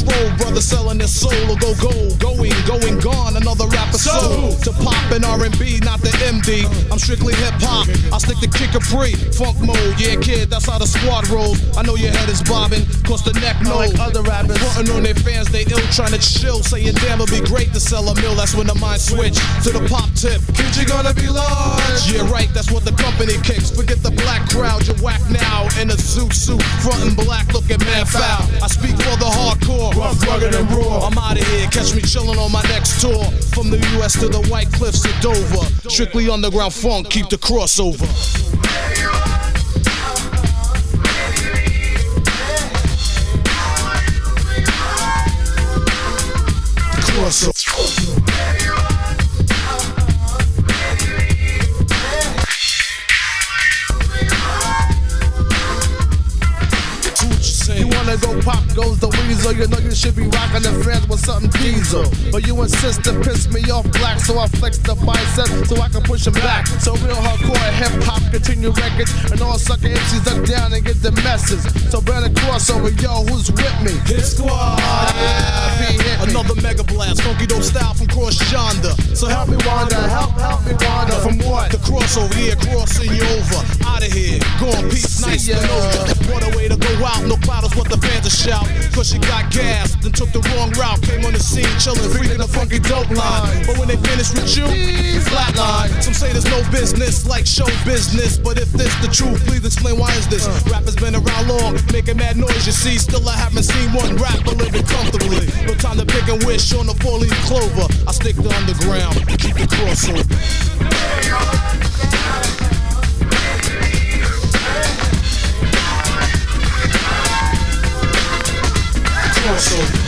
Era's out of control, brother selling their soul or go gold, going, going, gone. Another rapper soul to pop and R&B, not the MD. I'm strictly hip hop. I stick to kick a pre, funk mode. Yeah, kid, that's how the squad rolls. I know your head is bobbing, cause the neck know. Like other rappers, putting on their fans, they ill trying to chill, saying damn, it'd be great to sell a mill. That's when the mind switch to the pop tip. Kid, you gonna be large. Yeah, right. That's what the company kicks. Forget the black crowd, you're whack now in a zoot suit, front and black, looking mad foul. I speak for the hardcore, rough, rugged, and raw. I'm out of here, catch me chilling on my next tour. From the US to the White Cliffs of Dover. Strictly underground funk, keep the crossover. Russell. Weasel. You know you should be rocking the friends with something diesel. But you insist to piss me off black, so I flex the bicep so I can push them back. So real hardcore hip hop continue records, and all sucker MCs duck down and get the message. So a crossover, yo, who's with me? Hit squad. Yeah, be hit me. Another mega blast, funky dope style from cross yonder. So help me wander, help, help me wander. From What? The crossover, yeah, crossing you over. Out of here, gone, peace, nice See to ya. know ya. What a way to go out, no is what the fans are shout. Cause she got gas, then took the wrong route. Came on the scene, chillin', freaking the funky dope line. But when they finish with you, flatline. Some say there's no business like show business. But if this the truth, please explain why is this? Rappers been around long, making mad noise, you see. Still, I haven't seen one rapper living comfortably. No time to pick and wish on the four leaf clover. I stick to underground, keep the crossover. そう。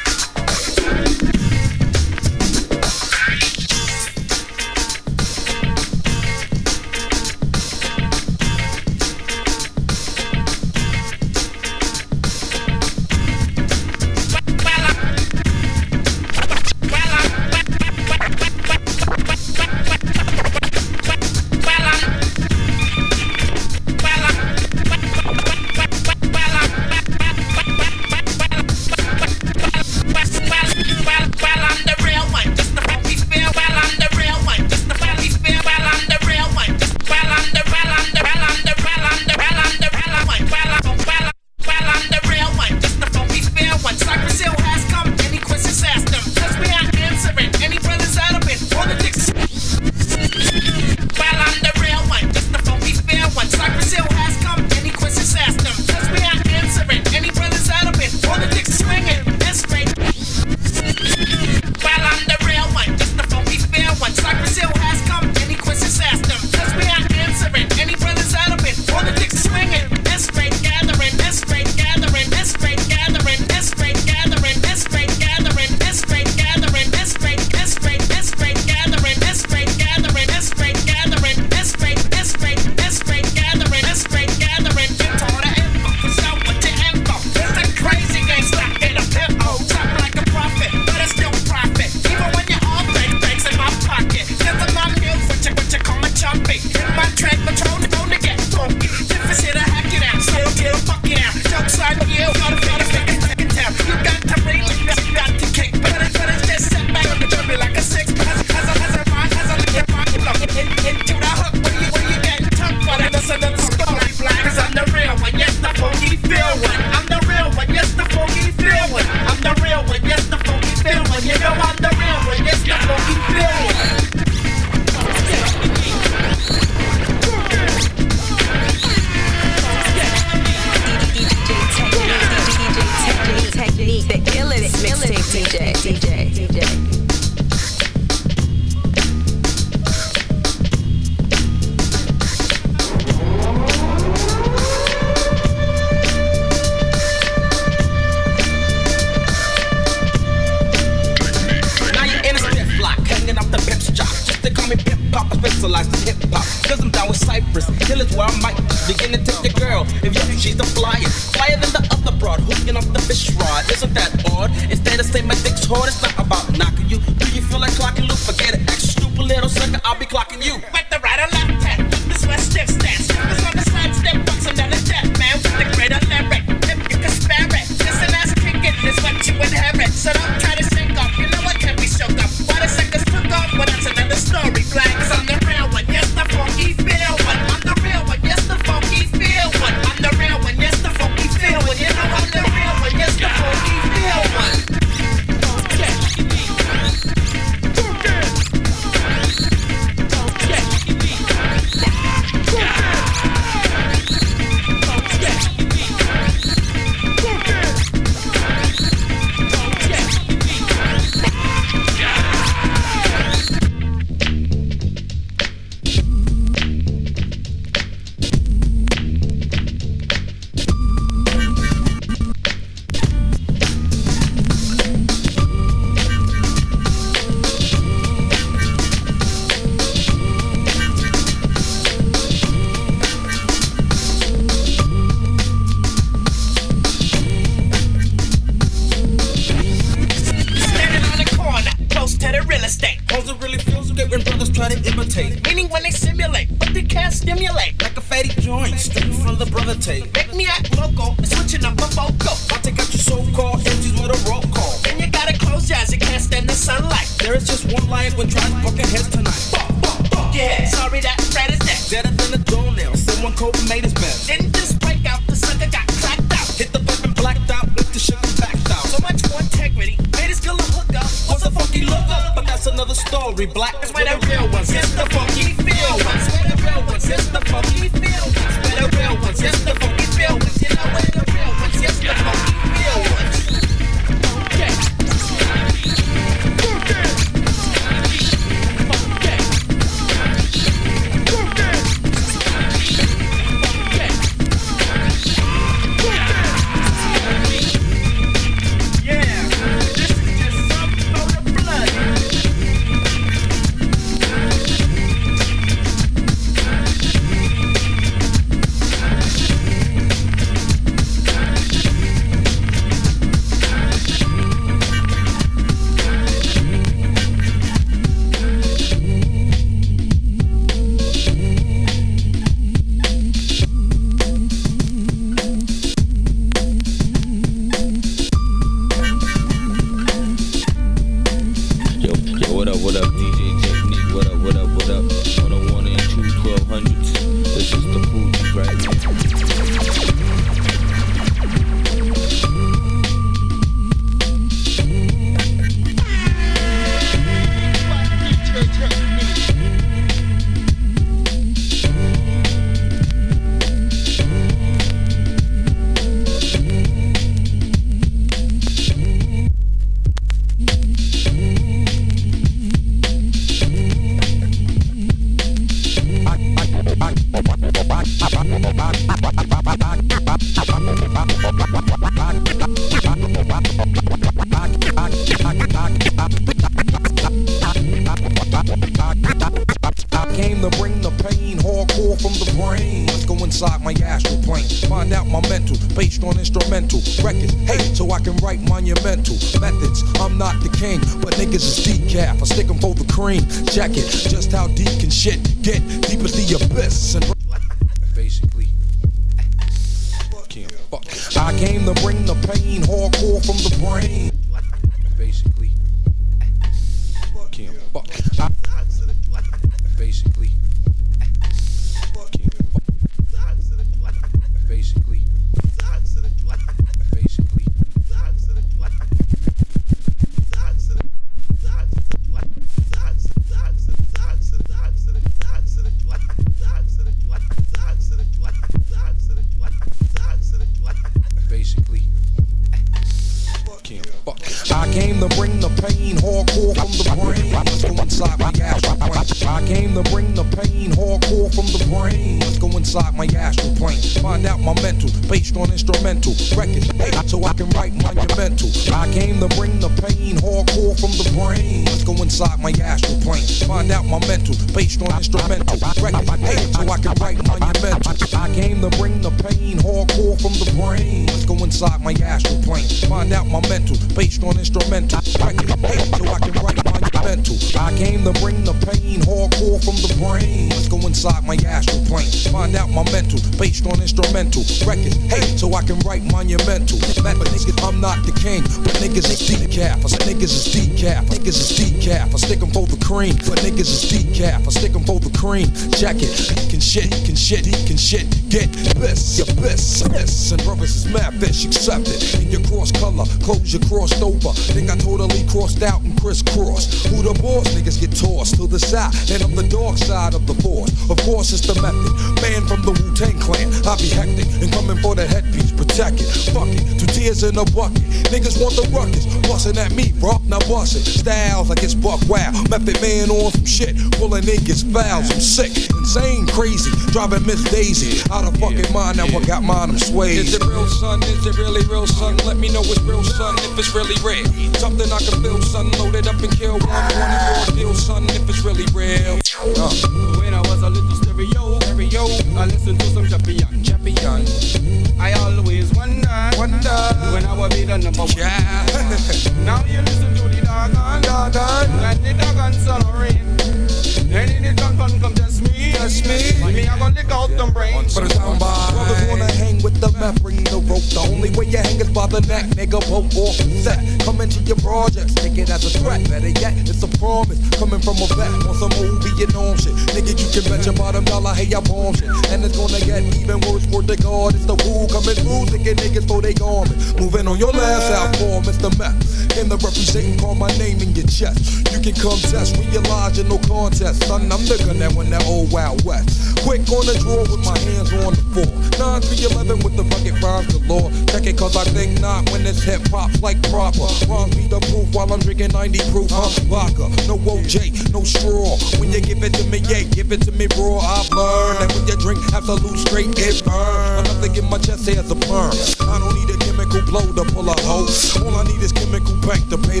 you crossed over. Think I totally crossed out and crisscrossed. Who the boss? Niggas get tossed to the side, and I'm the dark side of the force. Of course, it's the method. Man from the Wu Tang Clan, I be hectic and coming for the headpiece. Protect it, fuck it, two tears in a bucket. Niggas want the ruckus, bustin' at me, bro. Now bust it. Styles like it's buck wow. Method man on some shit, pulling niggas fouls. I'm sick, insane, crazy. Driving Miss Daisy out of fucking mind. Now I got mine, I'm swayed. Is it real, son? Is it really real, son? Let me know it's real, son, if it's really real. Something I can feel, son. Load it up and kill one. One of your deals, son, if it's really real. Uh. When I was a little stereo, stereo, I listened to some Japian, Japian. I always wonder, wonder when I would be the number one. Yeah. now you listen to the dog doggone, doggone, and the doggone sonorant. Any need gun gun come just me. Just me. Me, I'm gonna lick out them brains. But Brothers wanna hang with the map, bring the rope. The only way you hang is by the neck, nigga. Both off set. Come into your projects, take it as a threat. Better yet, it's a promise. Coming from a vet on some movie and on shit. Nigga, you can bet your bottom dollar, hey, I bomb shit. And it's gonna get even worse for the guard. It's the who coming music and niggas so they garment. Moving on your last out for the Meth. and the representing, call my name in your chest. You can come test, realize you no contest. Son, I'm the gun that when that old Wild West. Quick on the draw with my hands on the floor. 9 to 11 with the rugged rhymes galore. Check it cause I think not when it's hip hop's like proper. Rhymes be the proof while I'm drinking 90 proof. Huh? Vodka, no OJ, no straw. When you give it to me, yeah, give it to me raw. I've learned that when you drink Absolut straight, it burn. Enough to get my chest hair as a perm. I don't need a chemical blow to pull a hoe. All I need is chemical bank to pay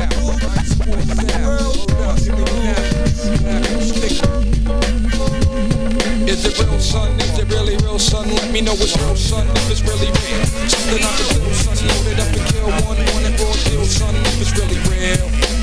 Is it real, son? Is it really real, son? Let me know it's real, son, if it's really real. Something I can feel, son. Load it up and kill one, one and raw deal, son, if it's really real.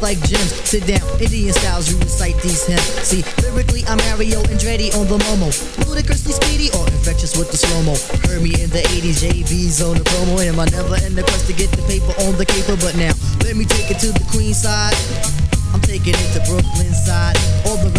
Like gems. Sit down, Indian styles, you recite these hymns. See, lyrically, I'm Mario Andretti on the Momo. Ludicrously speedy or infectious with the slow mo. Heard me in the 80s, JB's on the promo. Am I never in the quest to get the paper on the caper. But now, let me take it to the queen side. I'm taking it to Brooklyn side. All the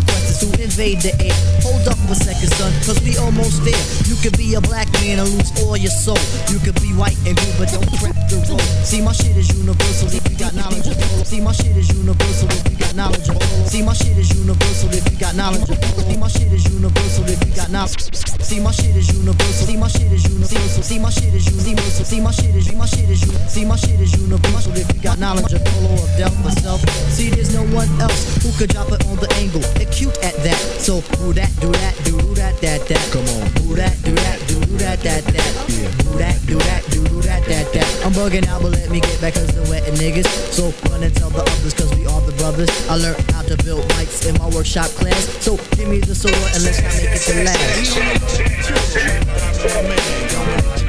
residential questions to invade the air. Hold up a second, son, cause we almost there. You could be a black man and lose all your soul. You could be white and blue, but don't crap the road. See, my shit is universal if you got knowledge of polo. See, my shit is universal if you got knowledge of polo. See, my shit is universal if you got knowledge of polo. See, my shit is universal if you got knowledge. See, my shit is universal. See, my shit is universal. See, my shit is universal. See, my shit is my shit is. See, my shit is universal if you got knowledge of polo or Delta self. See, there's no one else who could drop it on the angle. Acute at that. So who that, do that, do that, that, that. Come on. Who that, do that, do that, that, that. Do that, do that, do that, that, that. I'm bugging out, but let me get back cause the wetting niggas. So run and tell the others cause we are the brothers. I learned how to build mics in my workshop class. So give me the sword and let's not make it to Back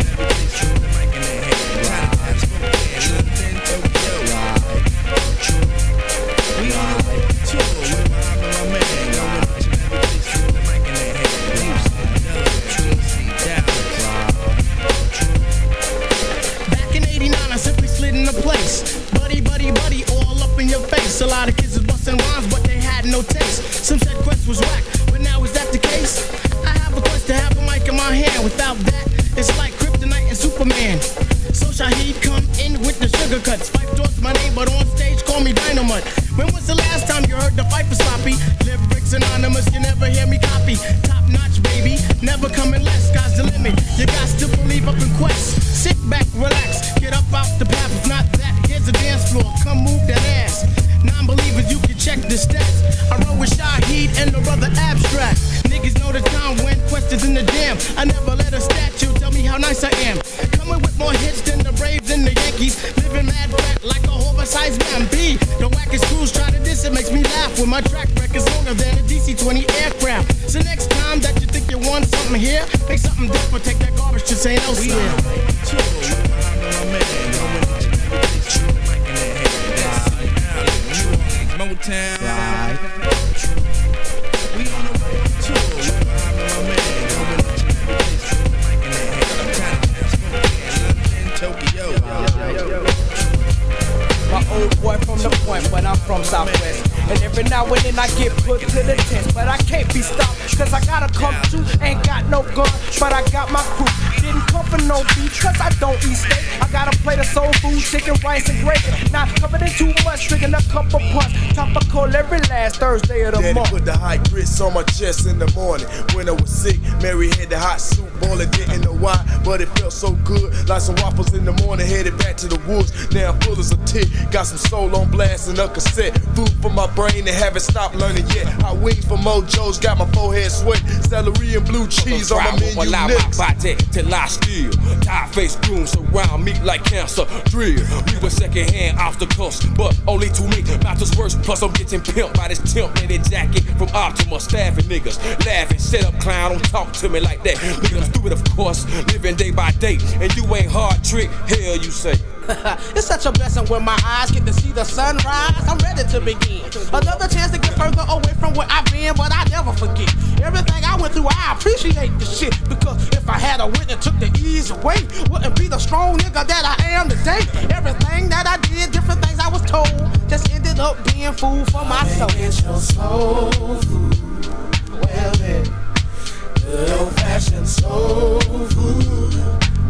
and a cassette. Food for my brain and haven't stopped learning yet. Hot wings for Mojo's, got my forehead sweat. Celery and blue cheese on my menu allow next. my body to lie still. Tie face grooms surround me like cancer. Drill. We were second hand off the coast, but only to me. Matters worse. Plus, I'm getting pimped by this temp knitted jacket from Optima. Staffing niggas. Laughing. Set up clown. Don't talk to me like that. Look at I'm stupid, of course. Living day by day. And you ain't hard trick. Hell, you say. it's such a blessing when my eyes get to see the sunrise. I'm ready to begin. Another chance to get further away from where I've been, but I never forget. Everything I went through, I appreciate the shit. Because if I had a wit and took the easy way, wouldn't be the strong nigga that I am today. Everything that I did, different things I was told, just ended up being food for my soul. Get your soul food. Well good old fashioned soul food.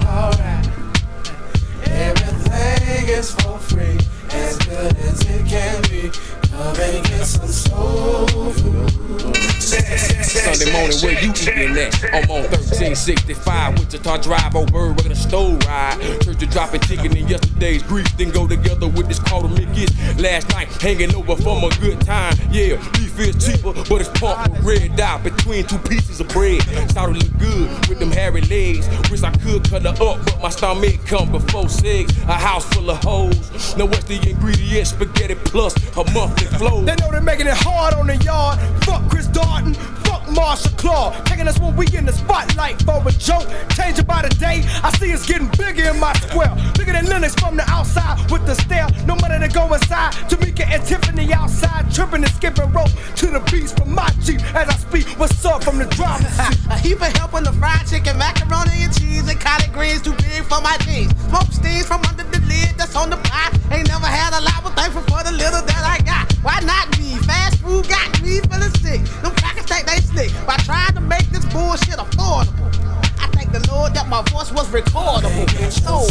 Alright. Everything is for free, as good as it can be. Sunday morning, where you eating at? I'm on 1365 Wichita Drive, oh bird, we're gonna stove ride. Church to dropping chicken in yesterday's grease, then go together with this quarter Mickey's. Last night, hanging over from a good time. Yeah, beef is cheaper, but it's pumped with red dot between two pieces of bread. Started look good with them hairy legs. Wish I could cut her up, but my stomach come before six. A house full of hoes. Now what's the ingredient? Spaghetti plus a monthly flow. They know they're making it hard on the yard. Fuck Chris Darton. Fuck Marshall Claw, taking us when we in the spotlight for a joke. Changing by the day, I see us getting bigger in my square. Bigger than Lenox from the outside with the stare. No money to go inside. Tamika and Tiffany outside, tripping and skipping rope to the beats from my Jeep as I speak. What's up from the drama? A heap of help on the fried chicken, macaroni and cheese, and collard greens too big for my jeans. Smoke steams from under the lid that's on the pot. Ain't never had a lot, but thankful for the little that I got. Why not me? Fast food got me feeling sick. Them crackers think they slick by trying to make this bullshit affordable. I thank the Lord that my voice was recordable. So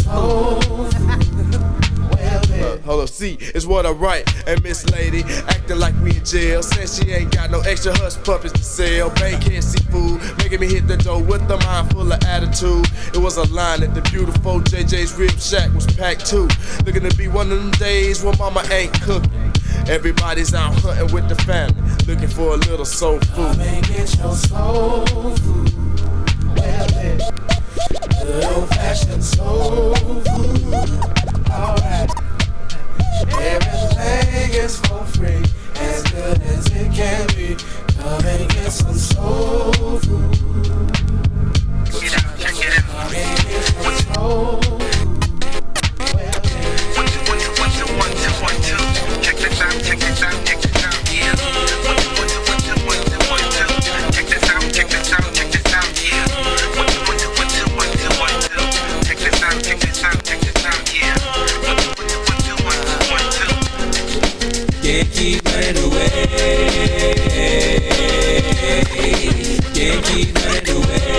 Uh, hold up, see, it's what I write. And Miss Lady acting like we in jail. Says she ain't got no extra hush puppies to sell. Bankhead seafood, making me hit the door with a mind full of attitude. It was a line that the beautiful JJ's Rib Shack was packed too. Looking to be one of them days when mama ain't cooking. Everybody's out hunting with the family, looking for a little soul food. Come and Get your soul food. Well, it's good old fashioned soul food. Alright. Everything is for free, as good as it can be. Come and get some soul food. Come and get some soul food. Can't keep running away. Can't keep running away.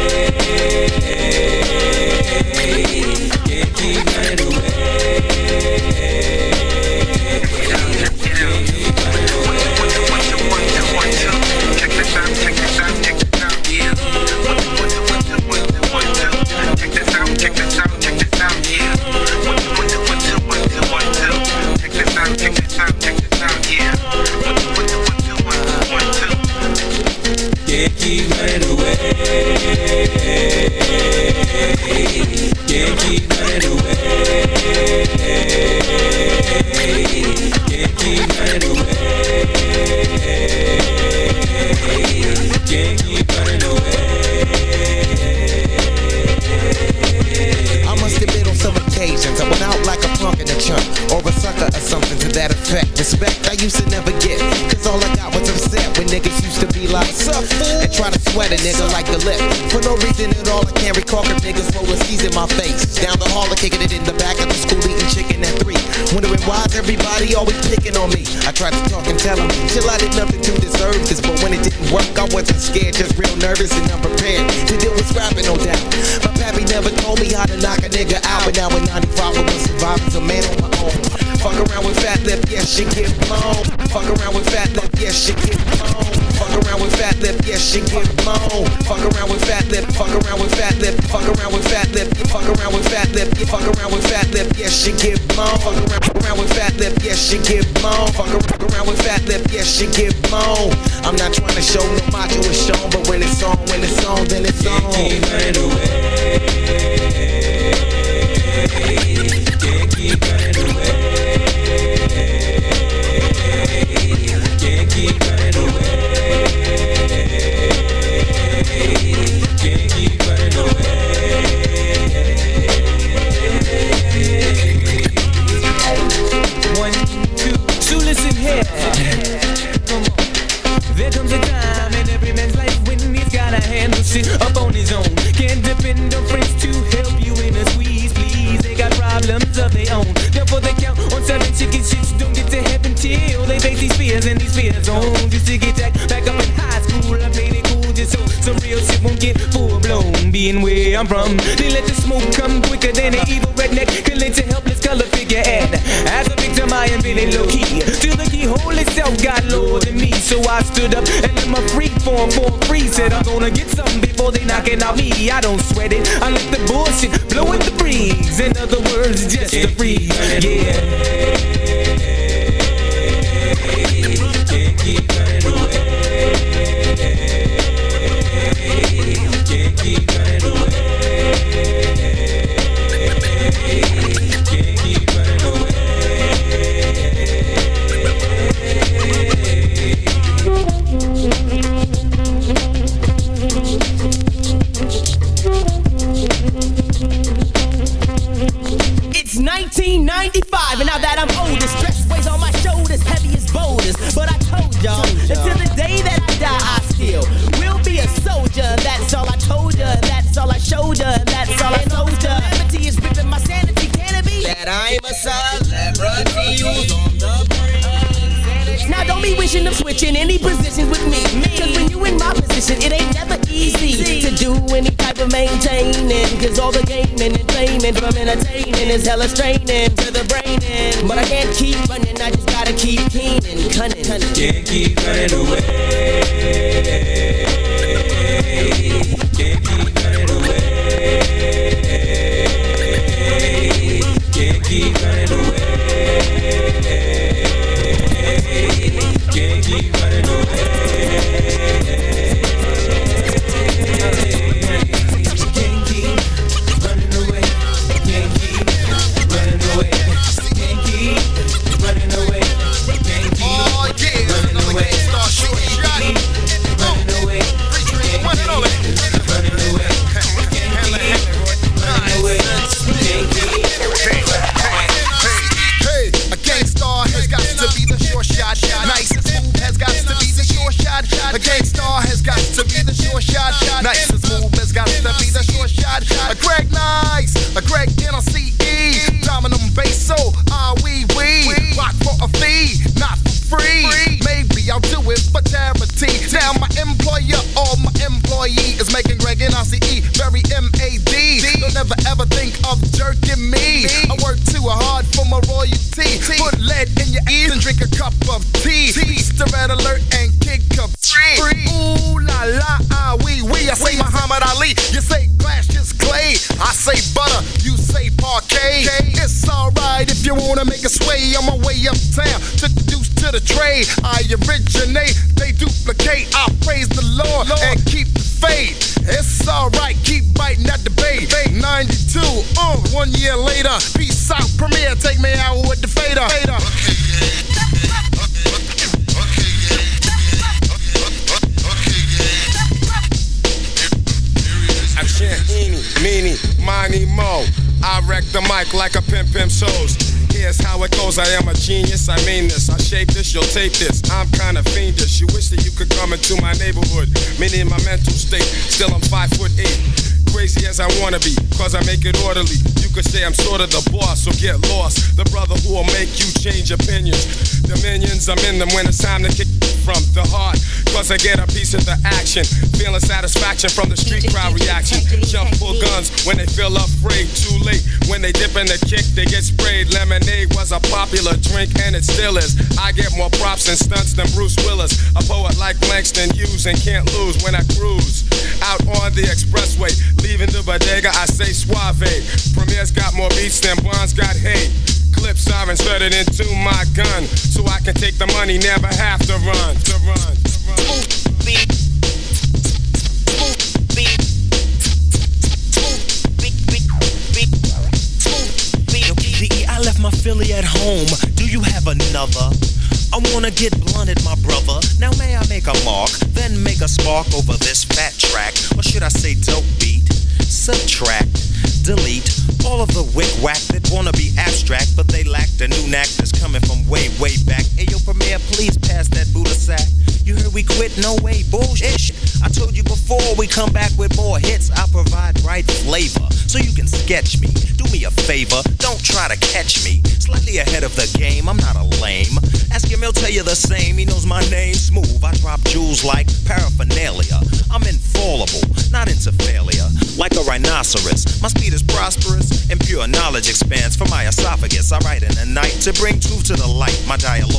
Can't keep running away. Can't keep running away. Can't keep running away. I must admit on some occasions I went out like a punk in a chunk Or a sucker or something to that effect Respect I used to never sweat a nigga like the lip. For no reason at all I can't recall cause niggas a C's in my face. Down the hall I kicking it in the back of the school eating chicken at three. Wondering why's everybody always picking on me? I tried to talk and tell them Chill I did nothing to deserve this. But when it didn't work I wasn't scared Just real nervous and unprepared To deal with rapping no doubt. My pappy never told me how to knock a nigga out But now in 95 I was surviving a man on my own. Fuck around with fat lip, yes, she get blown. Fuck around with fat lip, yes, she get blown around with fat lip, yes, she get blown. Fuck around with fat lip, fuck around with fat lip Fuck around with fat lip, fuck around with fat lip Fuck around with fat lip, yes, she get blown. Fuck around, with fat lip, yes, she get blown. Fuck around with fat lip, yes, she get blown. I'm not trying to show no macho is shown But when it's on, when it's on, then it's on. Can't keep running away. Can't keep running away. Face these fears on. Just to get back, back up in high school, I made it cool just so some real shit won't get full blown. Being where I'm from, they let the smoke come quicker than an evil redneck can let a helpless color figure. And as a victim, I am feeling low key. Till the keyhole itself got lower than me, so I stood up and let my freak form for free. Said I'm gonna get something before they knocking out me. I don't sweat it. I let the bullshit blow in the breeze. In other words, just a breeze. Yeah. Can't Be of switching any positions with me. Cause when you in my position, it ain't never easy to do any type of maintaining. Cause all the gaming and flaming from entertaining is hella straining to the brain. But I can't keep running, I just gotta keep keen and cunning. Can't keep running away. You'll tape this. I'm kind of fiendish. You wish that you could come into my neighborhood. Many in my mental state. Still I'm five foot eight. Crazy as I wanna be, cause I make it orderly. You could say I'm sort of the boss, so get lost. The brother who will make you change opinions. Dominions, I'm in them when it's time to kick from the heart. Cause I get a piece of the action. Feeling satisfaction from the street crowd reaction. Jump full guns when they feel afraid. Too late when they dip in the kick, they get sprayed. Lemonade was a popular drink and it still is. I get more props and stunts than Bruce Willis. A poet like Langston Hughes and can't lose when I cruise. Out on the expressway, leaving the bodega, I say suave. Premier's got more beats than Bonds got hate. Clips are inserted into my gun, so I can take the money, never have to run. To run. I wanna get blunted, my brother. Now may I make a mark, then make a spark over this fat track, or should I say dope beat? Subtract, delete all of the wick whack that wanna be abstract, but they lack the new knack that's coming from way, way back. Hey yo, Premier, please pass that Buddha sack. You heard we quit? No way, bullshit. I told you before we come back with more hits. I provide right flavor, so you can sketch me. Do me a favor, don't try to catch me. My dialogue